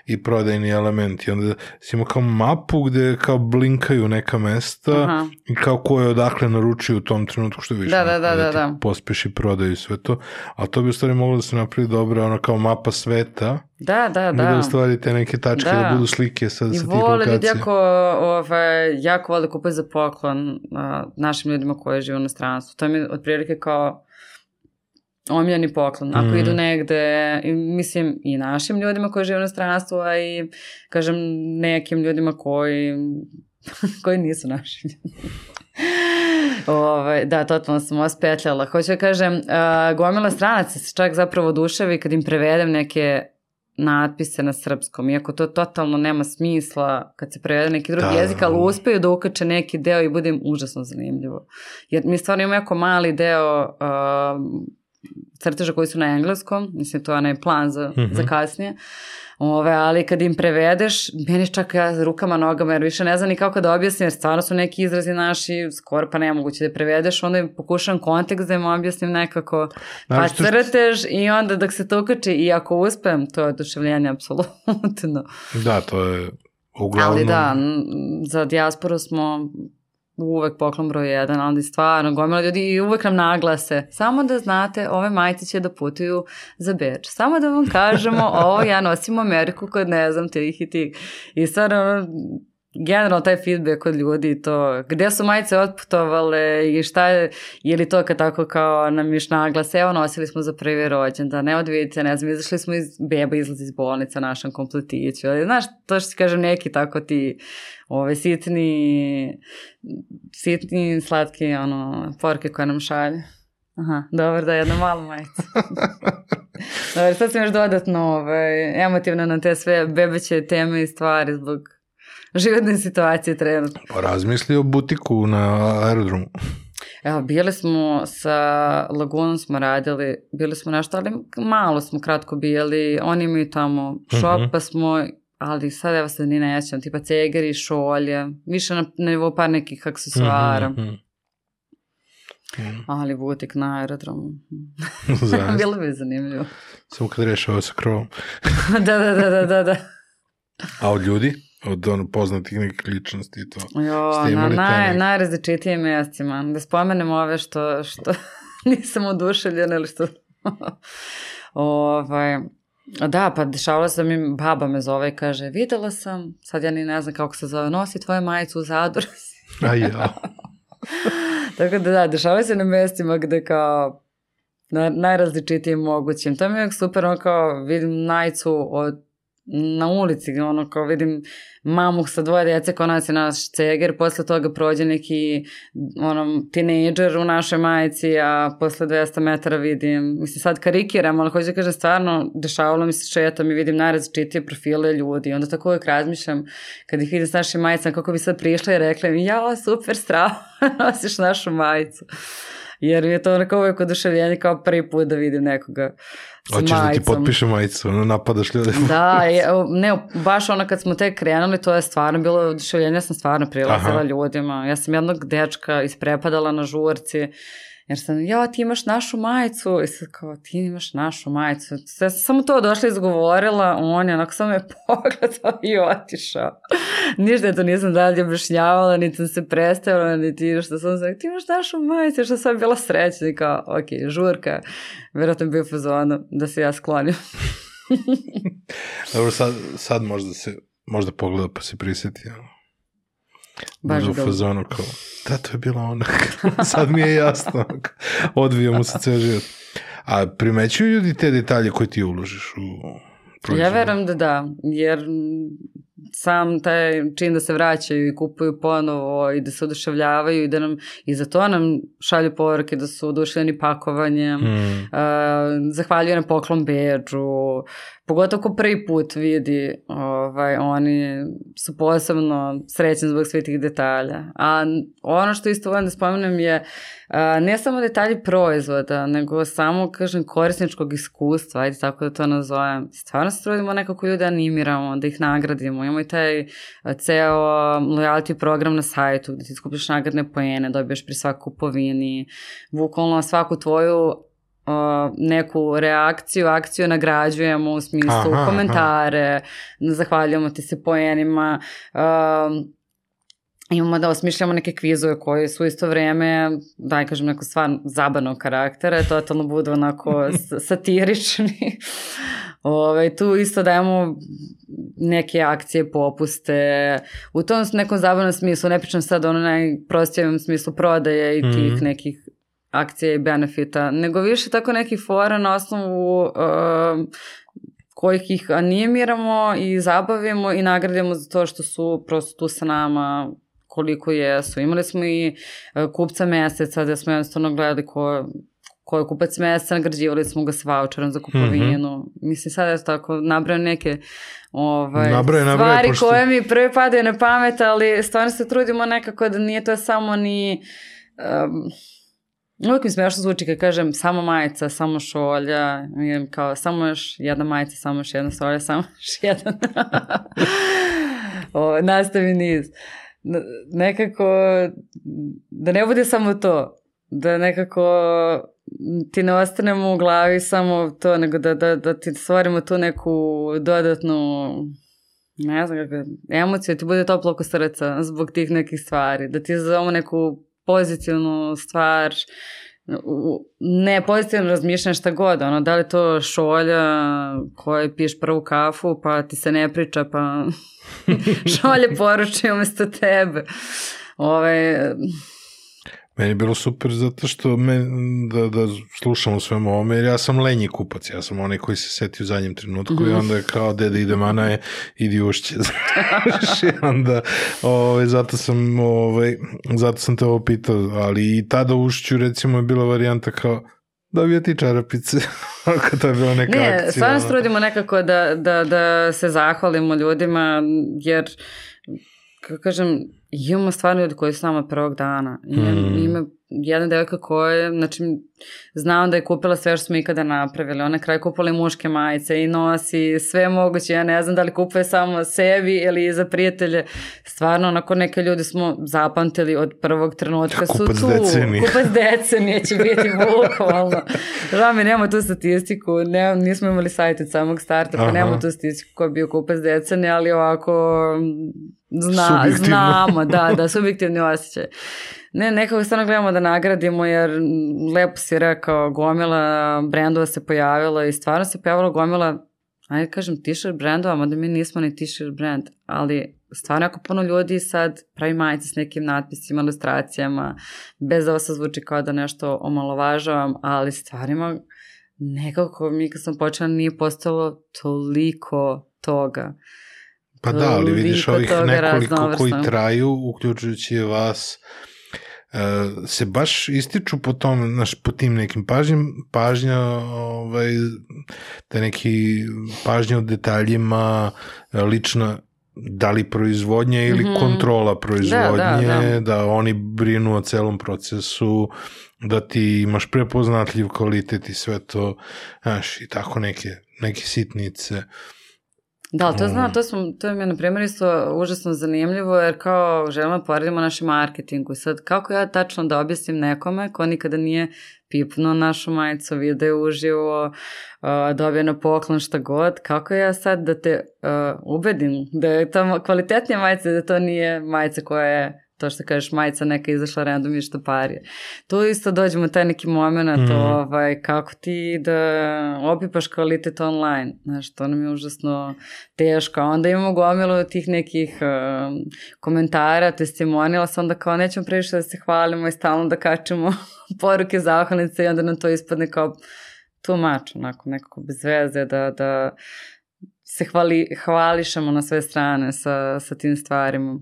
i prodajni element i onda si imao kao mapu gde kao blinkaju neka mesta Aha. i kao ko je odakle naručio u tom trenutku što više Da, da, da, da, da. pospeši prodaju i sve to, a to bi u stvari moglo da se napravi dobro ono kao mapa sveta Da, da, da. da da. u stvari te neke tačke da, Da. budu slike sa, I sa tih vole ljudi lokacija. jako, ovaj, jako vole kupiti za poklon a, našim ljudima koji žive u inostranstvu. To mi je otprilike kao omiljeni poklon. Ako Mhm. idu negde, mislim, i našim ljudima koji žive u inostranstvu, a i, kažem, nekim ljudima koji, koji nisu naši ljudi. Ove, da, totalno sam ospetljala. Hoću da kažem, uh, gomila stranaca se čak zapravo oduševi kad im prevedem neke natpise na srpskom, iako to totalno nema smisla kad se prevede neki drugi Da. jezik, ali uspeju da ukače neki deo i bude im užasno zanimljivo. Jer mi stvarno imamo jako mali deo uh, crteža koji su na engleskom, mislim to je onaj plan za, Mhm. za kasnije, Ove, ali kad im prevedeš, meni čak ja rukama, nogama, jer više ne znam ni kako da objasnim, jer stvarno su neki izrazi naši, skoro pa nemoguće da prevedeš, onda im pokušam kontekst da im objasnim nekako, pa Znaš što- crtež i onda dok se to ukači i ako uspem, to je oduševljenje, apsolutno. Da, to je uglavnom... Ali da, za dijasporu smo uvek poklon broj jedan, ali stvarno gomila ljudi i uvek nam naglase. Samo da znate, ove majice će da putuju za Beč. Samo da vam kažemo, ovo ja nosim u Ameriku kod ne znam tih i tih. I stvarno, generalno taj feedback od ljudi to, gde su majice otputovale i šta je, ili to kad tako kao nam još naglase, evo nosili smo za prvi rođendan, evo da vidite, ne znam, izašli smo iz, beba izlazi iz bolnice našem kompletiću, ali znaš, to što ti kažem neki tako ti ove sitni, sitni, slatki, ono, porke koje nam šalje. Aha, dobro da je jedna mala majica. dobro, sad sam još dodatno ovaj, emotivna na te sve bebeće teme i stvari zbog životne situacije trenutno. Pa razmisli o butiku na aerodromu. Evo, bili smo sa Lagunom smo radili, bili smo nešto, ali malo smo kratko bili, oni imaju tamo šop, Mhm. pa smo, ali sad evo se ni nećem, tipa cegeri, šolje, više na, na nivou par nekih aksesuara, Mhm, mhm. ali butik na aerodromu. Bilo bi zanimljivo. Samo kad reši ovo sa krovom. da, da, da, da, da, da. A od ljudi? Od ono, poznatih nekih ličnosti i to. Jo, na naj, neke- najrazličitijim mjestima. Da spomenem ove što, što nisam oduševljena ili što... ovaj, da, pa dešavalo se da mi baba me zove i kaže, videla sam, sad ja ni ne znam kako se zove, nosi tvoju majicu u Zadru. A ja. Tako da da, dešavalo se na mjestima gde kao na najrazličitijim mogućim. To mi je uvijek super, ono kao vidim najcu od na ulici, ono kao vidim mamu sa dvoje djece koja nosi naš ceger, posle toga prođe neki ono, tinejdžer u našoj majici, a posle 200 metara vidim, mislim sad karikiram, ali hoću da kažem stvarno, dešavalo mi se šetam i vidim najrazličitije profile ljudi, onda tako uvijek razmišljam kad ih vidim s našim majicama, kako bi sad prišla i rekla mi, ja, super, strava, nosiš našu majicu. Jer je to onako uvijek oduševljenje kao prvi put da vidim nekoga s Hoćeš da ti majicom. potpišem majicu, ono napadaš ljude. Da, je, ne, baš ono kad smo tek krenuli, to je stvarno bilo oduševljenje, ja sam stvarno prilazila Aha. ljudima. Ja sam jednog dečka isprepadala na žurci, jer sam, ja, ti imaš našu majicu, i sad kao, ti imaš našu majicu. Ja sam samo to došla izgovorila, on je onako samo me pogledao i otišao. Ništa to nisam dalje objašnjavala, niti sam se predstavila, niti što sam sam, ti imaš našu majicu, što sam bila srećna i kao, ok, žurka, vjerojatno je bio fazonu da se ja sklonim. Dobro, sad, sad možda se možda pogleda pa se prisjeti. Baš u fazonu kao, da, to je bila ona. sad mi je jasno. Odvio mu se ceo život. A primećuju ljudi te detalje koje ti uložiš u proizvod? Ja verujem da da, jer sam taj čin da se vraćaju i kupuju ponovo i da se oduševljavaju i da nam, i za to nam šalju poruke da su oduševljeni pakovanjem, Mm. Uh, zahvaljuju na poklon beđu, pogotovo ko prvi put vidi, ovaj, oni su posebno srećni zbog svih tih detalja. A ono što isto volim da spomenem je uh, ne samo detalji proizvoda, nego samo, kažem, korisničkog iskustva, ajde tako da to nazovem. Stvarno se trudimo nekako ljude animiramo, da ih nagradimo. Imamo i taj ceo loyalty program na sajtu gde ti skupiš nagradne poene, dobiješ pri svakoj kupovini, bukvalno svaku tvoju uh, neku reakciju, akciju nagrađujemo u smislu Aha, aha. komentare, zahvaljujemo ti se poenima, um, imamo da osmišljamo neke kvizove koji su isto vreme, daj kažem, neko stvarno zabavnog karaktera, totalno budu onako satirični. Ove, tu isto dajemo neke akcije, popuste, u tom nekom zabavnom smislu, ne pričam sad ono najprostijem smislu prodaje i tih Mhm. nekih akcije i benefita, nego više tako neki fora na osnovu uh, kojih ih animiramo i zabavimo i nagradimo za to što su prosto tu sa nama koliko jesu. Imali smo i uh, kupca meseca gde smo jednostavno gledali ko, ko je kupac meseca, nagrađivali smo ga s voucherom za kupovinu. Mm -hmm. Mislim, sad je tako, nabrao neke ovaj, nabraj, nabraj, stvari pošto... koje mi prvi padaju na pamet, ali stvarno se trudimo nekako da nije to samo ni... Um, Uvijek mi smiješno zvuči kad kažem samo majica, samo šolja, kao samo još jedna majica, samo još jedna šolja, samo još jedan. o, nastavi niz. Nekako, da ne bude samo to, da nekako ti ne ostanemo u glavi samo to, nego da, da, da ti stvorimo tu neku dodatnu ne znam kako, emociju, da ti bude toplo oko srca zbog tih nekih stvari, da ti zovemo neku pozitivnu stvar, ne pozitivno razmišljanje šta god, ono, da li to šolja koja piješ prvu kafu pa ti se ne priča pa šolje poruči umesto tebe. Ove, Meni je bilo super zato što me, da, da slušam u svemu ovome, jer ja sam lenji kupac, ja sam onaj koji se seti u zadnjem trenutku mm -hmm. i mhm. onda je kao deda ide mana je, idi ušće. I onda, ovaj, zato sam, ovaj, zato sam te ovo pitao, ali i tada ušću recimo je bila varijanta kao, dobio ti čarapice, ako to je bila neka ne, akcija. Ne, stvarno se trudimo nekako da, da, da se zahvalimo ljudima, jer, kako kažem, imamo stvarno ljudi koji su nama prvog dana. Ima, mm. ima jedna devojka koja, znači, znam da je kupila sve što smo ikada napravili. Ona je kraj kupila i muške majice i nosi sve moguće. Ja ne znam da li kupuje samo sebi ili za prijatelje. Stvarno, onako neke ljudi smo zapamtili od prvog trenutka su kupac tu. Decenije. Kupac decenije će biti bukvalno. Žao mi, nemamo tu statistiku. Ne, nismo imali sajt od samog starta, pa nemamo tu statistiku ko je bio kupac decenije, ali ovako zna, znamo, da, da, subjektivni osjećaj. Ne, nekako stvarno gledamo da nagradimo jer lepo si rekao, gomila brendova se pojavila i stvarno se pojavila gomila, ajde kažem t-shirt brendova, mada mi nismo ni t-shirt brend, ali stvarno jako puno ljudi sad pravi majice s nekim natpisima, ilustracijama, bez da ovo se zvuči kao da nešto omalovažavam, ali stvarima nekako mi kad sam počela nije postalo toliko toga. Pa da, ali vidiš ovih nekoliko koji traju, uključujući vas, Uh, se baš ističu po tom, naš, po tim nekim pažnjim, pažnja, ovaj, te neki pažnja u detaljima, lična da li proizvodnja ili mm -hmm. kontrola proizvodnje, da, da, da. da oni brinu o celom procesu, da ti imaš prepoznatljiv kvalitet i sve to, znaš, i tako neke, neke sitnice. Uh, Da, to znam, to, smo, to mi je na primjer isto užasno zanimljivo jer kao želimo da poredimo naši marketingu. Sad, kako ja tačno da objasnim nekome ko nikada nije pipnuo našu majicu, video uživo, uh, dobio na poklon šta god, kako ja sad da te uh, ubedim da je to kvalitetnija majica, da to nije majica koja je to što kažeš majica neka izašla random i što parije. Tu isto dođemo taj neki moment, mm. ovaj, kako ti da opipaš kvalitet online, znaš, to nam je užasno teško. Onda imamo gomilu tih nekih uh, komentara, testimonila sam onda kao nećemo previše da se hvalimo i stalno da kačemo poruke zahvalnice i onda nam to ispadne kao tu mač, onako, nekako bez veze, da, da se hvali, hvališemo na sve strane sa, sa tim stvarima.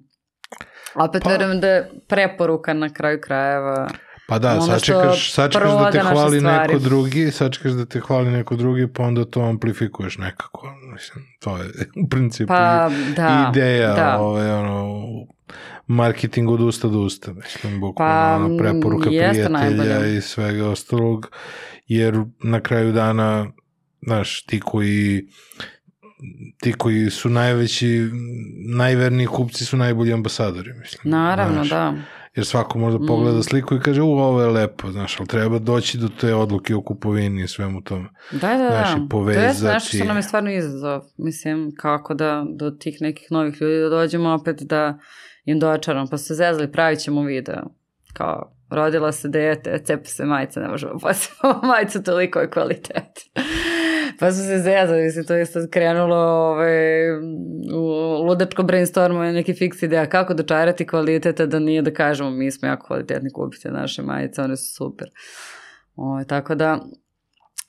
Opet pa, verujem da je preporuka na kraju krajeva Pa da, sačekaš, sačekaš da te hvali neko drugi, sačekaš da te hvali neko drugi, pa onda to amplifikuješ nekako. Mislim, to je u principu pa, da, ideja da. Ove, ono, marketing od usta do usta. Mislim, bukvalno pa, preporuka prijatelja najbolje. i svega ostalog, jer na kraju dana, znaš, ti koji ti koji su najveći, najverniji kupci su najbolji ambasadori, mislim. Naravno, znaš, da. Jer svako možda pogleda mm. sliku i kaže, u, ovo je lepo, znaš, ali treba doći do te odluke o kupovini i svemu tome. Da, da, znaš, da. Povezati. To je nešto što nam je stvarno izazov. Mislim, kako da do tih nekih novih ljudi da dođemo opet da im dočaramo, pa se zezali, pravit ćemo video. Kao, rodila se dete, cepa se majica, ne možemo posebno majicu toliko je kvalitet. Pa su se zezali, mislim, to je sad krenulo ove, u ludačko brainstormu neki fiks ideja kako dočarati kvaliteta da nije da kažemo mi smo jako kvalitetni kupite naše majice, one su super. O, tako da,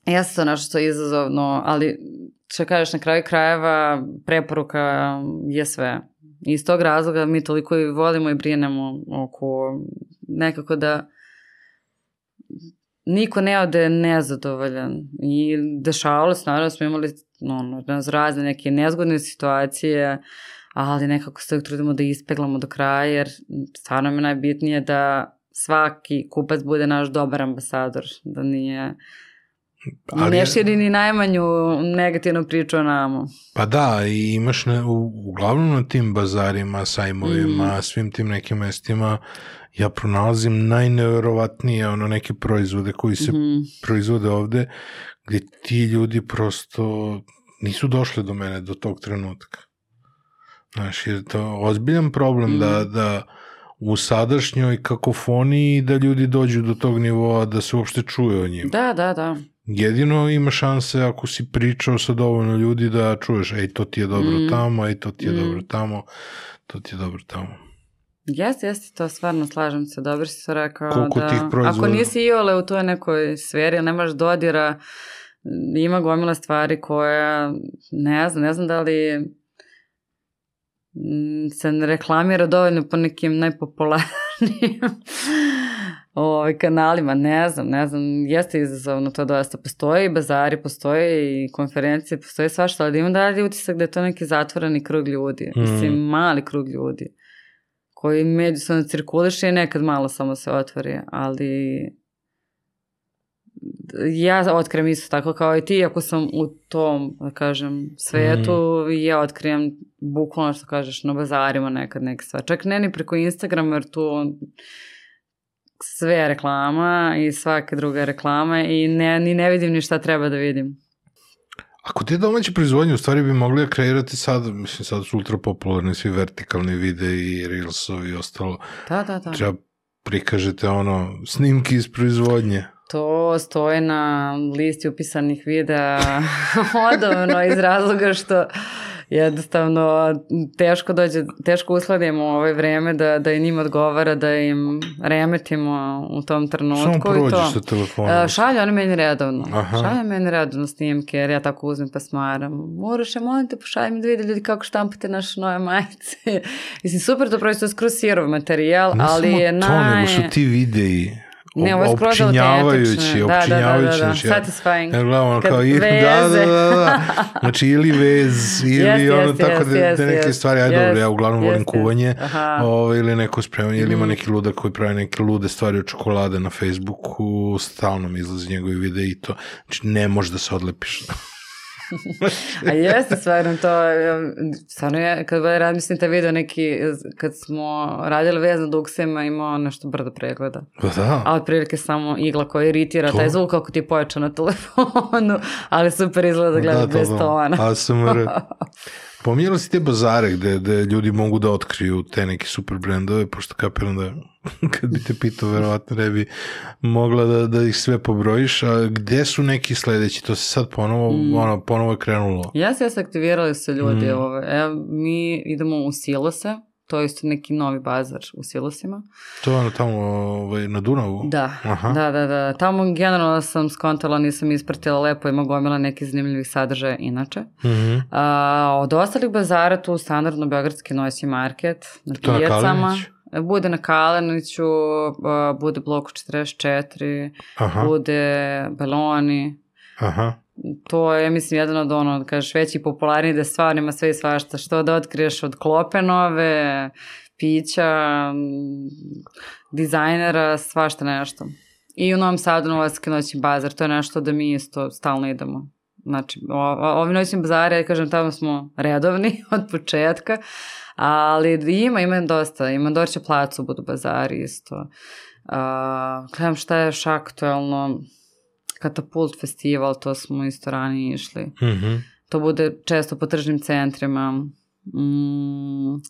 jeste to nešto što je izazovno, ali što kažeš na kraju krajeva preporuka je sve. I iz tog razloga mi toliko i volimo i brinemo oko nekako da niko ne ode nezadovoljan i dešavalo se, naravno smo imali ono, razne neke nezgodne situacije, ali nekako se trudimo da ispeglamo do kraja, jer stvarno mi najbitnije da svaki kupac bude naš dobar ambasador, da nije Ali, ne širi ni najmanju negativnu priču o nama. Pa da, i imaš ne, u, uglavnom na tim bazarima, sajmovima, mm. svim tim nekim mestima, ja pronalazim najneverovatnije ono neke proizvode koji se mm. proizvode ovde, gde ti ljudi prosto nisu došli do mene do tog trenutka. Znaš, je to ozbiljan problem mm. da, da u sadašnjoj kakofoniji da ljudi dođu do tog nivoa da se uopšte čuje o njima. Da, da, da. Jedino ima šanse ako si pričao sa dovoljno ljudi da čuješ, ej, to ti je dobro mm. tamo, ej, to ti je mm. dobro tamo, to ti je dobro tamo. Jeste, jeste, to stvarno slažem se, dobro si to rekao. Koliko da, tih proizvoda? Ako nisi iole u toj nekoj sferi, nemaš dodira, ima gomila stvari koje, ne znam, ne znam da li se ne reklamira dovoljno po nekim najpopularnijim ovaj, kanalima, ne znam, ne znam, jeste izazovno to dosta. Postoje i bazari, postoje i konferencije, postoje svašta, ali imam dalje utisak da je to neki zatvoreni krug ljudi. Mm. Mislim, mali krug ljudi koji međusobno cirkuliše i nekad malo samo se otvori, ali ja otkrijem isto tako kao i ti, ako sam u tom, da kažem, svetu, mm. ja otkrijem bukvalno što kažeš na bazarima nekad neke stvari. Čak ne ni preko Instagrama, jer tu sve reklama i svake druge reklame i ne, ni ne vidim ni šta treba da vidim. Ako te domaće proizvodnje u stvari bi mogli da kreirati sad, mislim sad su ultra popularni svi vertikalni videi i reelsovi i ostalo. Da, da, da. Treba prikažete ono snimki iz proizvodnje. To stoje na listi upisanih videa odavno iz razloga što jednostavno teško dođe, teško usladimo ovaj vreme da, da i njim odgovara, da im remetimo u tom trenutku. Samo prođeš sa telefonom. Šalju oni meni redovno. Aha. Šalju meni redovno snimke, jer ja tako uzmem pa smaram. Moraš, ja molim te, pošalj mi da vide ljudi kako štampate naše nove majice. Mislim, super, to prosto skroz sirov materijal, ne ali je naj... Ne samo to, nego su ti videi Ne, ovo je skroz opčinjavajući, da, da, da, da, da, znači, satisfying. Ja gledam, kao, i, da, da, da, da, znači ili vez, ili yes, ono yes, tako yes, da, yes, da neke yes, stvari, aj yes, dobro, ja uglavnom yes, volim yes, kuvanje, o, ovaj, ili neko spremanje, ili ima mhm. neki ludak koji pravi neke lude stvari od čokolade na Facebooku, stalno mi izlazi njegovi videi i to, znači ne može da se odlepiš. A jeste stvarno to, stvarno je, kad bude rad, mislim te video neki, kad smo radili vez na duksima, imao nešto brdo pregleda. Pa da. A otprilike samo igla koja iritira to? taj zvuk kako ti je pojačao na telefonu, ali super izgleda da gleda da, bez tona. ASMR. Pominjala si te bazare gde, gde ljudi mogu da otkriju te neke super brendove, pošto kapiram da kad bi te pitao, verovatno ne bi mogla da, da ih sve pobrojiš, a gde su neki sledeći? To se sad ponovo, mm. ono, ponovo je krenulo. Jes, jes, aktivirali se ljudi. Mm. Ove. Evo, mi idemo u silose, to je isto neki novi bazar u silosima. To je ono tamo ovaj, na Dunavu? Da, Aha. da, da, da. Tamo generalno sam skontala, nisam ispratila lepo, ima gomila neki zanimljivih sadržaja inače. Mm -hmm. A, od ostalih bazara tu standardno Beogradski noći market na to pijacama. Na bude na Kaleniću, bude bloku 44, Aha. bude Beloni. Aha to je, mislim, jedan od ono, da kažeš, veći popularniji da stvarno ima sve i svašta, što da otkriješ od klope nove, pića, dizajnera, svašta nešto. I u Novom Sadu Novosadske noći bazar, to je nešto da mi isto stalno idemo. Znači, ovi noćni ja kažem, tamo smo redovni od početka, ali ima, ima dosta, ima Dorće placu, budu bazari isto. Uh, gledam šta je još aktuelno, Katapult festival, to smo isto ranije išli. Mm -hmm. To bude često po tržnim centrima. Mm,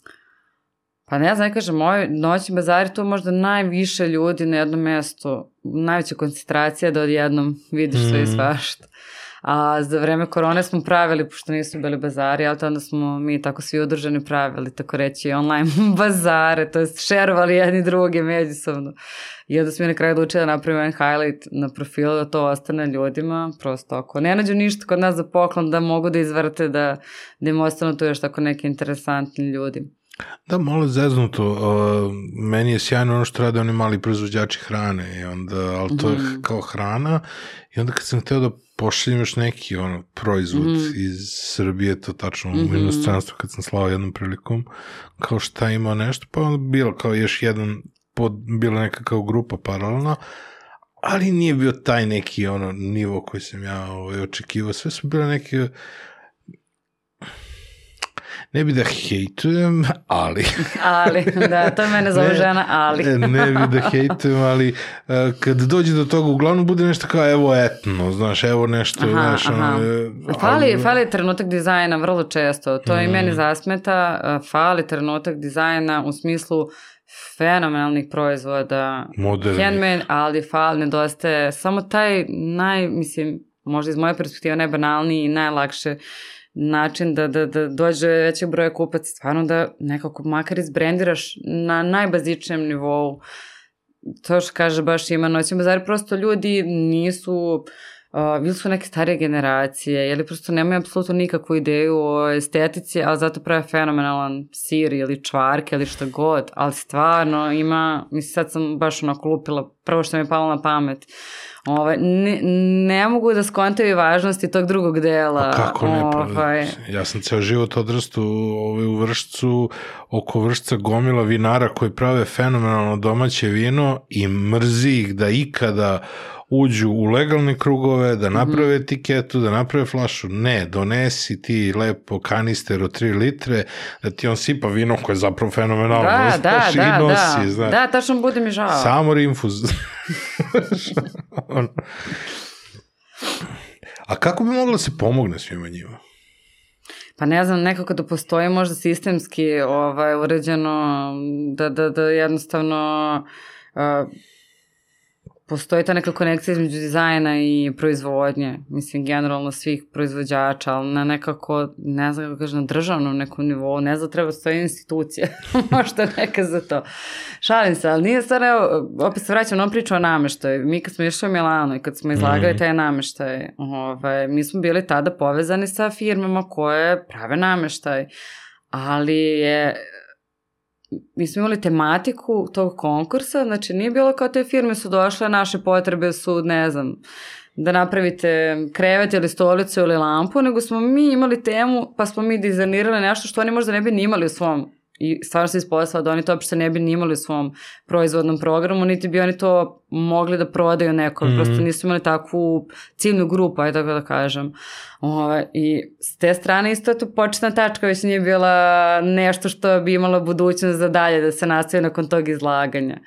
pa ne znam, kažem, moj noćni bazari tu možda najviše ljudi na jednom mestu, najveća koncentracija da odjednom vidiš mm -hmm. sve i mhm. svašta. A za vreme korone smo pravili, pošto nisu bili bazari, ali onda smo mi tako svi udruženi pravili, tako reći, online bazare, to jest šerovali jedni druge međusobno. I onda smo mi na kraju odlučili da napravimo jedan highlight na profilu da to ostane ljudima, prosto ako ne nađu ništa kod nas za poklon da mogu da izvrte, da, da im ostanu tu još tako neki interesantni ljudi. Da, malo zeznuto. Uh, meni je sjajno ono što rade oni mali proizvođači hrane, i onda, ali to je mm. kao hrana i onda kad sam hteo da pošaljem još neki ono, proizvod mm iz Srbije, to tačno mm -hmm. u mhm. inostranstvu kad sam slao jednom prilikom, kao šta ima nešto, pa onda bilo kao još jedan, pod, bila neka kao grupa paralelna, ali nije bio taj neki ono nivo koji sam ja ovaj, očekivao. Sve su bile neke ne bi da hejtujem, ali... ali, da, to je mene zove žena, ali. ne bi da hejtujem, ali uh, kad dođe do toga, uglavnom bude nešto kao evo etno, znaš, evo nešto, aha, znaš, aha. Fali, ali... fali trenutak dizajna vrlo često, to mm. i meni zasmeta, uh, fali trenutak dizajna u smislu fenomenalnih proizvoda, Modernih. handmade, ali fali, nedostaje samo taj naj, mislim, možda iz moje perspektive najbanalniji i najlakše uh, način da, da, da dođe većeg broja kupaca, stvarno da nekako makar izbrendiraš na najbazičnijem nivou. To što kaže baš ima noćni bazar, prosto ljudi nisu Uh, bili su neke starije generacije, ili prosto nemaju apsolutno nikakvu ideju o estetici, ali zato prave fenomenalan sir ili čvarke ili šta god, ali stvarno ima, mislim sad sam baš onako lupila, prvo što mi je palo na pamet, Ovaj, ne, ne mogu da skontaju važnosti tog drugog dela. Pa kako ne? Pa, ovaj... Ja sam ceo život odrastu ovaj, u vršcu, oko vršca gomila vinara koji prave fenomenalno domaće vino i mrzi ih da ikada uđu u legalne krugove, da mhm. naprave mm -hmm. etiketu, da naprave flašu. Ne, donesi ti lepo kanister od 3 litre, da ti on sipa vino koje je zapravo fenomenalno. Da, da, da, i nosi, da. Znaš. Da, tačno bude mi žao. Samo rinfuz. A kako bi mogla da se pomogne svima njima? Pa ne znam, nekako da postoji možda sistemski ovaj, uređeno da, da, da jednostavno uh, postoji ta neka konekcija između dizajna i proizvodnje, mislim, generalno svih proizvođača, ali na nekako, ne znam kako kažem, na državnom nekom nivou, ne znam, treba stoji institucija, možda neka za to. Šalim se, ali nije stvarno, evo, opet se vraćam na priču o nameštaju. Mi kad smo išli u Milano i kad smo izlagali mm. taj nameštaj, ovaj, mi smo bili tada povezani sa firmama koje prave nameštaj, ali je mi smo imali tematiku tog konkursa, znači nije bilo kao te firme su došle, naše potrebe su, ne znam, da napravite krevet ili stolicu ili lampu, nego smo mi imali temu pa smo mi dizajnirali nešto što oni možda ne bi ni imali u svom i stvarno se ispostavila da oni to uopšte ne bi ni imali u svom proizvodnom programu, niti bi oni to mogli da prodaju nekom, mm -hmm. prosto nisu imali takvu ciljnu grupu, aj tako da kažem. Ove, I s te strane isto to početna tačka već nije bila nešto što bi imalo budućnost za dalje da se nastavi nakon tog izlaganja.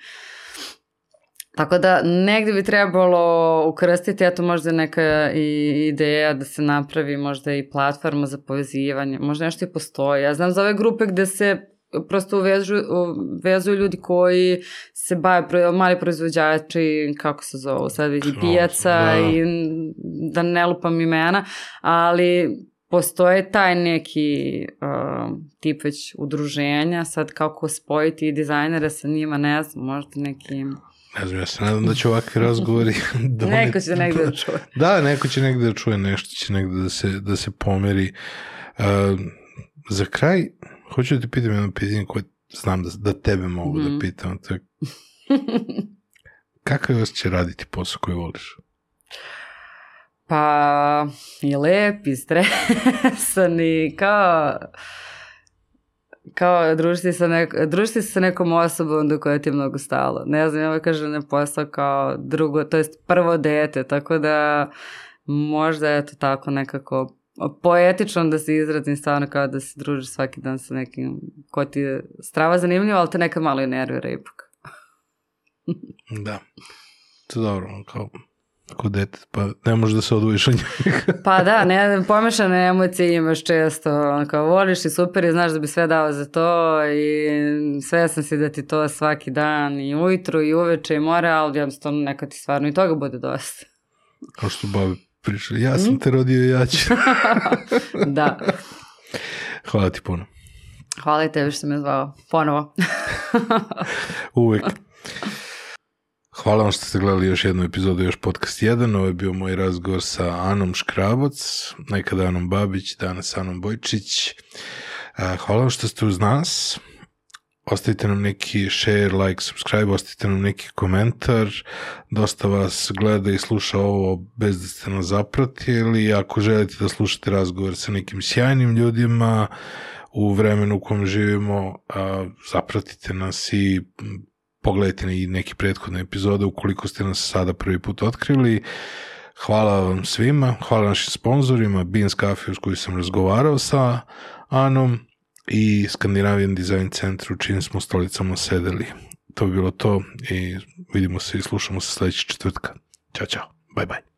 Tako da negde bi trebalo ukrstiti, eto možda neka i ideja da se napravi možda i platforma za povezivanje, možda nešto i postoji. Ja znam za ove grupe gde se prosto uvežu, vezuju ljudi koji se bave, mali proizvođači, kako se zovu, sad vidi pijaca da. i da ne lupam imena, ali postoje taj neki uh, tip već udruženja, sad kako spojiti dizajnere sa njima, ne znam, možda neki... Ne znam, ja se nadam da će ovakvi razgovori... doneti... neko će negde da čuje. Da, neko će negde da čuje, nešto će negde da se, da se pomeri. Uh, za kraj, Hoću da ti pitam jedno pitanje koje znam da, da tebe mogu mm da mhm. pitam. To je... Kakav je osjećaj raditi posao koji voliš? Pa, i lep, i stresan, i kao kao družiti sa, neko, družiti sa nekom osobom do koja ti je mnogo stalo. Ne znam, ja kaže ne posao kao drugo, to jest prvo dete, tako da možda je to tako nekako poetično da se izrazim stvarno kao da se družiš svaki dan sa nekim ko ti je strava zanimljiva, ali te nekad malo i nervira ipak. da. To je dobro, kao ako dete, pa ne možeš da se odvojiš od njega. pa da, ne, pomešane emocije imaš često, kao voliš i super i znaš da bi sve dao za to i sve sam si da ti to svaki dan i ujutru i uveče i mora, ali jednostavno nekad ti stvarno i toga bude dosta. Kao što bavi pričali, ja sam te rodio, ja ću. da. Hvala ti puno. Hvala i tebi što me zvao. Ponovo. Uvek. Hvala vam što ste gledali još jednu epizodu, još podcast 1. Ovo je bio moj razgovor sa Anom Škraboc, nekada Anom Babić, danas Anom Bojčić. Hvala vam što ste uz nas. Ostavite nam neki share, like, subscribe, ostavite nam neki komentar. Dosta vas gleda i sluša ovo bez da ste nas zapratili. Ako želite da slušate razgovor sa nekim sjajnim ljudima u vremenu u kojem živimo, zapratite nas i pogledajte i neki prethodne epizode ukoliko ste nas sada prvi put otkrili. Hvala vam svima, hvala našim sponsorima, Beans Cafe uz koju sam razgovarao sa Anom i Skandinavijan Design Centru čim smo stolicama sedeli. To bi bilo to i vidimo se i slušamo se sledećeg četvrtka. Ćao, čao. Bye, bye.